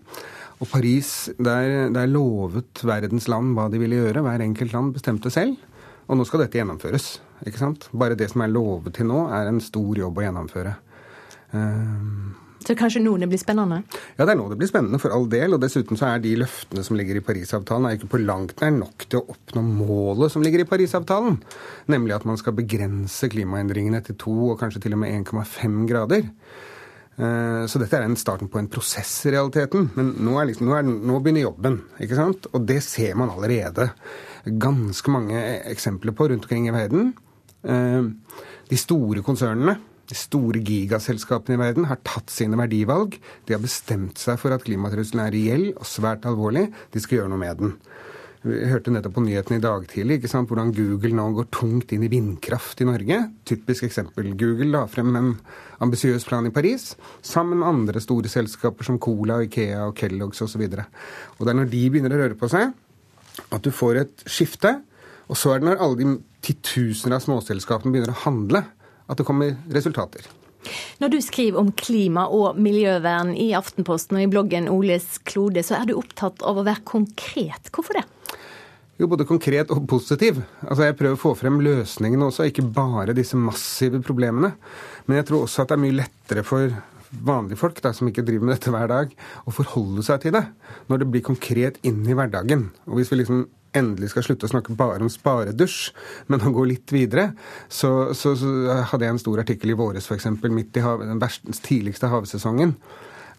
Og Paris, der, der lovet verdens land hva de ville gjøre. Hver enkelt land bestemte selv. Og nå skal dette gjennomføres. ikke sant? Bare det som er lovet til nå, er en stor jobb å gjennomføre. Uh, så kanskje nå det blir spennende? Ja, det er nå det blir spennende, for all del. Og dessuten så er de løftene som ligger i Parisavtalen, er ikke på langt nær nok til å oppnå målet som ligger i Parisavtalen. Nemlig at man skal begrense klimaendringene til to og kanskje til og med 1,5 grader. Eh, så dette er en starten på en prosess i realiteten. Men nå, liksom, nå, er, nå, begynner jobben. ikke sant? Og det ser man allerede ganske mange eksempler på rundt omkring i verden. Eh, de store konsernene de store gigaselskapene i verden har tatt sine verdivalg. De har bestemt seg for at klimatrusselen er reell og svært alvorlig. De skal gjøre noe med den. Vi hørte nettopp på nyhetene i dag tidlig ikke sant, hvordan Google nå går tungt inn i vindkraft i Norge. Typisk eksempel. Google la frem en ambisiøs plan i Paris sammen med andre store selskaper som Cola, Ikea og Kellogg's osv. Og, så og det er når de begynner å røre på seg, at du får et skifte. Og så er det når alle de titusener av småselskapene begynner å handle, at det kommer resultater. Når du skriver om klima og miljøvern i Aftenposten og i bloggen Oles klode, så er du opptatt av å være konkret. Hvorfor det? Jo, både konkret og positiv. Altså, Jeg prøver å få frem løsningene også, ikke bare disse massive problemene. Men jeg tror også at det er mye lettere for vanlige folk da, som ikke driver med dette hver dag, å forholde seg til det når det blir konkret inn i hverdagen. Og hvis vi liksom endelig skal slutte å snakke bare om sparedusj, men å gå litt videre, så, så, så hadde jeg en stor artikkel i våres, f.eks. midt i den verste, tidligste havsesongen,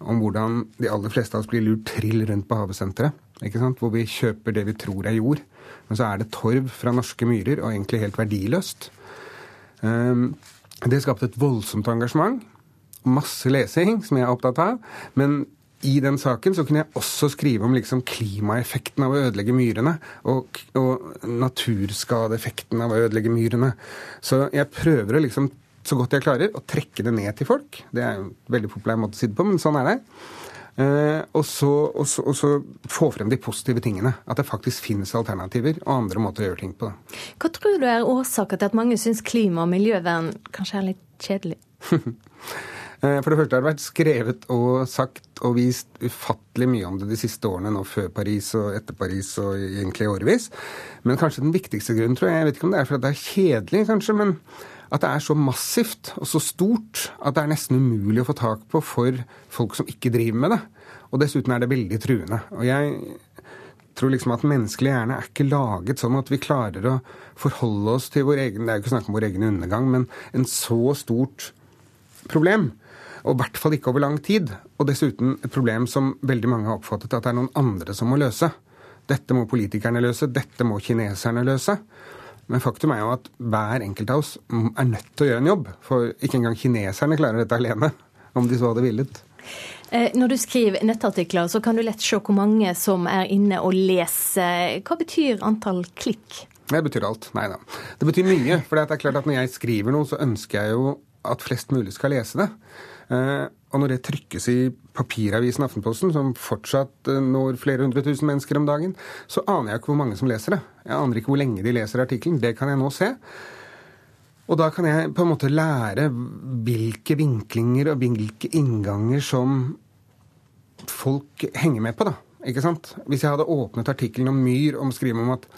om hvordan de aller fleste av oss blir lurt trill rundt på havesenteret hvor vi kjøper det vi tror er jord. Men så er det torv fra norske myrer, og egentlig helt verdiløst. Ehm, det skapte et voldsomt engasjement. Masse lesing, som jeg er opptatt av. Men i den saken så kunne jeg også skrive om liksom klimaeffekten av å ødelegge myrene. Og, og naturskadeeffekten av å ødelegge myrene. Så jeg prøver å liksom, så godt jeg klarer, å trekke det ned til folk. Det er en veldig populær måte å si det på, men sånn er det. Eh, og, så, og, så, og, så, få frem de positive tingene. At det faktisk finnes alternativer og andre måter å gjøre ting på. Hva tror du er årsaken til at mange syns klima- og miljøvern kanskje er litt kjedelig? Eh, for det første har det vært skrevet og sagt og vist ufattelig mye om det de siste årene, nå før Paris og etter Paris og egentlig årevis. Men kanskje den viktigste grunnen, tror jeg, jeg vet ikke om det er for at det er kjedelig, kanskje, men at det er så massivt og så stort at det er nesten umulig å få tak på for folk som ikke driver med det. Og dessuten er det veldig truende. Og jeg tror liksom at menneskelig hjerne er ikke laget sånn at vi klarer å forholde oss til vår egen Det er jo ikke snakk om vår egen undergang, men en så stort problem. Og i hvert fall ikke over lang tid. Og dessuten et problem som veldig mange har oppfattet at det er noen andre som må løse. Dette må politikerne løse, dette må kineserne løse. Men faktum er jo at hver enkelt av oss er nødt til å gjøre en jobb. For ikke engang kineserne klarer dette alene, om de så hadde villet. Eh, når du skriver nettartikler, så kan du lett se hvor mange som er inne og leser. Hva betyr antall klikk? Det betyr alt. Nei da. Det betyr mye. For det er klart at når jeg skriver noe, så ønsker jeg jo at flest mulig skal lese det. Eh, og når det trykkes i papiravisen Aftenposten, som fortsatt eh, når flere hundre tusen mennesker om dagen, så aner jeg ikke hvor mange som leser det. Jeg aner ikke hvor lenge de leser artikkelen. Det kan jeg nå se. Og da kan jeg på en måte lære hvilke vinklinger og hvilke innganger som folk henger med på, da. Ikke sant? Hvis jeg hadde åpnet artikkelen om myr, om skrive om at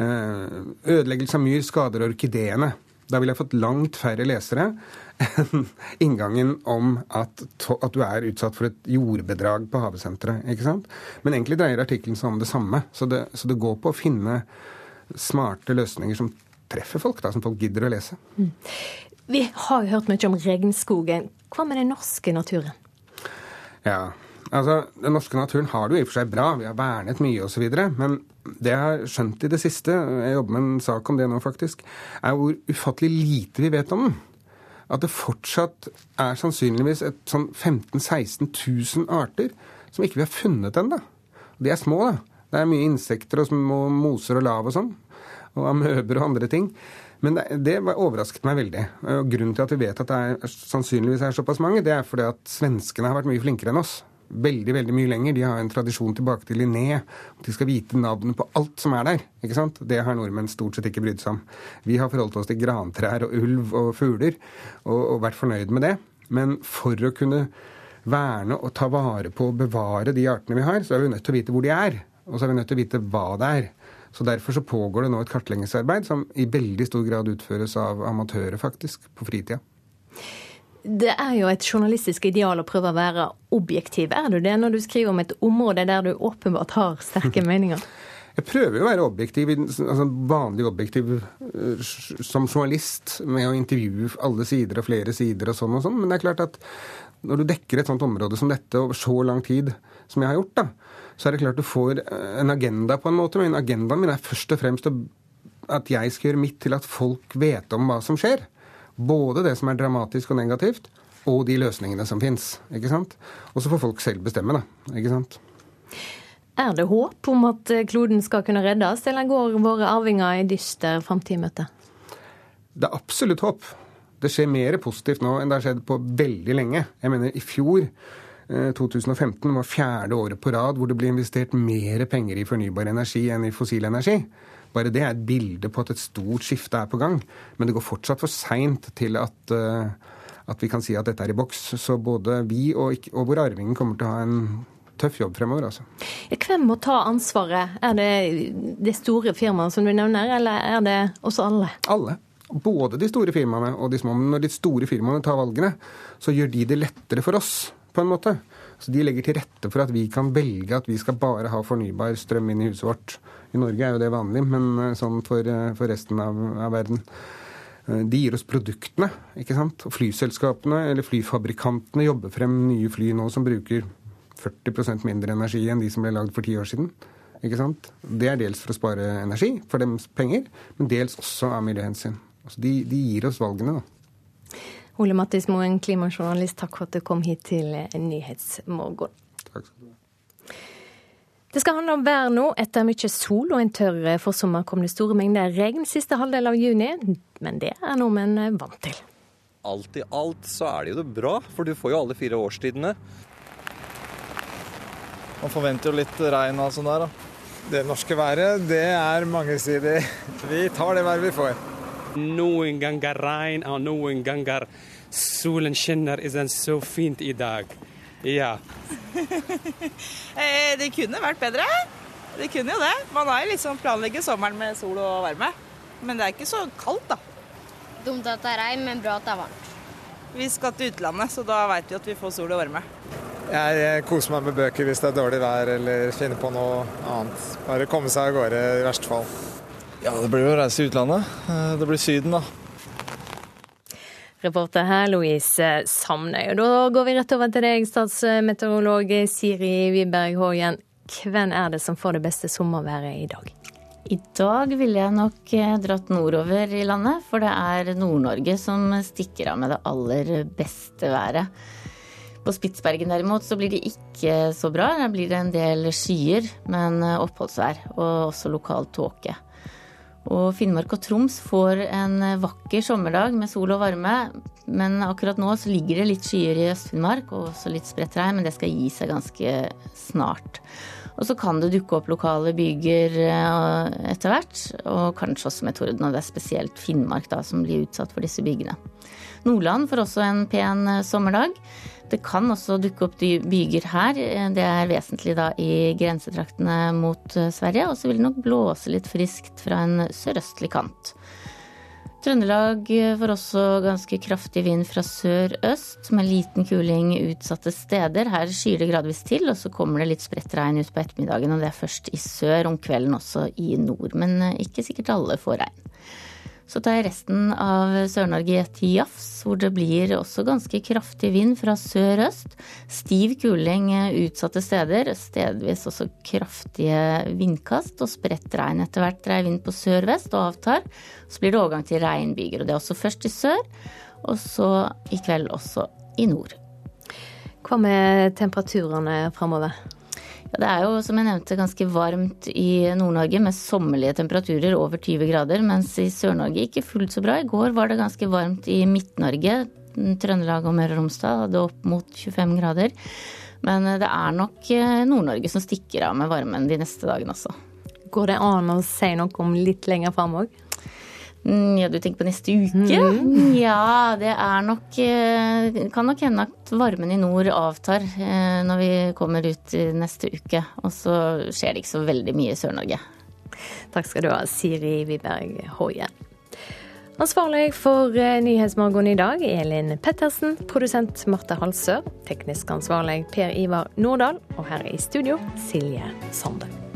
eh, ødeleggelse av myr skader orkideene, da ville jeg fått langt færre lesere enn inngangen om at, at, du er utsatt for et jordbedrag på havesenteret. ikke sant? Men egentlig dreier artikkelen seg om det samme. Så det, så det, går på å finne smarte løsninger som treffer folk, da, som folk gidder å lese. Mm. Vi har jo hørt mye om regnskogen. Hva med den norske naturen? Ja, altså Den norske naturen har det jo i og for seg bra. Vi har vernet mye osv. Men det jeg har skjønt i det siste, jeg jobber med en sak om det nå faktisk, er hvor ufattelig lite vi vet om den. At det fortsatt er sannsynligvis et sånn 15 000-16 000 arter som ikke vi har funnet ennå. De er små, da. Det er mye insekter og små moser og lav og sånn. Og amøber og andre ting. Men det, overrasket meg veldig. Og grunnen til at vi vet at det er, sannsynligvis er såpass mange, det er fordi at svenskene har vært mye flinkere enn oss veldig veldig mye lenger. De har en tradisjon tilbake til Linné. De skal vite navnet på alt som er der. ikke sant? Det har nordmenn stort sett ikke brydd seg om. Vi har forholdt oss til grantrær og ulv og fugler og, og vært fornøyd med det. Men for å kunne verne og ta vare på og bevare de artene vi har, så er vi nødt til å vite hvor de er. Og så er vi nødt til å vite hva det er. Så Derfor så pågår det nå et kartleggingsarbeid som i veldig stor grad utføres av amatører, faktisk, på fritida. Det er jo et journalistisk ideal å prøve å være objektiv. Er du det når du skriver om et område der du åpenbart har sterke meninger? Jeg prøver jo å være objektiv, altså vanlig objektiv eh, som journalist, med å intervjue alle sider og flere sider og sånn og sånn. Men det er klart at når du dekker et sånt område som dette over så lang tid som jeg har gjort, da, så er det klart du får eh, en agenda på en måte. Men agendaen min er først og fremst at jeg skal gjøre mitt til at folk vet om hva som skjer. Både det som er dramatisk og negativt, og de løsningene som fins. Og så får folk selv bestemme, da. Ikke sant? Er det håp om at kloden skal kunne reddes, eller går våre arvinger i dyster framtid i møte? Det er absolutt håp. Det skjer mer positivt nå enn det har skjedd på veldig lenge. Jeg mener, i fjor 2015 eh, var fjerde året på rad hvor det ble investert mer penger i fornybar energi enn i fossil energi. Bare det er et bilde på at et stort skifte er på gang. Men det går fortsatt for seint til at, eh, at, vi kan si at dette er i boks. Så både vi og, og våre arvinger kommer til å ha en tøff jobb fremover. altså. Hvem må ta ansvaret? Er det de store firmaene som du nevner, eller er det oss alle? Alle. Både de store firmaene og de små. Men når de store firmaene tar valgene, så gjør de det lettere for oss på en måte. Så de legger til rette for at vi kan velge at vi skal bare ha fornybar strøm inn i huset vårt. I Norge er jo det vanlig, men eh, sånn for, eh, for resten av, av, verden. Eh, de gir oss produktene, ikke sant. Og flyselskapene eller flyfabrikantene jobber frem nye fly nå som bruker 40% mindre energi enn de som ble lagd for ti år siden. Ikke sant? Det er dels for å spare energi, for dems penger, men dels også av miljøhensyn. Altså de, de gir oss valgene, da. Ole Mattis Moen, klimajournalist, takk for at du kom hit til Nyhetsmorgen. Takk skal du ha. Det skal handle om vær nå. Etter mye sol og en tørr forsommer kom det store mengder regn siste halvdel av juni, men det er nordmenn vant til. Alt i alt så er det jo det bra, for du får jo alle fire årstidene. Man forventer jo litt regn og sånn der, da. Det norske været, det er mangesidig. Vi tar det været vi får. Noen ganger regn og noen ganger solen skinner. Er den så fint i dag? Ja. Eh, det kunne vært bedre. Det kunne jo det. Man har jo liksom planlegger sommeren med sol og varme. Men det er ikke så kaldt, da. Dumt at det er regn, men bra at det er varmt. Vi skal til utlandet, så da veit vi at vi får sol og varme. Jeg koser meg med bøker hvis det er dårlig vær eller finner på noe annet. Bare komme seg av gårde i verste fall. Ja, det blir jo å reise i utlandet. Eh, det blir Syden, da. Reporter her, Louise Samnøy. Og da går vi rett over til deg, statsmeteorolog Siri Wiberg Hågen. Hvem er det som får det beste sommerværet i dag? I dag ville jeg nok eh, dratt nordover i landet, for det er Nord-Norge som stikker av med det aller beste været. På Spitsbergen derimot så blir det ikke så bra. Der blir det en del skyer, men eh, oppholdsvær og også lokal tåke. Og Finnmark og Troms får en vakker sommerdag med sol og varme. Men akkurat nå så ligger det litt skyer i Øst-Finnmark og også litt spredt regn, men det skal gi seg ganske snart. Og så kan det dukke opp lokale byger eh, etter hvert, og kanskje også med torden. Og det er spesielt Finnmark da som blir utsatt for disse bygene. Nordland får også en pen eh, sommerdag. Det kan også dukke opp byger her. Det er vesentlig da i grensetraktene mot eh, Sverige. Og så vil det nok blåse litt friskt fra en sørøstlig kant. Trøndelag får også ganske kraftig vind fra sør-øst, med liten kuling utsatte steder. Her skyer det gradvis til, og så kommer det litt spredt regn utpå ettermiddagen. Og det er først i sør, om kvelden også i nord. Men eh, ikke sikkert alle får regn. Så tar jeg resten av Sør-Norge til jafs, hvor det blir også ganske kraftig vind fra sør-øst. Stiv kuling utsatte steder, stedvis også kraftige vindkast og spredt regn. Etter hvert dreier vind på sør-vest og avtar. Så blir det overgang til regnbyger, og det er også først i sør, og så i kveld også i nord. Hva med temperaturene framover? Det er jo som jeg nevnte ganske varmt i Nord-Norge med sommerlige temperaturer over 20 grader, mens i Sør-Norge ikke fullt så bra. I går var det ganske varmt i Midt-Norge. Trøndelag og Møre og Romsdal hadde opp mot 25 grader. Men det er nok eh, Nord-Norge som stikker av med varmen de neste dagene også. Går det an å si noe om litt lenger fram òg? Ja, du tenker på neste uke? Mm. Ja, det er nok eh, Kan nok hende at varmen i nord avtar eh, når vi kommer ut neste uke. Og så skjer det ikke så veldig mye i Sør-Norge. Takk skal du ha, Siri Wiberg Hoie. Ansvarlig for eh, Nyhetsmorgen i dag, Elin Pettersen. Produsent Marte Halsør. Teknisk ansvarlig Per Ivar Nordahl. Og her i studio, Silje Sande.